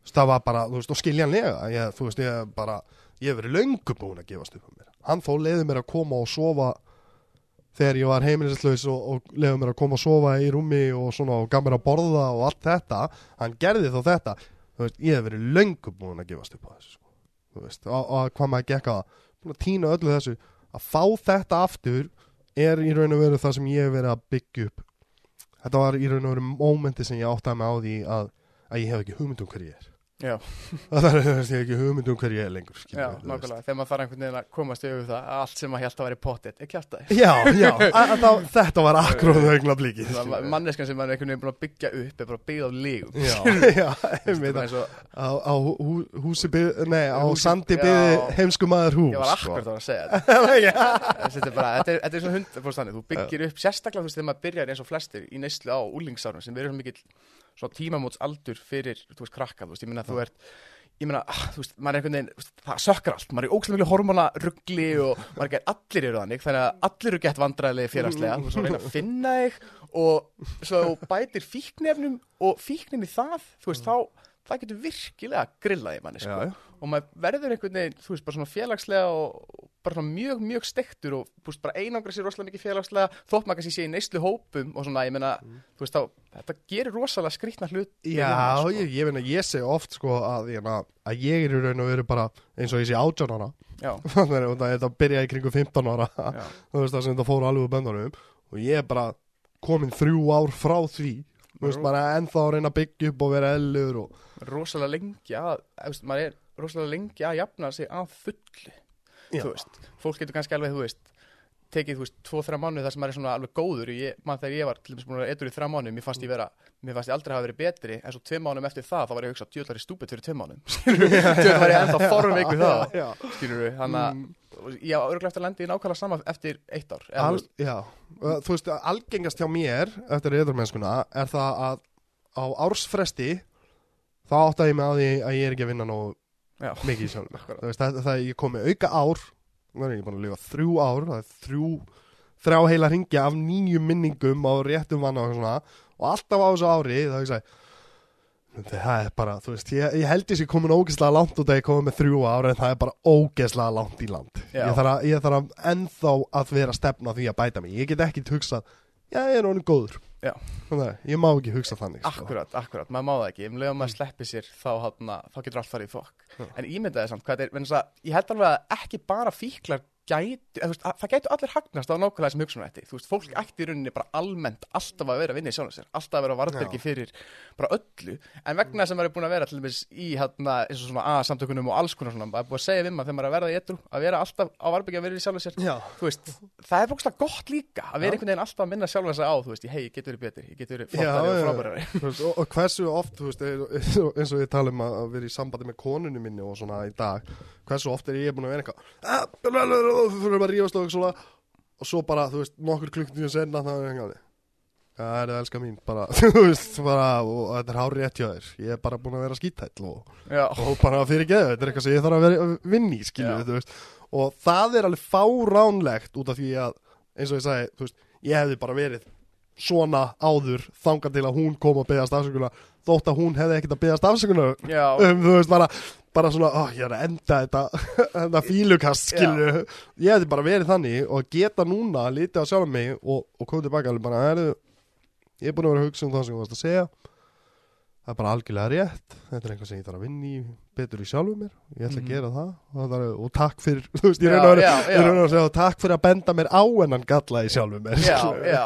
Veist, það var bara, þú veist, og skiljanlega. Ég, þú veist, ég bara, ég hef verið löngu búin að gefast upp á mér. Hann þó leiði mér að koma og sofa þegar ég var heimilislaus og, og leiði mér að koma og sofa í rúmi og svona og gaf mér að borða og allt þetta. Hann gerði þó þetta. Þú veist, ég hef verið löngu búin að gefast upp á þessu. Sko. Þú veist, og, og hvað maður gekk að búin að týna öllu þessu. Að fá þetta aftur er í raun og veru það sem ég hef verið að byggja upp. Þetta var í raun og veru mómenti sem ég áttaði mig á því að, að ég hef ekki hugmynd um hver ég er. Það er, ég ekki hugmynd um hver ég er lengur. skilur já, nákvæmlega, þegar maður þarf einhvern veginn að komast yfir það að allt sem maður held að væri pottet er kjartaði Já, já, þá, þetta var akkurat augna blíki. Manneskan sem maður er einhvern veginn búin að byggja upp er bara byggð á lígum Já, já, einmitt eins og, á, á hú, húsi byggði, nei, á Húsi- sandi já. byggði heimsku maður hús. Ég var sko. akkur þá að segja þetta. Þetta er bara, þetta er, þetta er svona hund fórst þannig, þú byggir upp sérstaklega þú veist þegar maður byrjar eins og flestir í neyslu á úlingsárum sem verður svona tímamóts aldur fyrir, þú veist, krakka, þú veist, ég meina þú ert ég meina, ah, þú veist, maður er einhvern veginn veist, það sökkar allt, maður er í ógæslega miklu hormona ruggli og maður er gett, allir eru þannig þannig að allir eru gett vandræðilega félagslega. Þú veist, svo reyna að finna þig og svo bætir fíknefnum og fíknin í það, þú veist, þá það getur virkilega grillaði manni, sko. Og maður verður einhvern veginn, þú veist, bara svona félagslega og bara svona mjög, mjög stektur og þú veist, bara einangra sér rosalega mikið félagslega þótt maður kannski sé í neyslu hópum og svona, ég meina, þú veist, þá þetta gerir rosalega skrýtna hlut Já, ég, ég, meina, ég segi oft sko að, ég, meina, að ég er í raun og veru bara eins og ég sé 18 ára. Já, þannig að þetta byrjaði í kringu 15 ára. Þú veist það sem þetta fór alveg úr böndunum. Og ég er bara komin þrjú ár frá því veist Jú. bara ennþá að reyna að byggja upp og vera ellur og rosalega lengi að, þú veist, maður er rosalega lengi að jafna sig að fullu Já. þú veist, fólk getur kannski alveg, þú veist tekið, þú veist, tvo, þrjá mánuð þar sem maður er svona alveg góður. Ég, mann þegar ég var til dæmis búin að vera eitthvað í þrjá mánuð mér fannst ég vera, mér fannst ég aldrei hafa verið betri en svo tvei mánuðum eftir það, þá var ég að hugsa djöðlar í stúpid fyrir tvei mánuðum, djöðlar var ég ennþá já, skilur við þannig að ég á örgulega eftir að lendi í nákvæmlega sama eftir eitt ár eða, Al, veist, já. Þú veist algengast hjá mér eftir eðurmennskuna er það að á ársfresti þá átta ég mig á því að ég er ekki að vinna nógu Já. mikið sjálf Akkurat. þú veist það, það ég kom með auka ár nú er ég búin að lifa þrjú ár það er þrjú þrjá heila ringja af nýju minningum á réttum vanna og alltaf á þessu ári þá ég sagði það er bara, þú veist, ég, ég held ég sé komin ógeðslega langt út að ég komið með þrjú ár en það er bara ógeðslega langt í land. Já. ég þarf, að, ég þarf að ennþá að vera stefna því að bæta mig, ég get ekki hugsað já, ég er honum góður. Já. Þannig, ég má ekki hugsa þannig sko. Akkurat, akkurat, maður má það ekki. Um leið að maður sleppi sér þá, hátna, þá getur allt farið í fokk. En ímyndaði samt hvað er, vegna þess að ég held alveg að ekki bara fíklar gæti, veist, að, það gætu allir hagnast á nákvæmlega sem hugsunum þetta, þú veist, fólk ætti í rauninni bara almennt alltaf að vera að vinna í sjálfum sér alltaf að vera á varðbergi fyrir bara öllu. En vegna þess að maður er búin að vera til dæmis í hérna, eins og svona A-samtökunum og alls konar svona, maður er búin að segja við maður þegar maður er að verða í etru að vera alltaf á varðbergi að vera í sjálfum sér. Já, þú veist, það er bókslega gott líka að vera einhvern veginn alltaf að minna sjálfan sig á þú veist, hei, ég get verið betri, ég get verið og fyrir að rífast og svona. Og svo bara, þú veist, nokkur klukkutíu senna það er eitthvað það er það elska mín, bara, þú veist, bara og þetta er hár rétt hjá þér, ég er bara búin að vera skítæll og, og bara fyrir geðu. Þetta er eitthvað sem ég þarf að vera í, skilju, þú veist. Og það er alveg fáránlegt út af því að eins og ég sagði, þú veist, ég hefði bara verið svona áður þangað til að hún kom að beðast afsökunar þótt að hún hefði ekkert að beðast afsökunar um, þú veist, bara, bara svona ó, ég er að enda þetta, þetta fílukast skilju, ég hefði bara verið þannig og geta núna litið á sjálf mig og, og komið tilbaka alveg bara, heru, ég er búin að vera að hugsa um það sem þú varst að segja. Það er bara algjörlega rétt. Þetta er einhvað sem ég þarf að vinna í betur í sjálfum mér. Ég ætla að Mhm. gera það. Og, það er, og takk fyrir, þú veist, ég reyna að, ég segja takk fyrir að benda mér á ennan galla í sjálfum mér. Já, já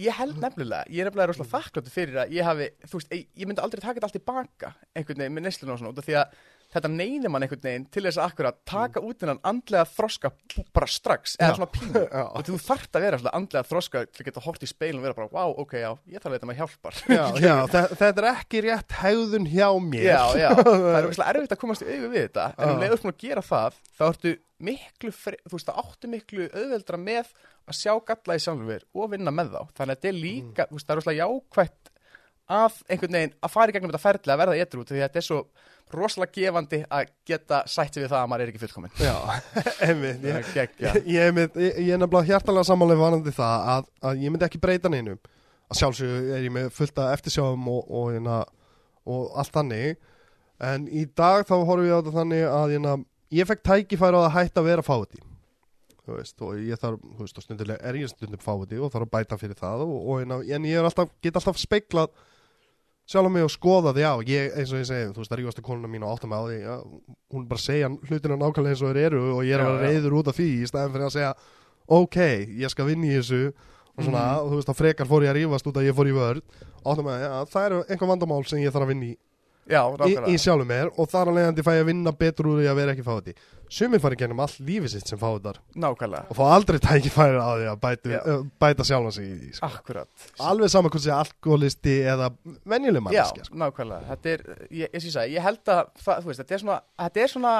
Ég held nefnilega, ég er nefnilega rosalega þakkláttur fyrir að ég hafi, þú veist, ég, myndi aldrei taka þetta allt tilbaka einhvern veginn með neysluna og svona, út af því að þetta neyðir mann einhvern veginn til þess að akkurat taka út þennan andlega þroska bara strax, eða svona pínu. Og þú þarft að vera svona andlega þroska til að geta hort í speilin og vera bara, wow, ok, já, ég þarf að þetta með hjálpar. Já, já, þe- þetta er ekki rétt hegðun hjá mér. Já, já, það er ógeðslega erfitt að komast í augu við þetta en um svona að gera það þá ertu miklu, þú veist, það áttu miklu auðveldra með að sjá galla í sjálfur og vinna með þá, þannig að þetta er líka þú veist, það er ógeðslega jákvætt að einhvern veginn að fara í gegnum þetta ferli að verða eitthrú því að þetta er svo rosalega gefandi að geta sætt sig við það að maður er ekki fullkominn. Já, einmitt. Ég, ég, ég, ég, er nefnilega hjartalega samanlega varandi það að, að ég myndi ekki breyta neinum að sjálfsög er ég með fullt af eftirsjáum og, og, og, og allt þannig. En í dag þá horfum ég á þetta þannig að hérna, ég fekk tækifæri á að hætta að vera fáti veist, og ég þarf, þú veist, og stundulega er ég stundum fáti og þarf að bæta fyrir það og, og hérna, en ég er alltaf, get alltaf speiklað sjálf mig og skoða því á. Ég, eins og ég segi, þú veist, það rífast að konuna mín og áttum á því, já, hún bara segja hlutina nákvæmlega eins og þeir eru og ég er að vera reyður út af því í staðin fyrir að segja ok, ég skal vinna í þessu og svona, Mhm. og þú veist, þá frekar fór ég að rífast út að ég fór í vörð áttum að, já, það eru einhver vandamál sem ég þarf að vinna í Já, í, í sjálfum mér og þar að leiðandi fæ ég að vinna betur úr því að vera ekki fáti sumir fari gennum all lífi sitt sem fátar Nákvæmlega, og fá aldrei tækifæri á því að bæta, uh, bæta sjálfan sig í því sko. alveg saman hvort sé alkoholisti eða venjuleg Já, manneskja sko. nákvæmlega. Er, ég, ég, ég, ég held að það, veist, þetta er svona, þetta er svona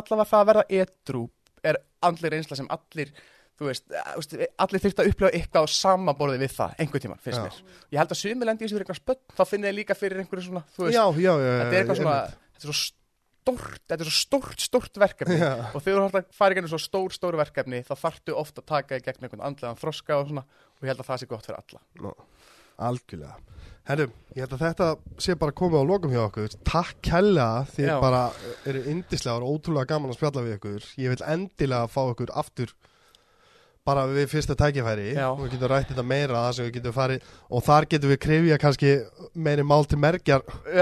allavega það að verða edrú er andlir reynsla sem allir þú veist, eh, þú veist, allir þurft að upplifa eitthvað á sama borði við það, einhver tíman, finnst mér. Ég held að sumi lendi í þessu fyrir einhvern spöld þá finnir ég líka fyrir einhverju svona, þú veist. Já, já, já, þetta er eitthvað svona, þetta er svo stórt þetta er svo stórt, stórt verkefni. Og þegar þú hægt að fara í gennum svo stór, stór verkefni þá þarftu ofta að taka í gegn einhvern andlegan þroska og svona, og ég held að það sé gott fyrir alla. Nó, algjörlega. Herru, ég held að þetta sé bara komið á lokum hjá okkur. Takk kærlega því Já. bara eru yndislega og ótrúlega gaman að spjalla við ykkur. Ég vil endilega fá ykkur aftur bara við fyrsta tækifæri. Já. og við getum rætt þetta meira það sem við getum farið og þar getum við krifja kannski meiri mál til merkjar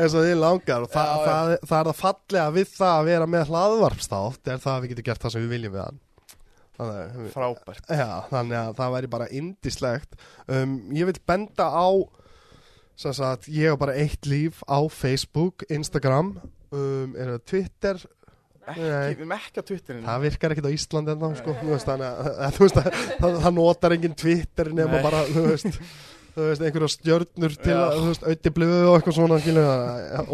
eins og þið langar. Og það, Já, það, það er það fallega við það að vera með hlaðvarpstátt er það að við getum gert það sem við viljum við hann. Þannig, Frábært. Já, þannig að það væri bara indislegt um, Ég vil benda á sagt, ég hef bara eitt líf á Facebook, Instagram um, er það Twitter ekki. Við erum ekki á Twitterinu. Það virkar ekkert á Íslandi en þá sko, þú veist, þannig að, að, þú veist, að, það, það notar engin Twitter nema bara, þú veist þú veist, einhverja stjörnur til að, þú veist, auði blöðu og eitthvað svona skilur,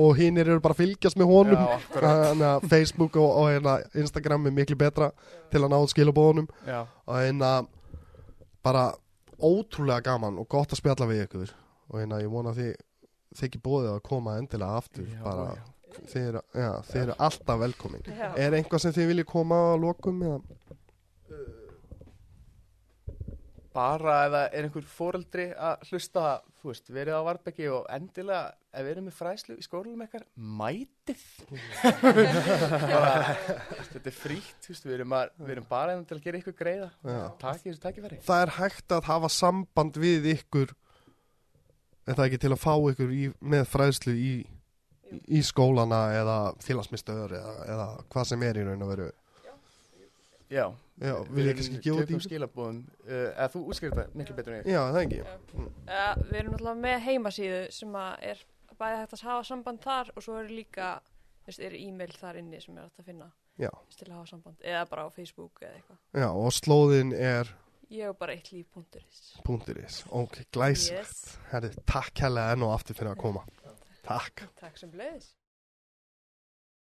og hinnir eru bara að fylgjast með honum. Þannig að Facebook og, og hérna, Instagram er miklu betra til að ná skilabóðunum Já, og hérna bara ótrúlega gaman og gott að spjalla við ykkur. Og hérna ég vona þið þið ekki bóðið að koma endilega aftur já, bara, já. Þið eru, já, þið eru alltaf velkomin. Já. er einhvað sem þið viljið koma á lokum eða? bara ef það er einhver foreldri að hlusta, þú veist, verið á Varbeki og endilega, ef við erum með fræslu í skólanum eitthvað, mætið. Bara, þetta er frítt, þú veist, við erum, að, við erum bara einhvern til að gera ykkur greiða. Þessu tækifæri. Það er hægt að hafa samband við ykkur er það ekki til að fá ykkur í, með fræðslu í, í skólana eða félagsmyndstöður eða, eða hvað sem er í raun og veru. Já, já, vil ég kannski gefa út í tökum skilabóðum uh, eða þú útskýrir þetta miklu betur en ég. Já, það ekki. Ja, við erum náttúrulega með heimasíðu sem að er bæði hægt að hafa samband þar og svo er líka, veist, er e-mail þar inni sem er hægt að finna. Já, til að hafa samband. Eða bara á Facebook eða eitthvað. já, og slóðin er? Ég hef bara eitt líf.is. punkturis, ok, glæs Yes. Herri, takk hérlega enn og aftur fyrir að koma Takk Takk sem leiðis.